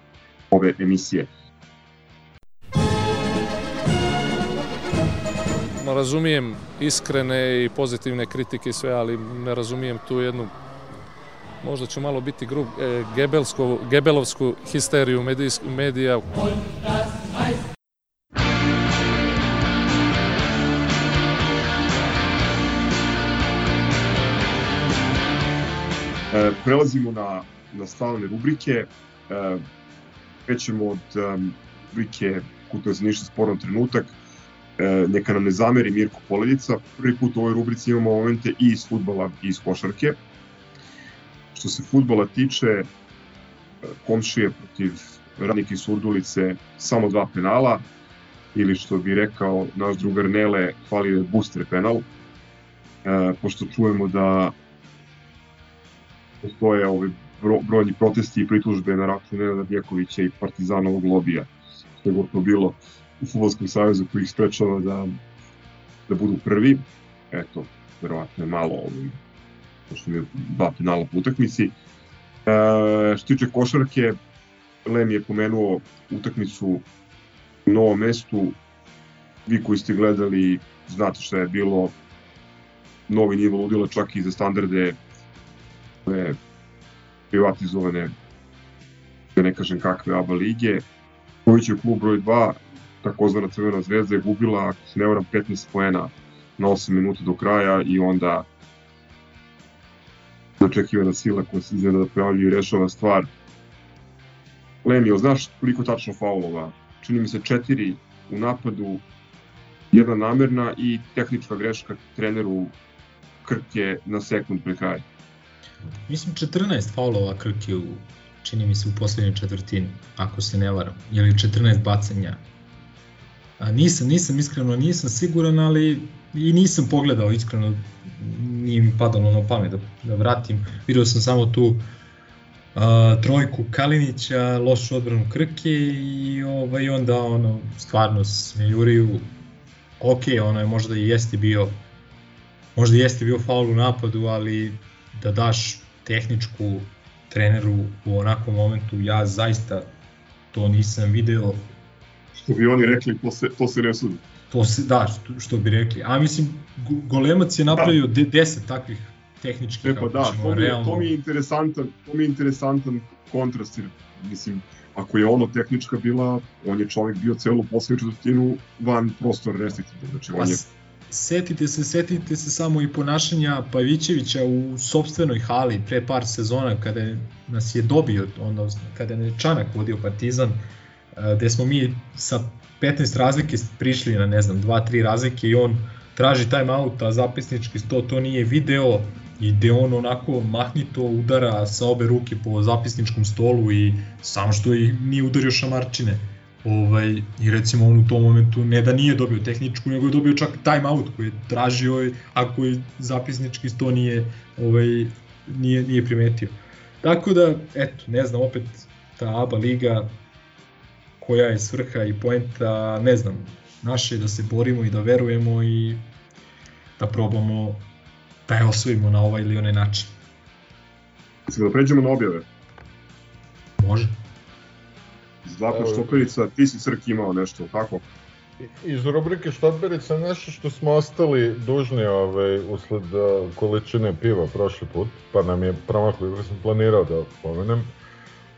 ove emisije. Razumijem iskrene i pozitivne kritike i sve, ali ne razumijem tu jednu možda ću malo biti grub, e, gebelsko, gebelovsku histeriju medijsk, medija. E, prelazimo na, na stalne rubrike. E, krećemo od um, rubrike za ništa sporan trenutak. E, neka nam ne zameri Mirko Poledica. Prvi put u ovoj rubrici imamo momente i iz futbala i iz košarke. Što se futbala tiče, komšije protiv Radnik iz Surdulice samo dva penala, ili što bi rekao naš drugar Nele, hvali je booster penal, e, pošto čujemo da postoje ovi brojni protesti i pritužbe na račun Nenada Djekovića i Partizanovog lobija, što je gotovo bilo u Futbolskom savezu koji ih sprečava da, da budu prvi. Eto, verovatno je malo ovim, pošto je dva penala po utakmici. E, što tiče košarke, Lem je pomenuo utakmicu u novom mestu. Vi koji ste gledali, znate šta je bilo novi nivo ludila čak i za standarde ove privatizovane da ne kažem kakve ABA lige. Ković je klub broj 2, takozvana Crvena zvezda je gubila, ako se ne varam, 15 poena na 8 minuta do kraja i onda očekivana sila koja se iznena da pojavlja i rešava stvar. Lemio, znaš koliko tačno faulova? Čini mi se četiri u napadu, jedna namerna i tehnička greška treneru Krke na sekund pre kraja. Mislim 14 faulova Krke u čini mi se u poslednjoj četvrtini, ako se ne varam, ili 14 bacanja. A nisam, nisam iskreno, nisam siguran, ali i nisam pogledao iskreno, nije mi padalo na pamet da, da vratim. Video sam samo tu uh, trojku Kalinića, lošu odbranu Krke i ovaj, onda ono, stvarno Smejuriju, ok, ono je možda i jeste bio možda jeste bio faul u napadu, ali da daš tehničku treneru u onakvom momentu, ja zaista to nisam video. Što bi oni rekli, to se, to se ne sudi. To se, da, što, što bi rekli. A mislim, Golemac je napravio da. 10 takvih tehničkih, e, pa da, to mi, realno... to mi je interesantan, to mi je interesantan kontrast, jer, mislim, ako je ono tehnička bila, on je čovjek bio celu poslednju četvrtinu van prostora restriktivno, znači on je setite se, setite se samo i ponašanja Pavićevića u sobstvenoj hali pre par sezona kada nas je dobio, ono, kada je Čanak vodio Partizan, gde smo mi sa 15 razlike prišli na ne znam 2-3 razlike i on traži time out, a zapisnički sto to nije video i gde on onako mahnito udara sa obe ruke po zapisničkom stolu i samo što i nije udario šamarčine Ovaj, I recimo on u tom momentu ne da nije dobio tehničku, nego je dobio čak time out koji je tražio, ako je zapisnički sto nije, ovaj, nije, nije primetio. Tako da, eto, ne znam, opet ta ABA liga koja je svrha i poenta, ne znam, naše je da se borimo i da verujemo i da probamo da je osvojimo na ovaj ili onaj način. Mislim da pređemo na objave. Može. Zlatna štoperica, ti si Srk imao nešto, tako? Iz rubrike štoperica nešto što smo ostali dužni ovaj, usled količine piva prošli put, pa nam je promaklo, jer sam planirao da pomenem.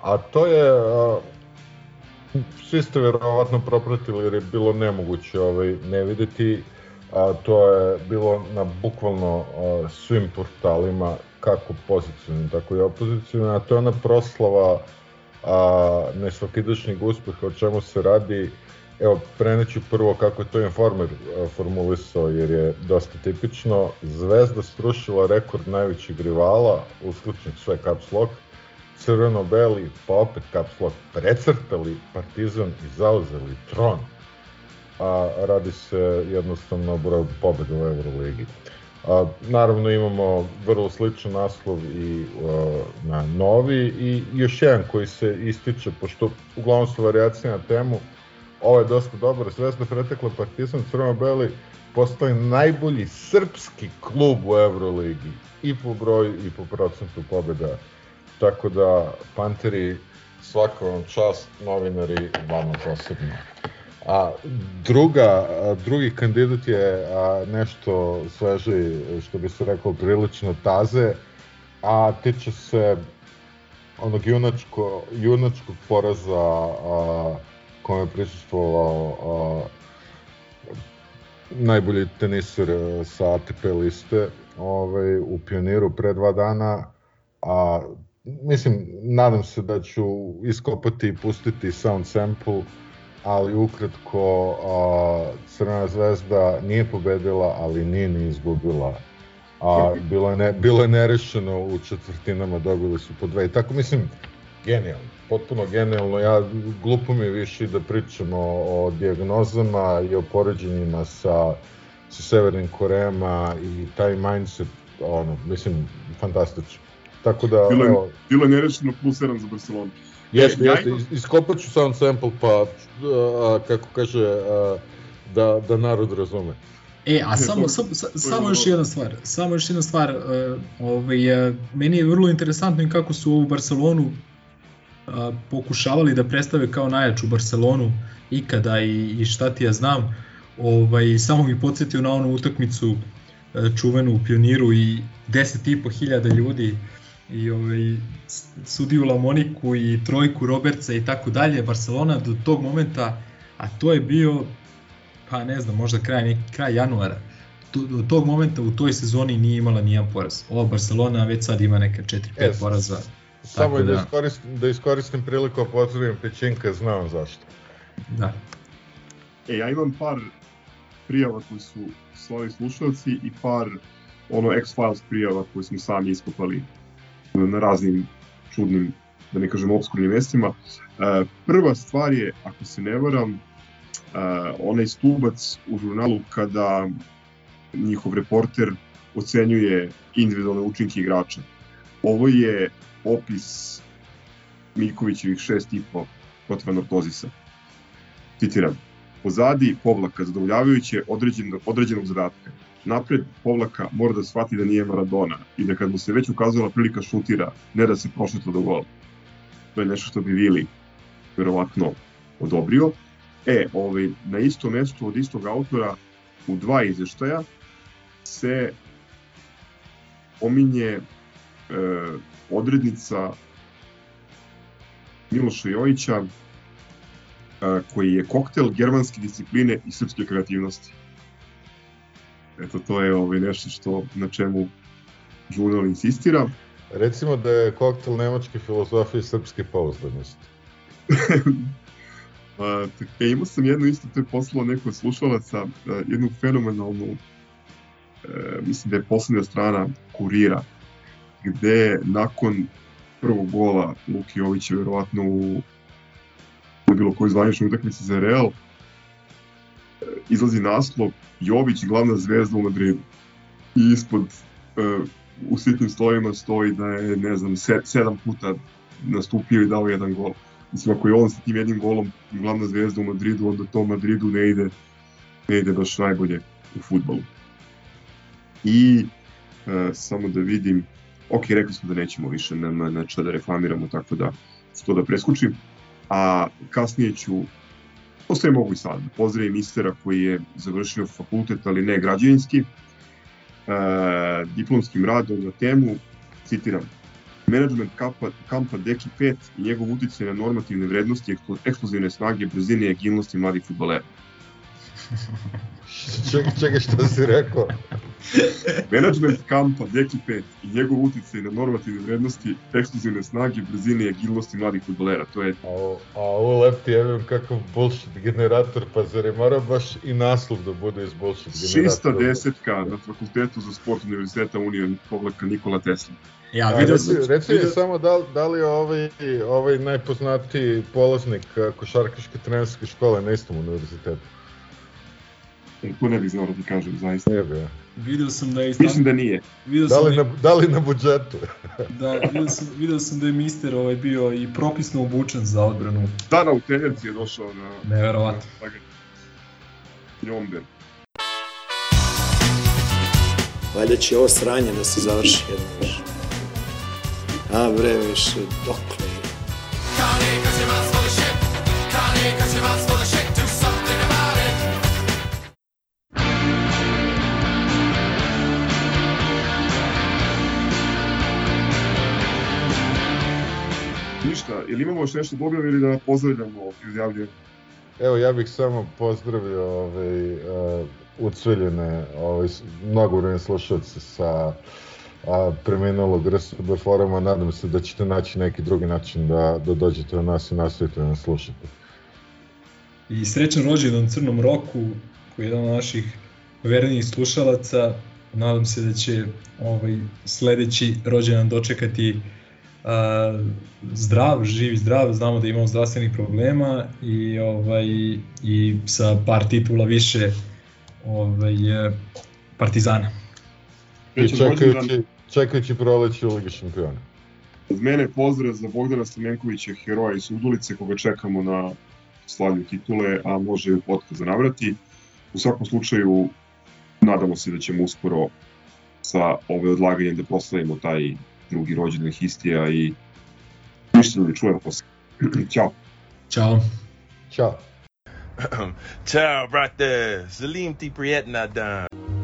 A to je, a, svi ste verovatno propratili jer je bilo nemoguće ovaj, ne videti, a to je bilo na bukvalno a, svim portalima, kako pozicijnim, tako i opozicijnim, a to je ona proslava a, nesvakidašnjeg uspeha, o čemu se radi. Evo, preneću prvo kako je to Informer formulisao, jer je dosta tipično. Zvezda strušila rekord najvećeg rivala, uslučnik sve caps lock, crveno-beli, pa opet caps lock, precrtali Partizan i zauzeli tron. A radi se jednostavno o broju pobeda u Euroligi. A, naravno imamo vrlo sličan naslov i a, na novi i još jedan koji se ističe, pošto uglavnom su variacije na temu, ovo je dosta dobro, Zvezda pretekla Partizan Crveno-Beli postali najbolji srpski klub u Euroligi i po broju i po procentu pobjeda. Tako da Panteri svaka vam čast, novinari vama posebno. A druga, drugi kandidat je a, nešto sveži, što bi se rekao, prilično taze, a tiče se onog junačko, junačkog poraza a, kome je prisustvovao najbolji teniser sa ATP liste ovaj, u Pioniru pre dva dana, a mislim, nadam se da ću iskopati i pustiti sound sample ali ukratko a, Crvena zvezda nije pobedila, ali nije ni izgubila. A bilo je, ne, bilo je nerešeno u četvrtinama, dobili su po dve. I tako mislim, genijalno, potpuno genijalno. Ja, glupo mi je više da pričamo o, diagnozama i o poređenjima sa, sa Severnim Korejama i taj mindset, ono, mislim, fantastično. Tako da, bilo je, bilo je nerešeno plus 7 za Barcelonu. Jeste, E, ja jeste, iskopat ću sound sample pa, a, kako kaže, a, da, da narod razume. E, a samo, samo, samo još jedna stvar, samo još jedna stvar, uh, ovaj, uh, meni je vrlo interesantno i kako su ovu Barcelonu uh, pokušavali da predstave kao najjaču Barcelonu ikada i, i šta ti ja znam, ovaj, samo mi podsjetio na onu utakmicu uh, čuvenu u Pioniru i 10.500 ljudi i ovaj, sudiju Lamoniku i trojku Robertsa i tako dalje, Barcelona do tog momenta, a to je bio pa ne znam, možda kraj, neki, kraj januara, do tog momenta u toj sezoni nije imala nijedan poraz. Ova Barcelona već sad ima neka 4-5 E, poraza. Samo da, da- iskoristim, da iskoristim priliku, a pozdravim Pećinka, znam zašto. Da. E, ja imam par prijava koji su slali slušalci i par ono X-Files prijava koje smo sami iskopali na raznim čudnim, da ne kažem, obskurnim mestima. E, prva stvar je, ako se ne varam, e, onaj stubac u žurnalu kada njihov reporter ocenjuje individualne učinke igrača. Ovo je opis Miljkovićevih šest i po protiv anortozisa. Citiram, pozadi povlaka zadovoljavajuće određen, određenog zadatka. Napred povlaka mora da shvati da nije Maradona i da kad mu se već ukazala prilika šutira, ne da se prošetla do gola. To je nešto što bi Vili verovatno odobrio. E, ovaj, na isto mesto od istog autora u dva izveštaja se pominje e, odrednica Miloša Jojića e, koji je koktel germanske discipline i srpske kreativnosti. Eto, to je ovaj, nešto što, na čemu žurnal insistira. Recimo da je koktel nemačke filozofije i srpske pouzdanosti. A, tak- e, imao sam jedno isto, to je poslalo neko slušalaca, jednu fenomenalnu, e, mislim da je poslednja strana kurira, gde nakon prvog gola Luki Jovića, verovatno u bilo kojoj zvaničnoj utakmici za Real, izlazi naslov Jović glavna zvezda u Madridu. I ispod e, u sitnim slovima stoji da je, ne znam, se, sedam puta nastupio i dao jedan gol. Mislim, ako je on sa tim jednim golom glavna zvezda u Madridu, onda to Madridu ne ide, ne ide baš najbolje u futbolu. I e, samo da vidim, ok, rekli smo da nećemo više nema nečega da reklamiramo, tako da ću to da preskučim. A kasnije ću, postoje mogu i sad, pozdravim mistera koji je završio fakultet, ali ne građevinski, e, diplomskim radom na temu, citiram, Management kampa, kampa Deki 5 i njegov uticaj na normativne vrednosti, eksplo- eksplozivne snage, brzine i agilnosti mladih futbolera. Čekaj, čekaj, šta si rekao? Management kampa Deki 5 i njegov uticaj na normativne vrednosti, ekskluzivne snage, brzine i agilnosti mladih futbolera. To je A, o- a ovo lepti, ja vidim kakav bullshit generator, pa zar je mora baš i naslov da bude iz bullshit generatora? šista desetka na fakultetu za sport Univerziteta Unije povlaka Nikola Tesla. Ja, A, vidio reci, sam, reci mi vidio- samo da, da li je ovaj, ovaj najpoznatiji polaznik košarkaške trenerske škole na istom univerzitetu? E, To ne bih znao da ti kažem, zaista. Ne bi, ja. vidio sam da je Mislim da nije. Vidio Da sam li, na, da li na budžetu? da, vidio sam, vidio sam da je mister ovaj bio i propisno obučen za odbranu. Dana u tenerci je došao na... Neverovatno. Njomber. Valjda će ovo sranje da se završi jedno više. A bre, više, dokle je? Ništa, jel imamo još nešto dobro ili da pozdravljamo i izjavljujemo? Evo, ja bih samo pozdravio ovaj, uh, ucveljene ovaj, s- mnogobrojne slušalce sa a, preminulog RSB foruma. Nadam se da ćete naći neki drugi način da, da dođete do nas i nastavite da nas slušate. I srećan rođendan Crnom Roku, koji je jedan od naših vernijih slušalaca. Nadam se da će ovaj sledeći rođendan dočekati zdrav, živ i zdrav, znamo da imamo zdravstvenih problema i ovaj i sa par titula više ovaj Partizana. I čekajući, čekajući proleće u Ligi šampiona. Od mene pozdrav za Bogdana Stamenkovića, heroja iz Udulice, koga čekamo na slavlju titule, a može i u podcast navrati. U svakom slučaju, nadamo se da ćemo uskoro sa ove odlaganjem da proslavimo taj drugi rođendan Histija i ništa da čujemo posle. Ćao. Ćao. Ćao. Ciao, brate. Salim ti prijetna dan.